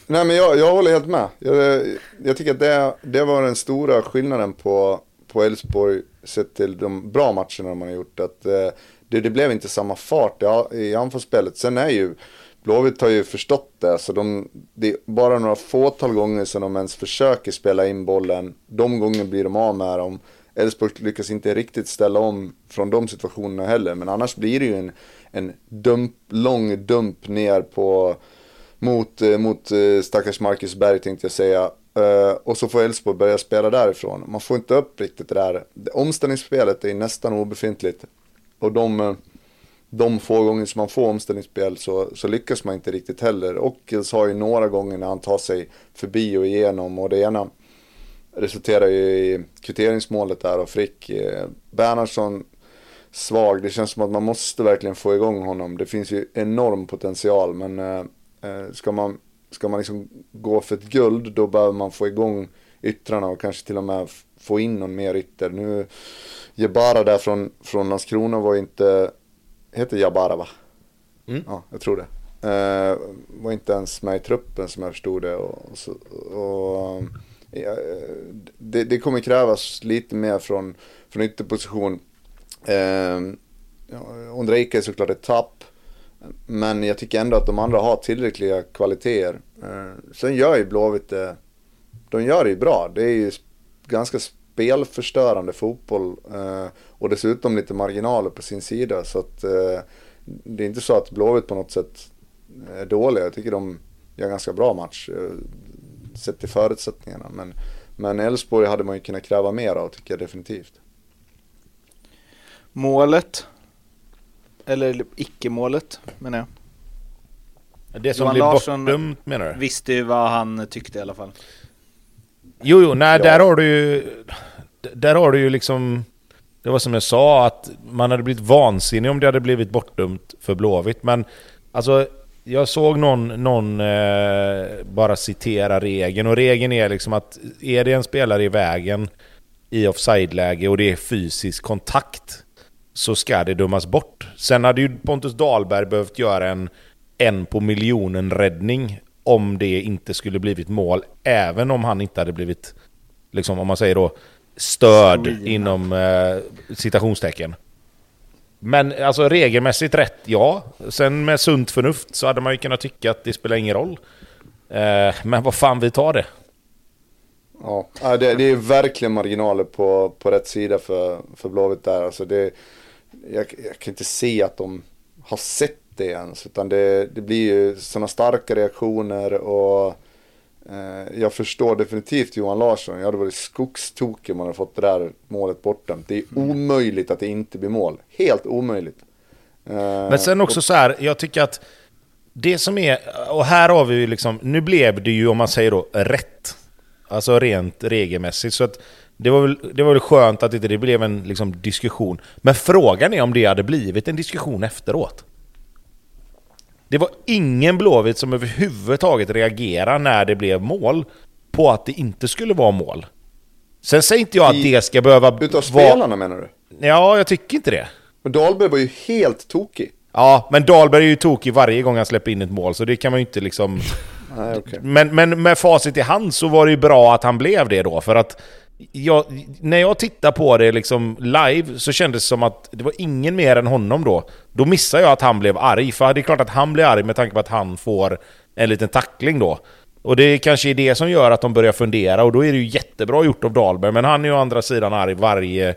Nej men jag, jag håller helt med. Jag, jag tycker att det, det var den stora skillnaden på på Elfsborg sett till de bra matcherna man har gjort. Att, eh, det, det blev inte samma fart i, i anfallsspelet. Sen är ju Blåvitt har ju förstått det. Så de, det är bara några fåtal gånger som de ens försöker spela in bollen. De gånger blir de av med dem. Elfsborg lyckas inte riktigt ställa om från de situationerna heller. Men annars blir det ju en, en dump, lång dump ner på mot, eh, mot eh, stackars Marcus Berg tänkte jag säga. Eh, och så får Elfsborg börja spela därifrån. Man får inte upp riktigt det där. Omställningsspelet är nästan obefintligt. Och de, de få gånger som man får omställningsspel så, så lyckas man inte riktigt heller. Ockels har ju några gånger när han tar sig förbi och igenom och det ena resulterar ju i kvitteringsmålet där och Frick. Eh, Bernhardsson svag. Det känns som att man måste verkligen få igång honom. Det finns ju enorm potential men eh, eh, ska man, ska man liksom gå för ett guld då behöver man få igång yttrarna och kanske till och med få in någon mer ytter. Nu Jebara där från, från Landskrona var inte, heter Jabara va? Mm. Ja, jag tror det. Eh, var inte ens med i truppen som jag förstod det. Och, och, så, och, ja, det, det kommer krävas lite mer från, från ytterposition. Eh, Ondrejka är såklart ett tapp. Men jag tycker ändå att de andra har tillräckliga kvaliteter. Eh, sen gör ju Blåvitt det, de gör det ju bra. Det är ju ganska spelförstörande fotboll. Eh, och dessutom lite marginaler på sin sida. Så att eh, det är inte så att Blåvitt på något sätt är dåliga. Jag tycker de gör en ganska bra match. Eh, sett till förutsättningarna. Men, Men Elfsborg hade man ju kunnat kräva mer av tycker jag definitivt. Målet. Eller icke-målet menar jag. Det som Johan blir Larsson- bortdömt menar du? Visste ju vad han tyckte i alla fall. Jo, jo, nej, Ja. där har du ju... Där har du ju liksom... Det var som jag sa, att man hade blivit vansinnig om det hade blivit bortdömt för Blåvitt. Men alltså, jag såg någon, någon eh, bara citera regeln. Och regeln är liksom att är det en spelare i vägen i offside-läge och det är fysisk kontakt så ska det dömas bort. Sen hade ju Pontus Dahlberg behövt göra en en på miljonen räddning om det inte skulle blivit mål, även om han inte hade blivit, liksom om man säger då, störd Smina. inom eh, citationstecken. Men alltså regelmässigt rätt, ja. Sen med sunt förnuft så hade man ju kunnat tycka att det spelar ingen roll. Eh, men vad fan, vi tar det. Ja, ja, det, det är verkligen marginaler på, på rätt sida för, för Blåvitt där. Alltså det, jag, jag kan inte se att de har sett det ens. Utan det, det blir ju sådana starka reaktioner och eh, jag förstår definitivt Johan Larsson. Jag hade varit skogstokig om man hade fått det där målet bortdömt. Det är omöjligt att det inte blir mål. Helt omöjligt. Eh, Men sen också så här, jag tycker att det som är, och här har vi ju liksom, nu blev det ju om man säger då rätt. Alltså rent regelmässigt. Så att det var väl, det var väl skönt att inte det blev en liksom, diskussion. Men frågan är om det hade blivit en diskussion efteråt. Det var ingen Blåvitt som överhuvudtaget reagerade när det blev mål på att det inte skulle vara mål. Sen säger inte jag att I- det ska behöva Utav vara... spelarna menar du? Ja, jag tycker inte det. Men Dahlberg var ju helt tokig. Ja, men Dahlberg är ju tokig varje gång han släpper in ett mål, så det kan man ju inte liksom... Nej, okej. Men, men med facit i hand så var det ju bra att han blev det då, för att... Jag, när jag tittar på det liksom live så kändes det som att det var ingen mer än honom då. Då missade jag att han blev arg, för det är klart att han blir arg med tanke på att han får en liten tackling då. Och det kanske är det som gör att de börjar fundera, och då är det ju jättebra gjort av Dahlberg, men han är ju å andra sidan arg varje,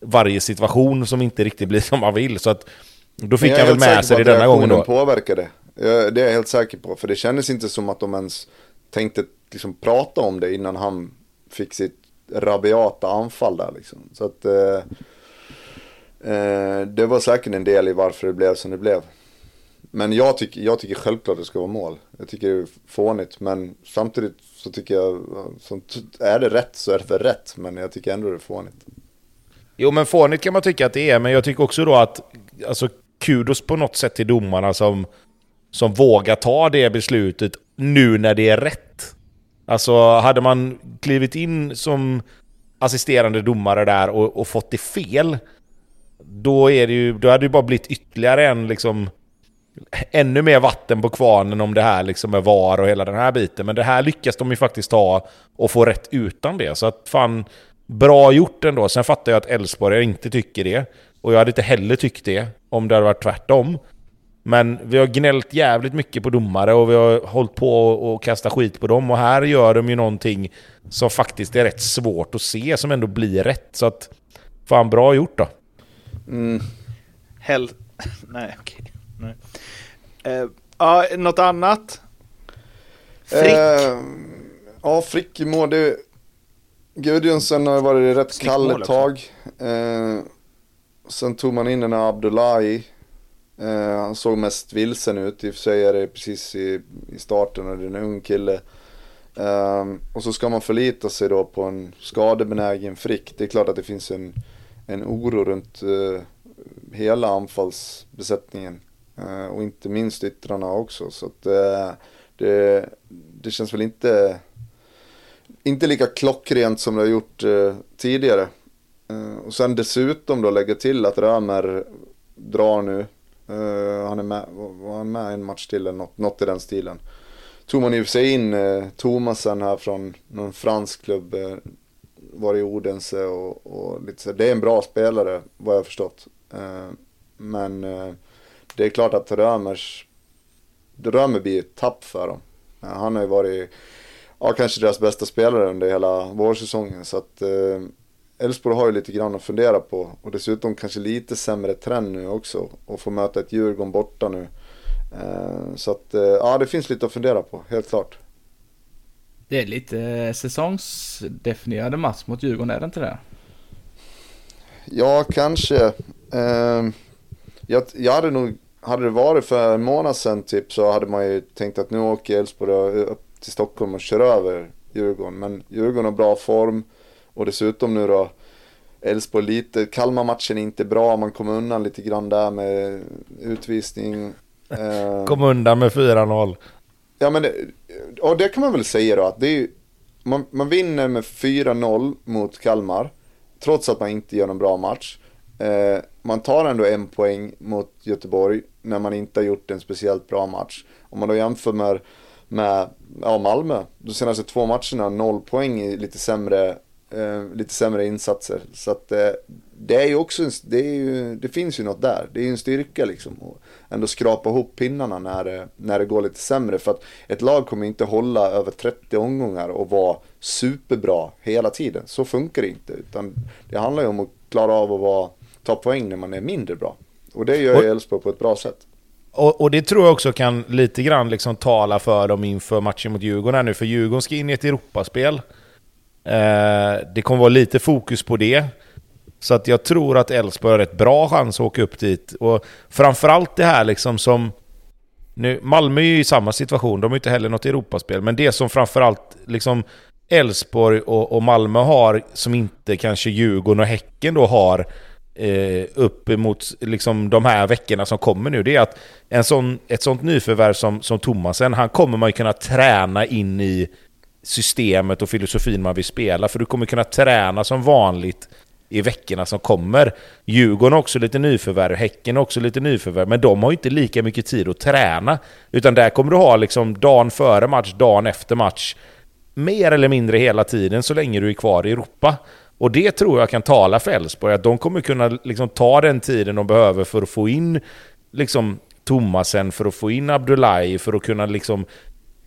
varje situation som inte riktigt blir som han vill, så att... Då fick han väl med sig det denna gången då. påverkade. Det är jag helt säker på. För det kändes inte som att de ens tänkte liksom prata om det innan han fick sitt rabiata anfall där liksom. Så att eh, eh, det var säkert en del i varför det blev som det blev. Men jag tycker, jag tycker självklart det ska vara mål. Jag tycker det är fånigt. Men samtidigt så tycker jag, så är det rätt så är det för rätt. Men jag tycker ändå det är fånigt. Jo men fånigt kan man tycka att det är, men jag tycker också då att alltså, kudos på något sätt till domarna som, som vågar ta det beslutet nu när det är rätt. Alltså hade man klivit in som assisterande domare där och, och fått det fel, då, är det ju, då hade det ju bara blivit ytterligare en liksom ännu mer vatten på kvarnen om det här liksom med VAR och hela den här biten. Men det här lyckas de ju faktiskt ta och få rätt utan det. Så att fan, bra gjort ändå. Sen fattar jag att Elfsborg inte tycker det. Och jag hade inte heller tyckt det om det hade varit tvärtom. Men vi har gnällt jävligt mycket på domare och vi har hållit på och kasta skit på dem. Och här gör de ju någonting som faktiskt är rätt svårt att se, som ändå blir rätt. Så att, fan bra gjort då. Mm. Hell... (laughs) Nej, okej. Nej. Eh, ja, något annat? Frick? Eh, ja, Frick i mål. Det... Gudjonsen har varit rätt kall ett tag. Eh, sen tog man in den här Abdullahi. Eh, han såg mest vilsen ut. I och för sig är det precis i, i starten och det är en ung kille. Eh, och så ska man förlita sig då på en skadebenägen Frick. Det är klart att det finns en, en oro runt eh, hela anfallsbesättningen. Eh, och inte minst yttrarna också. Så att eh, det, det känns väl inte, inte lika klockrent som det har gjort eh, tidigare. Eh, och sen dessutom då lägga till att Römer drar nu. Uh, han är med, var han med en match till eller något, något i den stilen. Tog man i och för sig in uh, Thomasen här från någon fransk klubb. Uh, var i Odense och, och lite så. Det är en bra spelare vad jag har förstått. Uh, men det är klart att Römers Römer blir ett tapp för dem. Han har ju varit, ja kanske deras bästa spelare under hela vårsäsongen. Så att Elfsborg har ju lite grann att fundera på. Och dessutom kanske lite sämre trend nu också. Och få möta ett Djurgården borta nu. Eh, så att, eh, ja det finns lite att fundera på, helt klart. Det är lite säsongsdefinierade match mot Djurgården, är det inte det? Ja, kanske. Jag, jag hade nog, hade det varit för en månad sedan typ så hade man ju tänkt att nu åker Elfsborg upp till Stockholm och kör över Djurgården. Men Djurgården har bra form och dessutom nu då Elfsborg lite, Kalmar-matchen är inte bra, man kom undan lite grann där med utvisning. Uh, (laughs) kom undan med 4-0. Ja men, och det kan man väl säga då att det är man, man vinner med 4-0 mot Kalmar, trots att man inte gör någon bra match. Eh, man tar ändå en poäng mot Göteborg när man inte har gjort en speciellt bra match. Om man då jämför med, med ja, Malmö, de senaste två matcherna, noll poäng i lite sämre, eh, lite sämre insatser. Så att eh, det är ju också, det, är ju, det finns ju något där. Det är ju en styrka liksom. Och ändå skrapa ihop pinnarna när det, när det går lite sämre. För att ett lag kommer inte hålla över 30 omgångar och vara superbra hela tiden. Så funkar det inte. Utan det handlar ju om att klara av att vara, ta poäng när man är mindre bra. Och det gör ju Elfsborg på ett bra sätt. Och, och, det tror jag också kan lite grann liksom tala för dem inför matchen mot Djurgården här nu. För Djurgården ska in i ett Europaspel. Eh, det kommer vara lite fokus på det. Så att jag tror att Elfsborg har rätt bra chans att åka upp dit. Och framförallt det här liksom som... Nu, Malmö är ju i samma situation, de har inte heller något Europaspel. Men det som framförallt liksom Elfsborg och, och Malmö har, som inte kanske Djurgården och Häcken då har eh, uppemot liksom de här veckorna som kommer nu, det är att en sån, ett sånt nyförvärv som, som Thomasen, han kommer man ju kunna träna in i systemet och filosofin man vill spela. För du kommer kunna träna som vanligt i veckorna som kommer. Djurgården har också lite nyförvärv, Häcken har också lite nyförvärv, men de har inte lika mycket tid att träna. Utan där kommer du ha liksom dagen före match, dagen efter match, mer eller mindre hela tiden så länge du är kvar i Europa. Och det tror jag kan tala för Elfsborg, att de kommer kunna liksom ta den tiden de behöver för att få in liksom Thomasen, för att få in Abdullahi, för att kunna liksom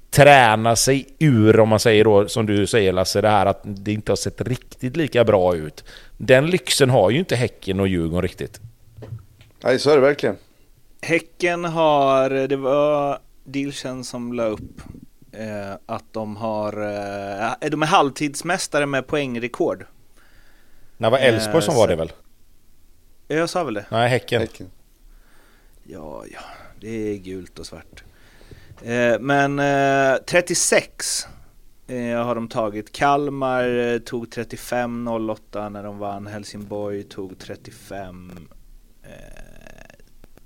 träna sig ur, om man säger då, som du säger Lasse, det här att det inte har sett riktigt lika bra ut. Den lyxen har ju inte Häcken och Djurgården riktigt. Nej, så är det verkligen. Häcken har, det var Dilchen som la upp eh, att de har, eh, de är halvtidsmästare med poängrekord. Det var Elfsborg eh, som var det väl? Jag sa väl det? Nej, Häcken. häcken. Ja, ja, det är gult och svart. Eh, men 36 eh, eh, har de tagit. Kalmar tog 35-08 när de vann. Helsingborg tog 35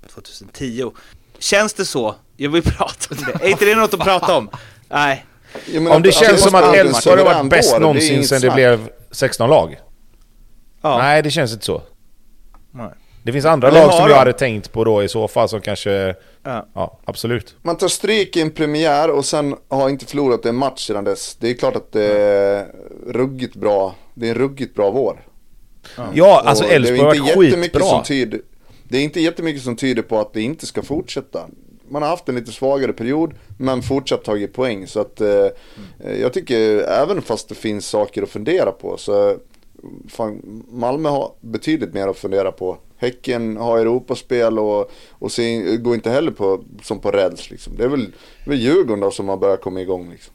2010. Känns det så? Jag vill (laughs) prata om det. Är inte det något att prata om? Nej. Menar, om det känns som att Elfsborg har varit bäst någonsin sedan det blev 16 lag? Ja. Nej, det känns inte så. Nej. Det finns andra lag som jag hade tänkt på då i så fall som kanske... Ja. ja. absolut. Man tar stryk i en premiär och sen har inte förlorat en match sedan dess. Det är klart att det är ruggigt bra. Det är en ruggigt bra vår. Ja, ja alltså Elfsborg har varit skitbra. Som tyder, det är inte jättemycket som tyder på att det inte ska fortsätta. Man har haft en lite svagare period men fortsatt tagit poäng. Så att eh, mm. jag tycker även fast det finns saker att fundera på så fan, Malmö har betydligt mer att fundera på Häcken har Europaspel och, och sen, går inte heller på, som på räls. Liksom. Det är väl, väl Djurgården då som har börjat komma igång. Liksom.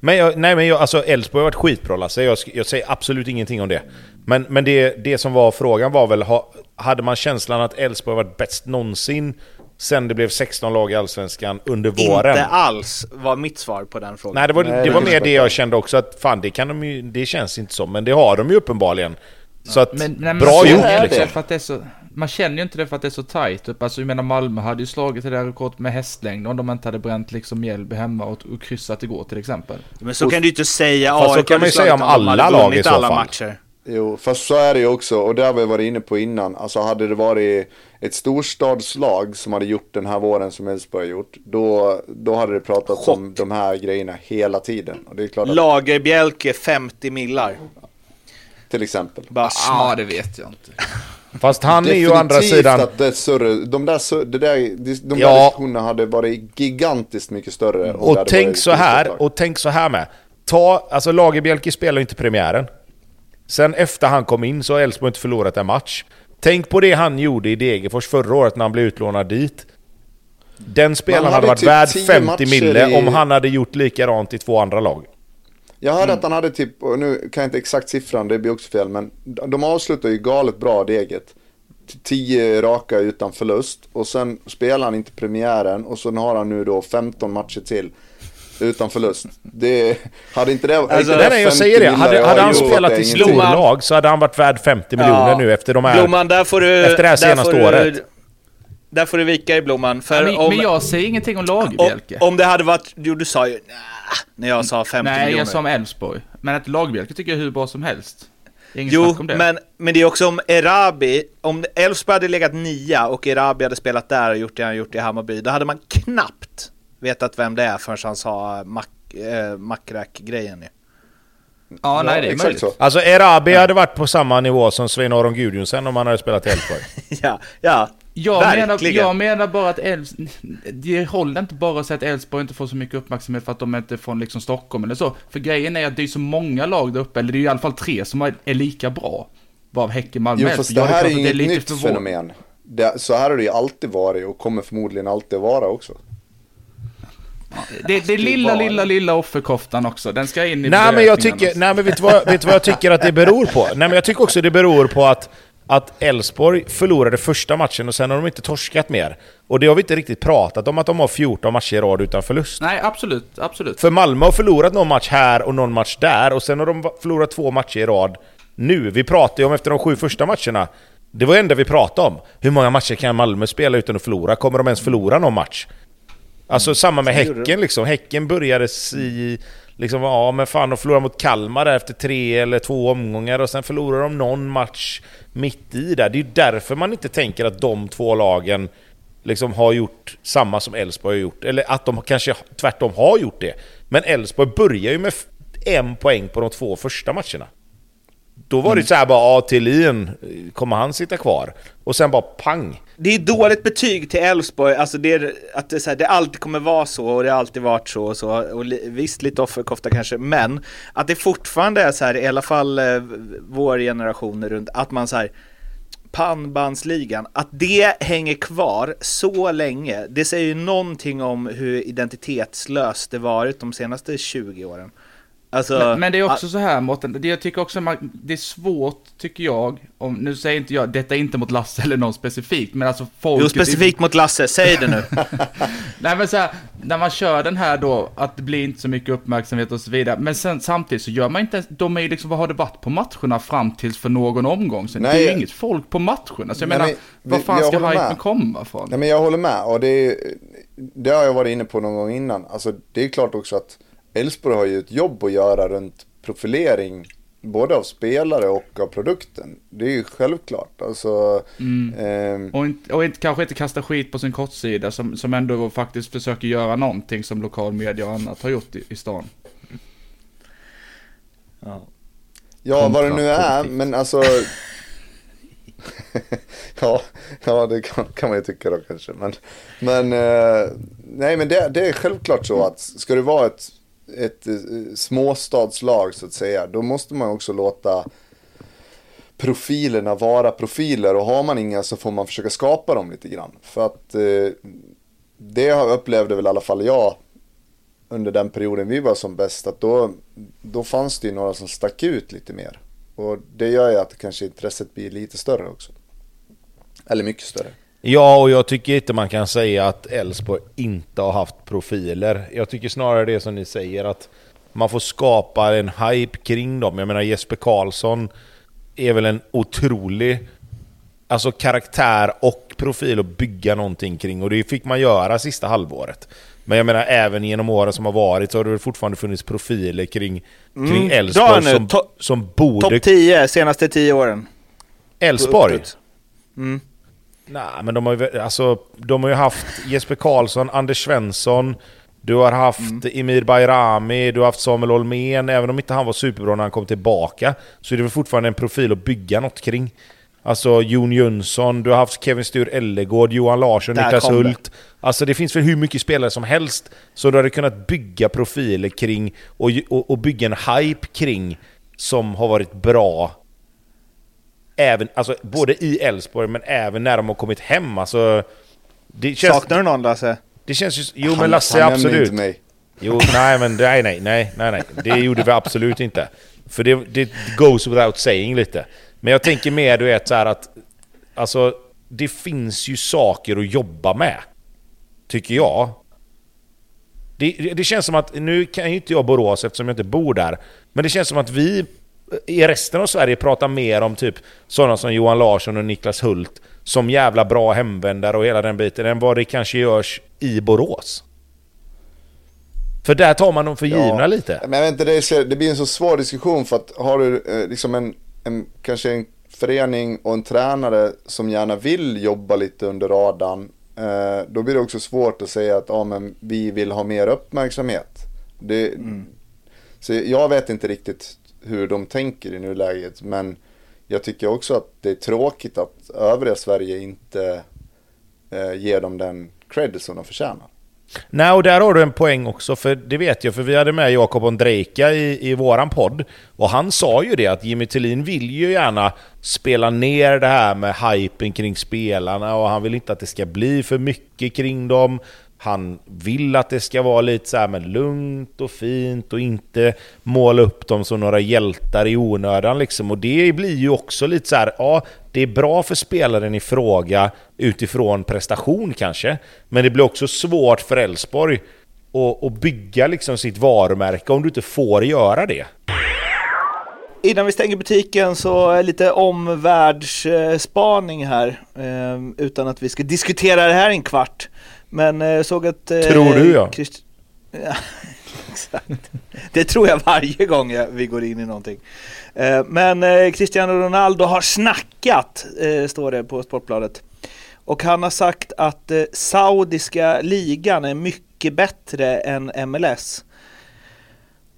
Men jag, nej men jag, alltså Elfsborg har varit skitbra Lasse, jag, jag säger absolut ingenting om det. Men, men det, det som var frågan var väl, ha, hade man känslan att Elfsborg varit bäst någonsin sen det blev 16 lag i Allsvenskan under våren? Inte alls, var mitt svar på den frågan. Nej, det var, nej, det var mer det jag kände också, att fan det, kan de ju, det känns inte som, men det har de ju uppenbarligen. Så att, men, nej, bra gjort liksom. För att det är så, man känner ju inte det för att det är så tight. Typ. Alltså jag menar Malmö hade ju slagit det där rekordet med hästlängd om de inte hade bränt liksom Mjällby hemma och, och kryssat igår till exempel. Men så kan du ju inte säga. Fast så kan man ju säga om alla lag i så fall. Matcher. Jo, fast så är det ju också, och det har vi varit inne på innan. Alltså hade det varit ett storstadslag som hade gjort den här våren som Elfsborg har gjort, då, då hade det pratats Chock. om de här grejerna hela tiden. Och det är klart att... Lagerbjälke 50 millar. Till exempel. Ja, ah, det vet jag inte. Fast han är ju å andra sidan... att det större, de där, det där, de ja. där diskussionerna hade varit gigantiskt mycket större. Och tänk så här, och tänk så här med. Ta, alltså Lagerbjälke spelar ju inte premiären. Sen efter han kom in så har Elfsborg inte förlorat en match. Tänk på det han gjorde i Degerfors förra året när han blev utlånad dit. Den spelaren hade, hade varit typ värd 50 mille i... om han hade gjort likadant i två andra lag. Jag hörde att han hade typ, och nu kan jag inte exakt siffran, det blir också fel, men de avslutar ju galet bra deget. T- Tio raka utan förlust och sen spelar han inte premiären och sen har han nu då 15 matcher till utan förlust. Det, hade inte det... Alltså, inte Nej, nej, jag 50 säger det. Hade, hade har han spelat det i. Blomman. storlag så hade han varit värd 50 miljoner Ja. nu efter de här... Blomman, där får du... Efter det här där senaste får du, året. Där får du vika i Blomman. För men, om, men jag säger ingenting om om, Lagerbjälke. om det hade varit... Jo, du sa ju... Nah, när jag sa 50 Nej, miljoner. jag sa om Elfsborg. Men att Lagerbjälke tycker jag är hur bra som helst. Det Inget Jo, snack om det. men, men det är också om Erabi, om Elfsborg hade legat nia och Erabi hade spelat där och gjort det han gjort i Hammarby, då hade man knappt vetat vem det är förrän han sa mack, eh, Mackrak-grejen ju. ja, nej, det är möjligt. så. Alltså Erabi hade varit på samma nivå som Svein-Aron Gudjonsen om han hade spelat i Elfsborg. (laughs) ja, ja. Jag menar, jag menar bara att Elfs... Det håller inte bara att säga att Elfsborg inte får så mycket uppmärksamhet för att de inte är från liksom Stockholm eller så. För grejen är att det är så många lag där uppe, eller det är i alla fall tre som är lika bra. Varav Häcken, Malmö, Jo, Elfsborg. fast det Ja, här är ju inget lite nytt fenomen. Det, så här har det ju alltid varit och kommer förmodligen alltid vara också. Det, det är lilla, lilla, lilla offerkoftan också. Den ska in i nej men jag tycker, nej men vet du, vad, vet du vad jag tycker att det beror på? Nej men jag tycker också det beror på att att Elfsborg förlorade första matchen och sen har de inte torskat mer. Och det har vi inte riktigt pratat om, att de har 14 matcher i rad utan förlust. Nej, absolut, absolut. För Malmö har förlorat någon match här och någon match där, och sen har de förlorat två matcher i rad nu. Vi pratade ju om efter de sju första matcherna, det var det enda vi pratade om. Hur många matcher kan Malmö spela utan att förlora? Kommer de ens förlora någon match? Alltså samma med Häcken liksom. Häcken började i... Liksom, ja men fan de förlorade mot Kalmar där efter tre eller två omgångar och sen förlorade de någon match mitt i där. Det är ju därför man inte tänker att de två lagen liksom har gjort samma som Elfsborg har gjort. Eller att de kanske tvärtom har gjort det. Men Elfsborg börjar ju med en poäng på de två första matcherna. Då var det så här bara, ja Thelin, kommer han sitta kvar? Och sen bara pang! Det är dåligt betyg till Elfsborg, alltså det, är, att det, är så här, det alltid kommer vara så och det har alltid varit så och så. Och li, visst, lite offerkofta kanske, men att det fortfarande är så här, i alla fall eh, vår generation runt, att man så här pannbandsligan, att det hänger kvar så länge, det säger ju någonting om hur identitetslöst det varit de senaste 20 åren. Alltså, Men, men det är också så här Mårten, det jag tycker också man, det är svårt tycker jag, om, nu säger inte jag, detta är inte mot Lasse eller någon specifikt, men alltså folk... Jo, specifikt mot Lasse, säg det nu. (laughs) Nej men så här, när man kör den här då, att det blir inte så mycket uppmärksamhet och så vidare, men sen samtidigt så gör man inte ens, de är ju liksom, vad har det varit på matcherna fram tills för någon omgång sen? Nej, det är ju inget folk på matcherna, så jag Nej, menar, men vad vi- fan ska hypen komma från? Nej men jag håller med och det, är, det har jag varit inne på någon gång innan. Alltså det är klart också att Elfsborg har ju ett jobb att göra runt profilering både av spelare och av produkten. Det är ju självklart. Alltså, ehm, Och, inte, och inte, kanske inte kasta skit på sin kortsida som, som ändå faktiskt försöker göra någonting som lokal media och annat har gjort i, i stan. ja vad det nu är, men alltså. (laughs) ja, ja, det kan, kan man ju tycka då kanske. Men, men eh, nej men det, det är självklart så att ska det vara ett, ett eh, småstadslag så att säga, då måste man också låta profilerna vara profiler och har man inga så får man försöka skapa dem lite grann. För att eh, det upplevde väl i alla fall jag under den perioden vi var som bäst att då, då fanns det ju några som stack ut lite mer. Och det gör ju att kanske intresset blir lite större också. Eller mycket större. Ja, och jag tycker inte man kan säga att Elfsborg inte har haft profiler. Jag tycker snarare det som ni säger, att man får skapa en hype kring dem. Jag menar Jesper Karlsson är väl en otrolig alltså karaktär och profil att bygga någonting kring. Och det fick man göra sista halvåret. Men jag menar även genom åren som har varit så har det fortfarande funnits profiler kring, kring Mm, Elfsborg nu. som, To- som borde... Topp 10 senaste 10 åren. Elfsborg? Mm. Nej, men de har ju, alltså, de har ju haft Jesper Karlsson, Anders Svensson, du har haft Emir Bayrami, du har haft Samuel Holmén, även om inte han var superbra när han kom tillbaka, så är det väl fortfarande en profil att bygga något kring. Alltså Jon Jönsson, du har haft Kevin Stur Ellegård, Johan Larsson, Där Niklas kom det. Hult. Alltså det finns väl hur mycket spelare som helst, så du hade kunnat bygga profiler kring och, och, och bygga en hype kring som har varit bra Även, alltså, både i Elfsborg men även när de har kommit hem. Alltså, det, känns, Saknar du någon Lasse? det känns ju... Jo Han- men Lasse han absolut. inte mig. Jo, nej men nej, nej, nej, nej, nej. Det gjorde vi absolut inte. För det, det goes without saying lite. Men jag tänker mer du vet så här att... Alltså, det finns ju saker att jobba med. Tycker jag. Det, det känns som att, nu kan ju inte jag Borås eftersom jag inte bor där. Men det känns som att vi i resten av Sverige pratar mer om typ sådana som Johan Larsson och Niklas Hult som jävla bra hemvändare och hela den biten än vad det kanske görs i Borås. För där tar man dem för givna Ja, lite. Men jag vet inte, det, är, så- det blir en så svår diskussion för att har du eh, liksom en, en, kanske en förening och en tränare som gärna vill jobba lite under radarn. Eh, då blir det också svårt att säga att ja, men vi vill ha mer uppmärksamhet. Det, Så jag vet inte riktigt hur de tänker i nuläget. Men jag tycker också att det är tråkigt att övriga Sverige inte eh, ger dem den cred som de förtjänar. Nej, och där har du en poäng också, för det vet jag, för vi hade med Jakob Ondrejka i, i våran podd. Och han sa ju det att Jimmy Tillin vill ju gärna spela ner det här med hypen kring spelarna och han vill inte att det ska bli för mycket kring dem. Han vill att det ska vara lite så här men lugnt och fint och inte måla upp dem som några hjältar i onödan liksom. Och det blir ju också lite så här, ja, det är bra för spelaren i fråga utifrån prestation kanske. Men det blir också svårt för Elfsborg att, att bygga liksom sitt varumärke om du inte får göra det. Innan vi stänger butiken så lite omvärldsspaning här. Eh, utan att vi ska diskutera det här en kvart. Men eh, såg att... Eh, Tror du, ja. Christ- (laughs) ja. Exakt. Det tror jag varje gång jag, vi går in i någonting. Eh, men Cristiano Ronaldo har snackat, står det på Sportbladet. Och han har sagt att saudiska ligan är mycket bättre än MLS.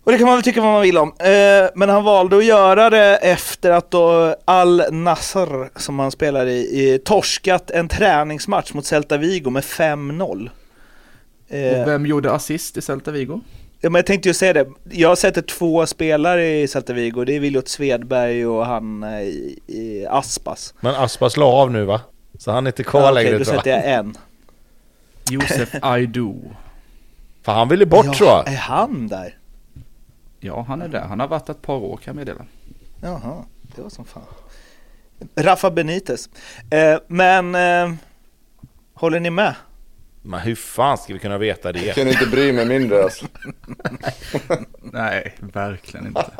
Och det kan man väl tycka vad man vill om. Eh, men han valde att göra det efter att då Al Nassr, som han spelar i, i torskat en träningsmatch mot Celta Vigo med 5-0. Eh, Och vem gjorde assist i Celta Vigo? ja, men jag tänkte ju säga det, jag sätter två spelare i Celta Vigo, det är Viljot Svedberg och han eh, i, i Aspas. Men Aspas la av nu va? Så han är inte kvar Ja, okej, längre då tror jag. sätter jag en. Josef (laughs) Aidu. För han ville bort tror jag. Är han där? Ja, han är där. Han har varit ett par år kan jag meddela. Jaha, det var som fan. Rafa Benitez. Eh, men eh, håller ni med? Men hur fan ska vi kunna veta det? Jag kan inte bry mig mindre alltså. (laughs) Nej, verkligen inte.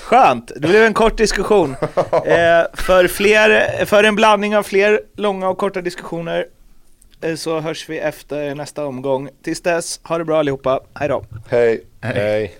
Skönt, det blev en kort diskussion. Eh, för, fler, för en blandning av fler långa och korta diskussioner eh, så hörs vi efter nästa omgång. Tills dess, ha det bra allihopa. Hej då. Hej. Hej.